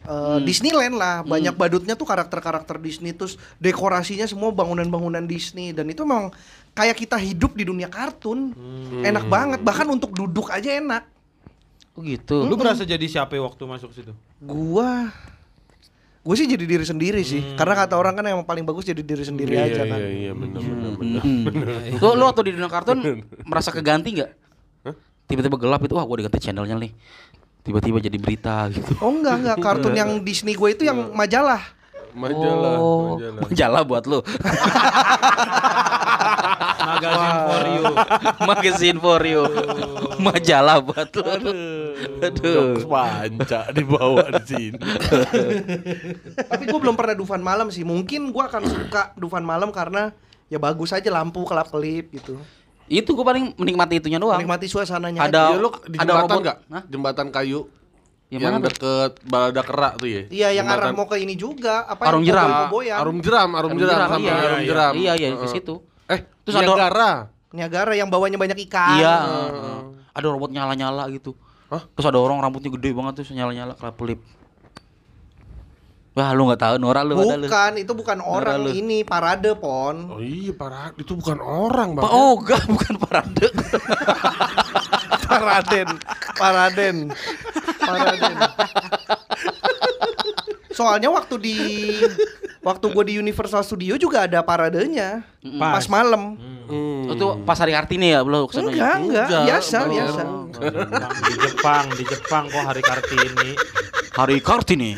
Speaker 1: Eh, Disneyland lah banyak badutnya tuh karakter-karakter Disney terus dekorasinya semua bangunan-bangunan Disney dan itu memang kayak kita hidup di dunia kartun enak banget bahkan untuk duduk aja enak
Speaker 3: Oh gitu.
Speaker 2: lu berasa jadi siapa waktu masuk situ?
Speaker 1: gua gue sih jadi diri sendiri sih karena kata orang kan yang paling bagus jadi diri sendiri
Speaker 4: Iya,
Speaker 1: aja
Speaker 4: iya,
Speaker 1: kan
Speaker 4: iya, benar benar benar.
Speaker 3: Hmm. Lu, lu waktu di dunia kartun merasa keganti nggak? Tiba-tiba gelap itu, wah gua diganti channelnya nih. Tiba-tiba jadi berita gitu.
Speaker 1: oh enggak enggak kartun yang Disney gue itu yang majalah
Speaker 4: Majalah,
Speaker 3: oh,
Speaker 4: majalah.
Speaker 3: majalah buat lu.
Speaker 2: Magazine for you.
Speaker 3: Magazine for you. Majalah buat lu.
Speaker 4: Jokes
Speaker 3: Aduh.
Speaker 4: panca dibawa di sini.
Speaker 1: Tapi gue belum pernah Dufan malam sih. Mungkin gue akan suka Dufan malam karena ya bagus aja lampu kelap kelip gitu.
Speaker 3: Itu gue paling menikmati itunya doang.
Speaker 1: Menikmati suasananya.
Speaker 3: Ada-
Speaker 1: aja.
Speaker 4: Ya lu di
Speaker 3: ada
Speaker 4: jembatan enggak?
Speaker 3: Hah?
Speaker 4: Jembatan kayu.
Speaker 3: Yang
Speaker 4: Yang,
Speaker 3: mana tuh?
Speaker 4: deket Balada Kerak tuh ya.
Speaker 1: Iya yang arah
Speaker 4: Jembatan-
Speaker 1: mau ke ini juga apa
Speaker 3: Arum jeram.
Speaker 4: Arum jeram, arum jeram, sampai
Speaker 3: iya,
Speaker 4: arum
Speaker 2: iya,
Speaker 4: jeram.
Speaker 3: Iya, iya, ke situ.
Speaker 4: Eh,
Speaker 3: Terus
Speaker 4: Niagara.
Speaker 1: Niagara yang bawahnya banyak ikan.
Speaker 3: Iya. heeh. Ada robot nyala-nyala gitu.
Speaker 4: Hah?
Speaker 3: Terus ada orang rambutnya gede banget tuh nyala-nyala kelap kelip. Wah, lu nggak tahu Nora lu ada lu.
Speaker 1: Bukan, itu bukan orang
Speaker 3: lu.
Speaker 1: ini parade pon.
Speaker 4: Oh iya, parah. Itu bukan orang, Bang.
Speaker 3: Pak Oga bukan parade.
Speaker 1: Paraden, paraden, paraden. Soalnya waktu di waktu gue di Universal Studio juga ada paradenya pas, malam.
Speaker 4: Hmm.
Speaker 3: Itu pas hari Kartini ya, belum ke sana
Speaker 1: Enggak, enggak,
Speaker 4: Enggak,
Speaker 1: biasa,
Speaker 4: belum.
Speaker 1: biasa.
Speaker 2: di Jepang, di Jepang kok hari Kartini.
Speaker 3: Hari Kartini.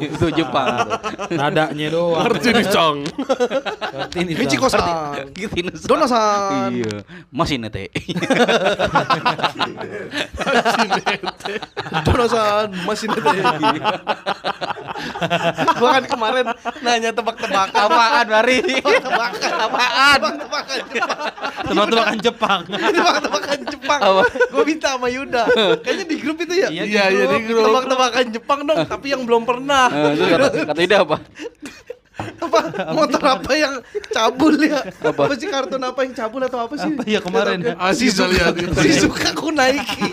Speaker 3: itu Jepang.
Speaker 2: Nadanya doang.
Speaker 4: Kartini Chong.
Speaker 2: Kartini.
Speaker 1: Michiko-san,
Speaker 3: Gitu
Speaker 1: Dona-san.
Speaker 3: Iya. Masih nete.
Speaker 1: Dona-san, masih ada. Gua kan kemarin nanya tebak-tebakan.
Speaker 3: Apaan hari?
Speaker 1: Tebak-tebakan.
Speaker 3: Apaan?
Speaker 1: Tebak-tebakan Jepang.
Speaker 2: Tebak-tebakan Jepang.
Speaker 1: Tebak-tebakan Jepang.
Speaker 3: Apa?
Speaker 1: Gue minta sama Yuda. Kayaknya di grup itu ya.
Speaker 2: Iya,
Speaker 4: Iya, iya di grup.
Speaker 1: Tebak-tebakan Jepang dong, tapi yang belum pernah.
Speaker 3: Eh, itu kata, kata ide apa?
Speaker 1: apa motor apa yang cabul ya?
Speaker 3: Apa?
Speaker 1: Apa, sih kartun apa yang cabul atau apa sih?
Speaker 2: Apa ya kemarin?
Speaker 1: Tahu kan?
Speaker 4: Asik
Speaker 1: Shizuka,
Speaker 4: lihat itu.
Speaker 1: Shizuka Kunaiki.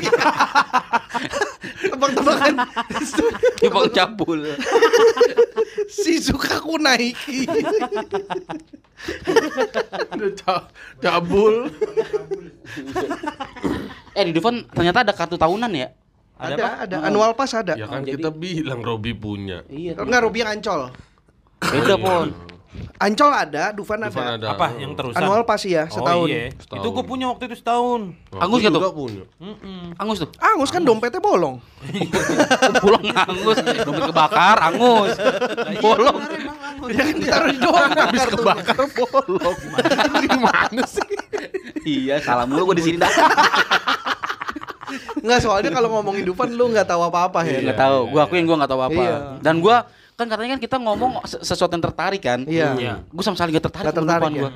Speaker 1: Tebak-tebakan
Speaker 3: Jepang cabul.
Speaker 1: Shizuka Kunaiki.
Speaker 4: Udah ca- cabul.
Speaker 3: Eh di Dufan ternyata ada kartu tahunan ya?
Speaker 2: Ada
Speaker 1: Ada,
Speaker 2: apa?
Speaker 1: ada. Annual pass ada.
Speaker 4: Ya kan
Speaker 3: jadi-
Speaker 4: kita bilang Robi punya.
Speaker 3: Iya.
Speaker 1: Enggak Ruby yang Ancol.
Speaker 3: Beda pon.
Speaker 1: Ancol ada, Dufan ada.
Speaker 4: Dufan ada.
Speaker 2: Apa yang terusan?
Speaker 1: Annual pass ya, setahun.
Speaker 2: Oh, iya.
Speaker 4: Setahun.
Speaker 2: Itu gue punya waktu itu setahun.
Speaker 3: Angus
Speaker 4: Aku
Speaker 3: nggak
Speaker 4: juga
Speaker 3: tuh?
Speaker 4: punya.
Speaker 3: Angus tuh.
Speaker 1: Angus kan dompetnya bolong.
Speaker 3: Pulang angus, dompet kebakar, angus. Bolong.
Speaker 1: Ya kan ditaruh di doang habis
Speaker 4: Kebakar bolong. Gimana sih?
Speaker 3: Iya, salah mulu gua di sini dah.
Speaker 1: Enggak soalnya kalau ngomongin Dufan lu nggak tahu apa-apa ya.
Speaker 3: Enggak tahu. Gua akuin gua enggak tahu apa.
Speaker 1: Iya.
Speaker 3: Dan gua kan katanya kan kita ngomong se- sesuatu yang tertarik kan.
Speaker 1: Iya.
Speaker 2: Iya.
Speaker 3: Gue sama sekali gak tertarik sama
Speaker 1: tertarik
Speaker 3: depan
Speaker 1: ya?
Speaker 3: gua.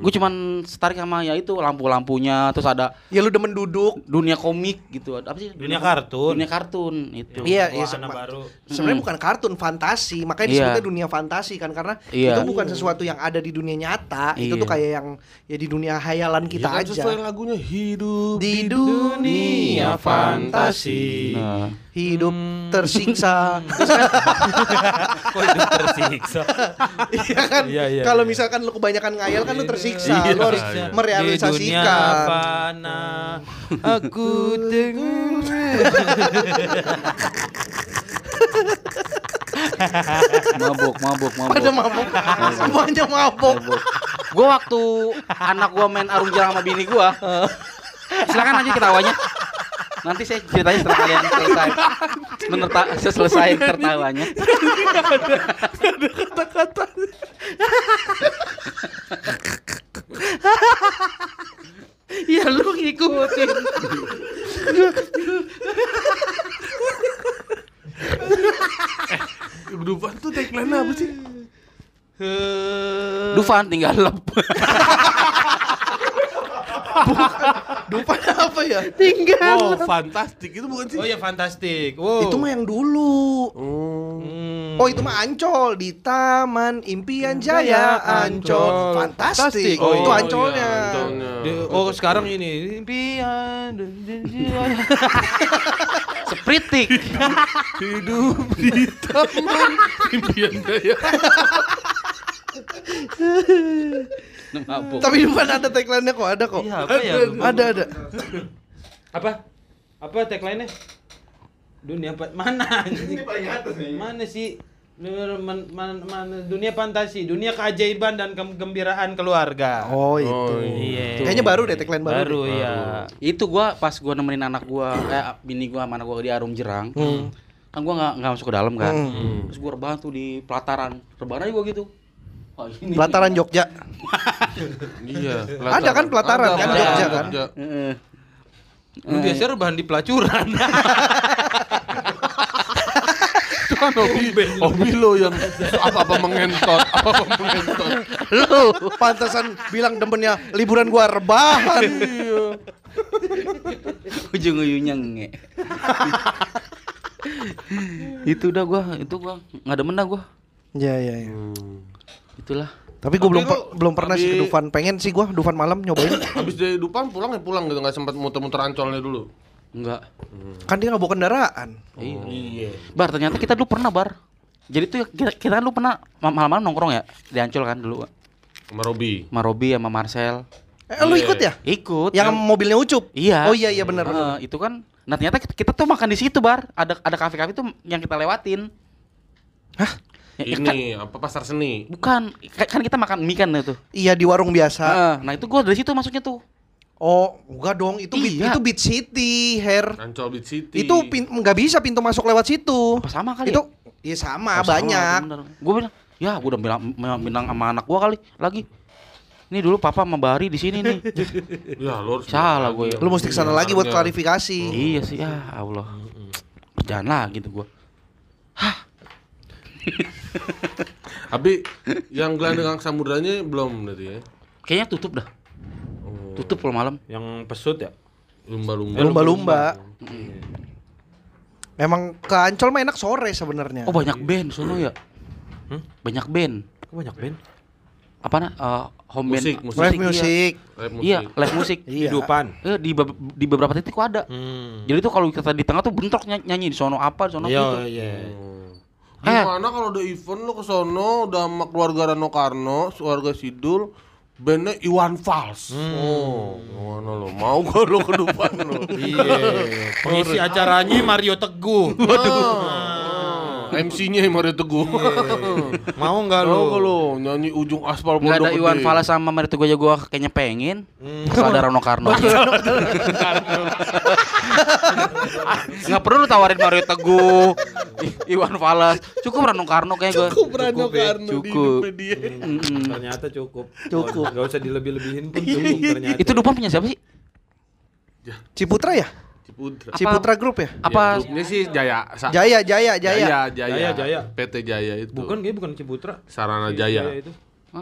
Speaker 3: Gue cuman tertarik sama ya itu lampu-lampunya, terus ada
Speaker 1: Ya lu demen duduk.
Speaker 3: dunia komik gitu. Apa sih?
Speaker 2: Dunia kartun.
Speaker 3: Dunia kartun itu.
Speaker 1: Iya, iya, sama-
Speaker 2: baru.
Speaker 1: Sebenarnya
Speaker 3: Mm.
Speaker 1: bukan kartun, fantasi. Makanya
Speaker 3: Iya.
Speaker 1: disebutnya dunia fantasi kan karena
Speaker 3: Iya.
Speaker 1: itu bukan sesuatu yang ada di dunia nyata. Itu
Speaker 3: Iya.
Speaker 1: tuh kayak yang ya di dunia hayalan kita
Speaker 4: Iya kan
Speaker 1: aja.
Speaker 4: sesuai lagunya hidup
Speaker 1: Di dunia fantasi
Speaker 3: Nah,
Speaker 1: hidup tersiksa.
Speaker 2: Kok hidup tersiksa?
Speaker 1: Iya kan?
Speaker 2: Iya, iya,
Speaker 1: Kalau
Speaker 2: iya.
Speaker 1: misalkan lu kebanyakan ngayal kan lu tersiksa.
Speaker 4: Iya,
Speaker 1: lu harus
Speaker 4: iya.
Speaker 2: Di dunia
Speaker 1: merealisasikan.
Speaker 2: fana aku dengar.
Speaker 3: mabuk, mabuk, mabuk.
Speaker 1: Pada mabuk. Semuanya mabuk.
Speaker 3: Gue waktu anak gua main arung jeram sama bini gua. Silakan lanjut ketawanya. Nanti saya ceritanya setelah kalian selesai. Menerta selesai tertawanya. Ya lu ngikutin.
Speaker 4: Dufan tuh tagline apa sih?
Speaker 3: Dufan tinggal lep.
Speaker 1: Dufan apa ya?
Speaker 4: Oh, fantastik itu bukan sih?
Speaker 2: Oh ya fantastik. Wow.
Speaker 1: Itu mah yang dulu.
Speaker 2: Hmm.
Speaker 1: Oh itu mah Ancol di Taman Impian Jaya Ancol. Fantastik.
Speaker 2: Oh,
Speaker 1: itu
Speaker 2: iya,
Speaker 1: Ancolnya.
Speaker 4: iya, Ancolnya.
Speaker 2: Oh sekarang ini impian
Speaker 3: Spritik.
Speaker 4: Hidup di taman impian jaya.
Speaker 3: Mabuk.
Speaker 1: Tapi Dufan ada tagline-nya kok, ada kok.
Speaker 2: Iya, apa ya?
Speaker 1: Ada ada.
Speaker 2: apa apa tagline nya dunia pa- mana ini paling atas nih mana sih Man- man- man- dunia fantasi dunia keajaiban dan kegembiraan keluarga
Speaker 1: Oh itu.
Speaker 4: Oh,
Speaker 2: iya
Speaker 1: Kayaknya baru deh tagline baru.
Speaker 2: baru
Speaker 1: deh.
Speaker 2: ya
Speaker 3: Itu gua pas gua nemenin anak gua, eh bini gua sama anak gua di Arum Jerang. Kan gua nggak nggak masuk ke dalam kan.
Speaker 1: Hmm.
Speaker 3: Terus gua rebahan tuh di pelataran. Rebahan aja gua gitu. Oh, ini.
Speaker 1: Pelataran Jogja.
Speaker 4: Iya.
Speaker 1: Ada kan pelataran kan,
Speaker 3: Jogja
Speaker 4: Jogja
Speaker 1: kan?
Speaker 3: Heeh.
Speaker 2: Lu biasanya rebahan di pelacuran.
Speaker 4: Itu kan hobi, hobi lo yang apa-apa mengentot, apa-apa mengentot.
Speaker 1: Lu pantesan bilang demennya liburan gua rebahan.
Speaker 3: Ujung-ujungnya nge. itu udah gua, itu gua nggak demen dah gua.
Speaker 1: Iya iya iya.
Speaker 3: Itulah.
Speaker 1: Tapi gua
Speaker 4: Tapi
Speaker 1: belum per- belum pernah sih ke Dufan. Pengen sih gua Dufan malam nyobain.
Speaker 4: Habis dari Dupan pulang ya pulang gitu nggak sempat muter-muter ancolnya dulu.
Speaker 3: Enggak.
Speaker 1: kan dia nggak bawa kendaraan.
Speaker 3: Iya. Bar ternyata kita dulu pernah bar. Jadi tuh kita, kita kan dulu pernah ma- malam-malam nongkrong ya di Ancol kan dulu.
Speaker 4: Sama Robi.
Speaker 3: Sama Robi sama Marcel.
Speaker 1: Eh, lu
Speaker 4: Iya.
Speaker 1: ikut ya?
Speaker 3: Ikut.
Speaker 1: Yang mobilnya Ucup?
Speaker 3: Iya.
Speaker 1: Oh iya iya benar benar.
Speaker 3: itu kan nah ternyata kita, kita tuh makan di situ bar. Ada ada kafe-kafe tuh yang kita lewatin.
Speaker 1: Hah?
Speaker 3: Ya, ya kan-
Speaker 4: Ini apa pasar seni?
Speaker 3: bukan Ka- kan kita makan mie kan itu.
Speaker 1: Iya di warung biasa.
Speaker 3: Heeh, nah itu gua dari situ masuknya tuh.
Speaker 1: Oh, enggak dong, itu beat,
Speaker 3: Iya.
Speaker 1: itu Beat City, Hair.
Speaker 4: Ancol Beach City.
Speaker 1: Itu pin- nggak bisa pintu masuk lewat situ.
Speaker 3: Apa sama kali?
Speaker 1: Itu iya sama
Speaker 3: Oh,
Speaker 1: banyak.
Speaker 3: Gue bilang, ya gue udah bilang, bilang sama anak gua kali lagi. Ini dulu papa sama Bari di sini nih.
Speaker 4: Ya, lo harus
Speaker 3: Salah gue.
Speaker 4: lagi.
Speaker 1: Lu mesti ke sana lagi buat
Speaker 4: Harga.
Speaker 1: klarifikasi.
Speaker 3: iya sih, ya Allah. Kerjaan lagi tuh gua.
Speaker 4: Tapi yang gelandang samudranya belum berarti ya.
Speaker 3: Kayaknya tutup dah.
Speaker 4: Oh,
Speaker 3: Tutup kalau malam.
Speaker 2: Yang pesut ya?
Speaker 4: lumba-lumba.
Speaker 1: Lumba-lumba. Memang ke Ancol mah enak sore sebenarnya.
Speaker 3: Oh banyak band sono ya. Banyak band.
Speaker 2: Kok banyak band?
Speaker 3: Apa nah? eh, home band.
Speaker 4: Musik, musik.
Speaker 1: live
Speaker 3: iya.
Speaker 1: music.
Speaker 3: Iya, live musik.
Speaker 1: Iya.
Speaker 2: Hidupan.
Speaker 3: Eh, di, be- di beberapa titik kok ada.
Speaker 2: Hmm.
Speaker 3: Jadi tuh kalau kita di tengah tuh bentrok ny- nyanyi di sono apa, di sono
Speaker 2: Iya,
Speaker 3: gitu.
Speaker 2: iya.
Speaker 3: Eh.
Speaker 4: Gimana kalau ada event lu ke sono udah sama keluarga Rano Karno, keluarga Sidul, bandnya Iwan Fals. Oh, mana lo? Mau gua lo ke depan lo?
Speaker 2: Iya. Pengisi acaranya Mario Teguh.
Speaker 4: Waduh. MC-nya Mario Teguh.
Speaker 2: Mau nggak lu?
Speaker 4: Mau gak lo nyanyi ujung aspal
Speaker 3: Enggak ada
Speaker 4: Pondok
Speaker 3: Iwan? Fals sama Marito aja gua kayaknya pengen. Kalau ada Rano Karno. Enggak perlu lu tawarin Mario Teguh, Iwan Fals. Cukup Rano Karno kayak gua.
Speaker 4: Cukup Rano
Speaker 2: Cukup ya,
Speaker 4: Karno di
Speaker 3: cukup.
Speaker 4: dia.
Speaker 3: Mm-mm.
Speaker 2: Ternyata cukup.
Speaker 1: Cukup.
Speaker 2: Gak usah dilebih-lebihin pun cukup ternyata.
Speaker 3: Itu Dufan punya siapa sih?
Speaker 1: Ciputra ya?
Speaker 4: Ciputra.
Speaker 1: Ciputra Group ya?
Speaker 3: Apa
Speaker 4: Ya, grupnya sih Jaya. Sa-
Speaker 1: Jaya, Jaya, Jaya.
Speaker 4: Jaya, Jaya,
Speaker 2: Jaya, Jaya.
Speaker 4: PT Jaya itu.
Speaker 2: Bukan kayak bukan Ciputra.
Speaker 4: Sarana
Speaker 2: Jaya
Speaker 4: Jaya.
Speaker 2: itu.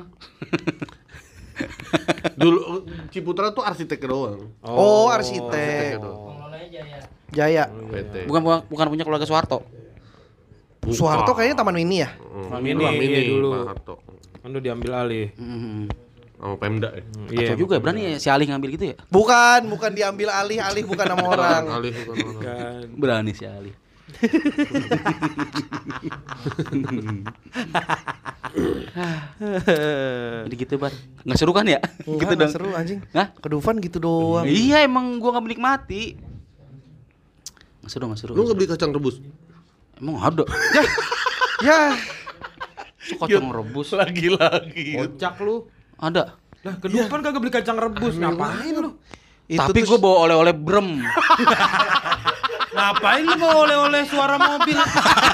Speaker 4: Dulu Ciputra tuh arsitek doang.
Speaker 1: Oh, arsitek.
Speaker 4: doang.
Speaker 5: Pengelolanya Jaya.
Speaker 1: Jaya.
Speaker 4: PT.
Speaker 3: bukan bukan, bukan punya keluarga Soeharto.
Speaker 1: Soeharto kayaknya Taman Mini ya?
Speaker 4: Hmm,
Speaker 2: Mini,
Speaker 4: Pak
Speaker 2: iya dulu.
Speaker 4: Pak Harto.
Speaker 2: Kan udah diambil alih.
Speaker 3: Mm.
Speaker 4: Sama Pemda ya.
Speaker 2: Iya.
Speaker 3: Atau juga berani ya si Ali ngambil gitu ya?
Speaker 1: Bukan, bukan diambil alih, alih bukan nama orang.
Speaker 4: Alih bukan orang.
Speaker 3: Berani si Ali. Jadi gitu bar, nggak seru kan ya?
Speaker 1: Enggak,
Speaker 3: gitu
Speaker 1: nggak
Speaker 3: dong.
Speaker 1: seru anjing.
Speaker 3: Hah?
Speaker 1: Ke Dufan gitu doang.
Speaker 3: Iya emang gua nggak menikmati. Nggak seru nggak seru.
Speaker 4: Lu nggak beli kacang rebus?
Speaker 3: Emang ada?
Speaker 1: Ya,
Speaker 3: Kok kacang rebus?
Speaker 4: Lagi-lagi.
Speaker 2: Kocak lu.
Speaker 3: Ada.
Speaker 2: Lah, ke depan kagak beli kacang rebus. Ngapain lu?
Speaker 1: itu
Speaker 3: Tapi gua bawa oleh-oleh brem.
Speaker 2: Ngapain lu mau oleh-oleh suara mobil?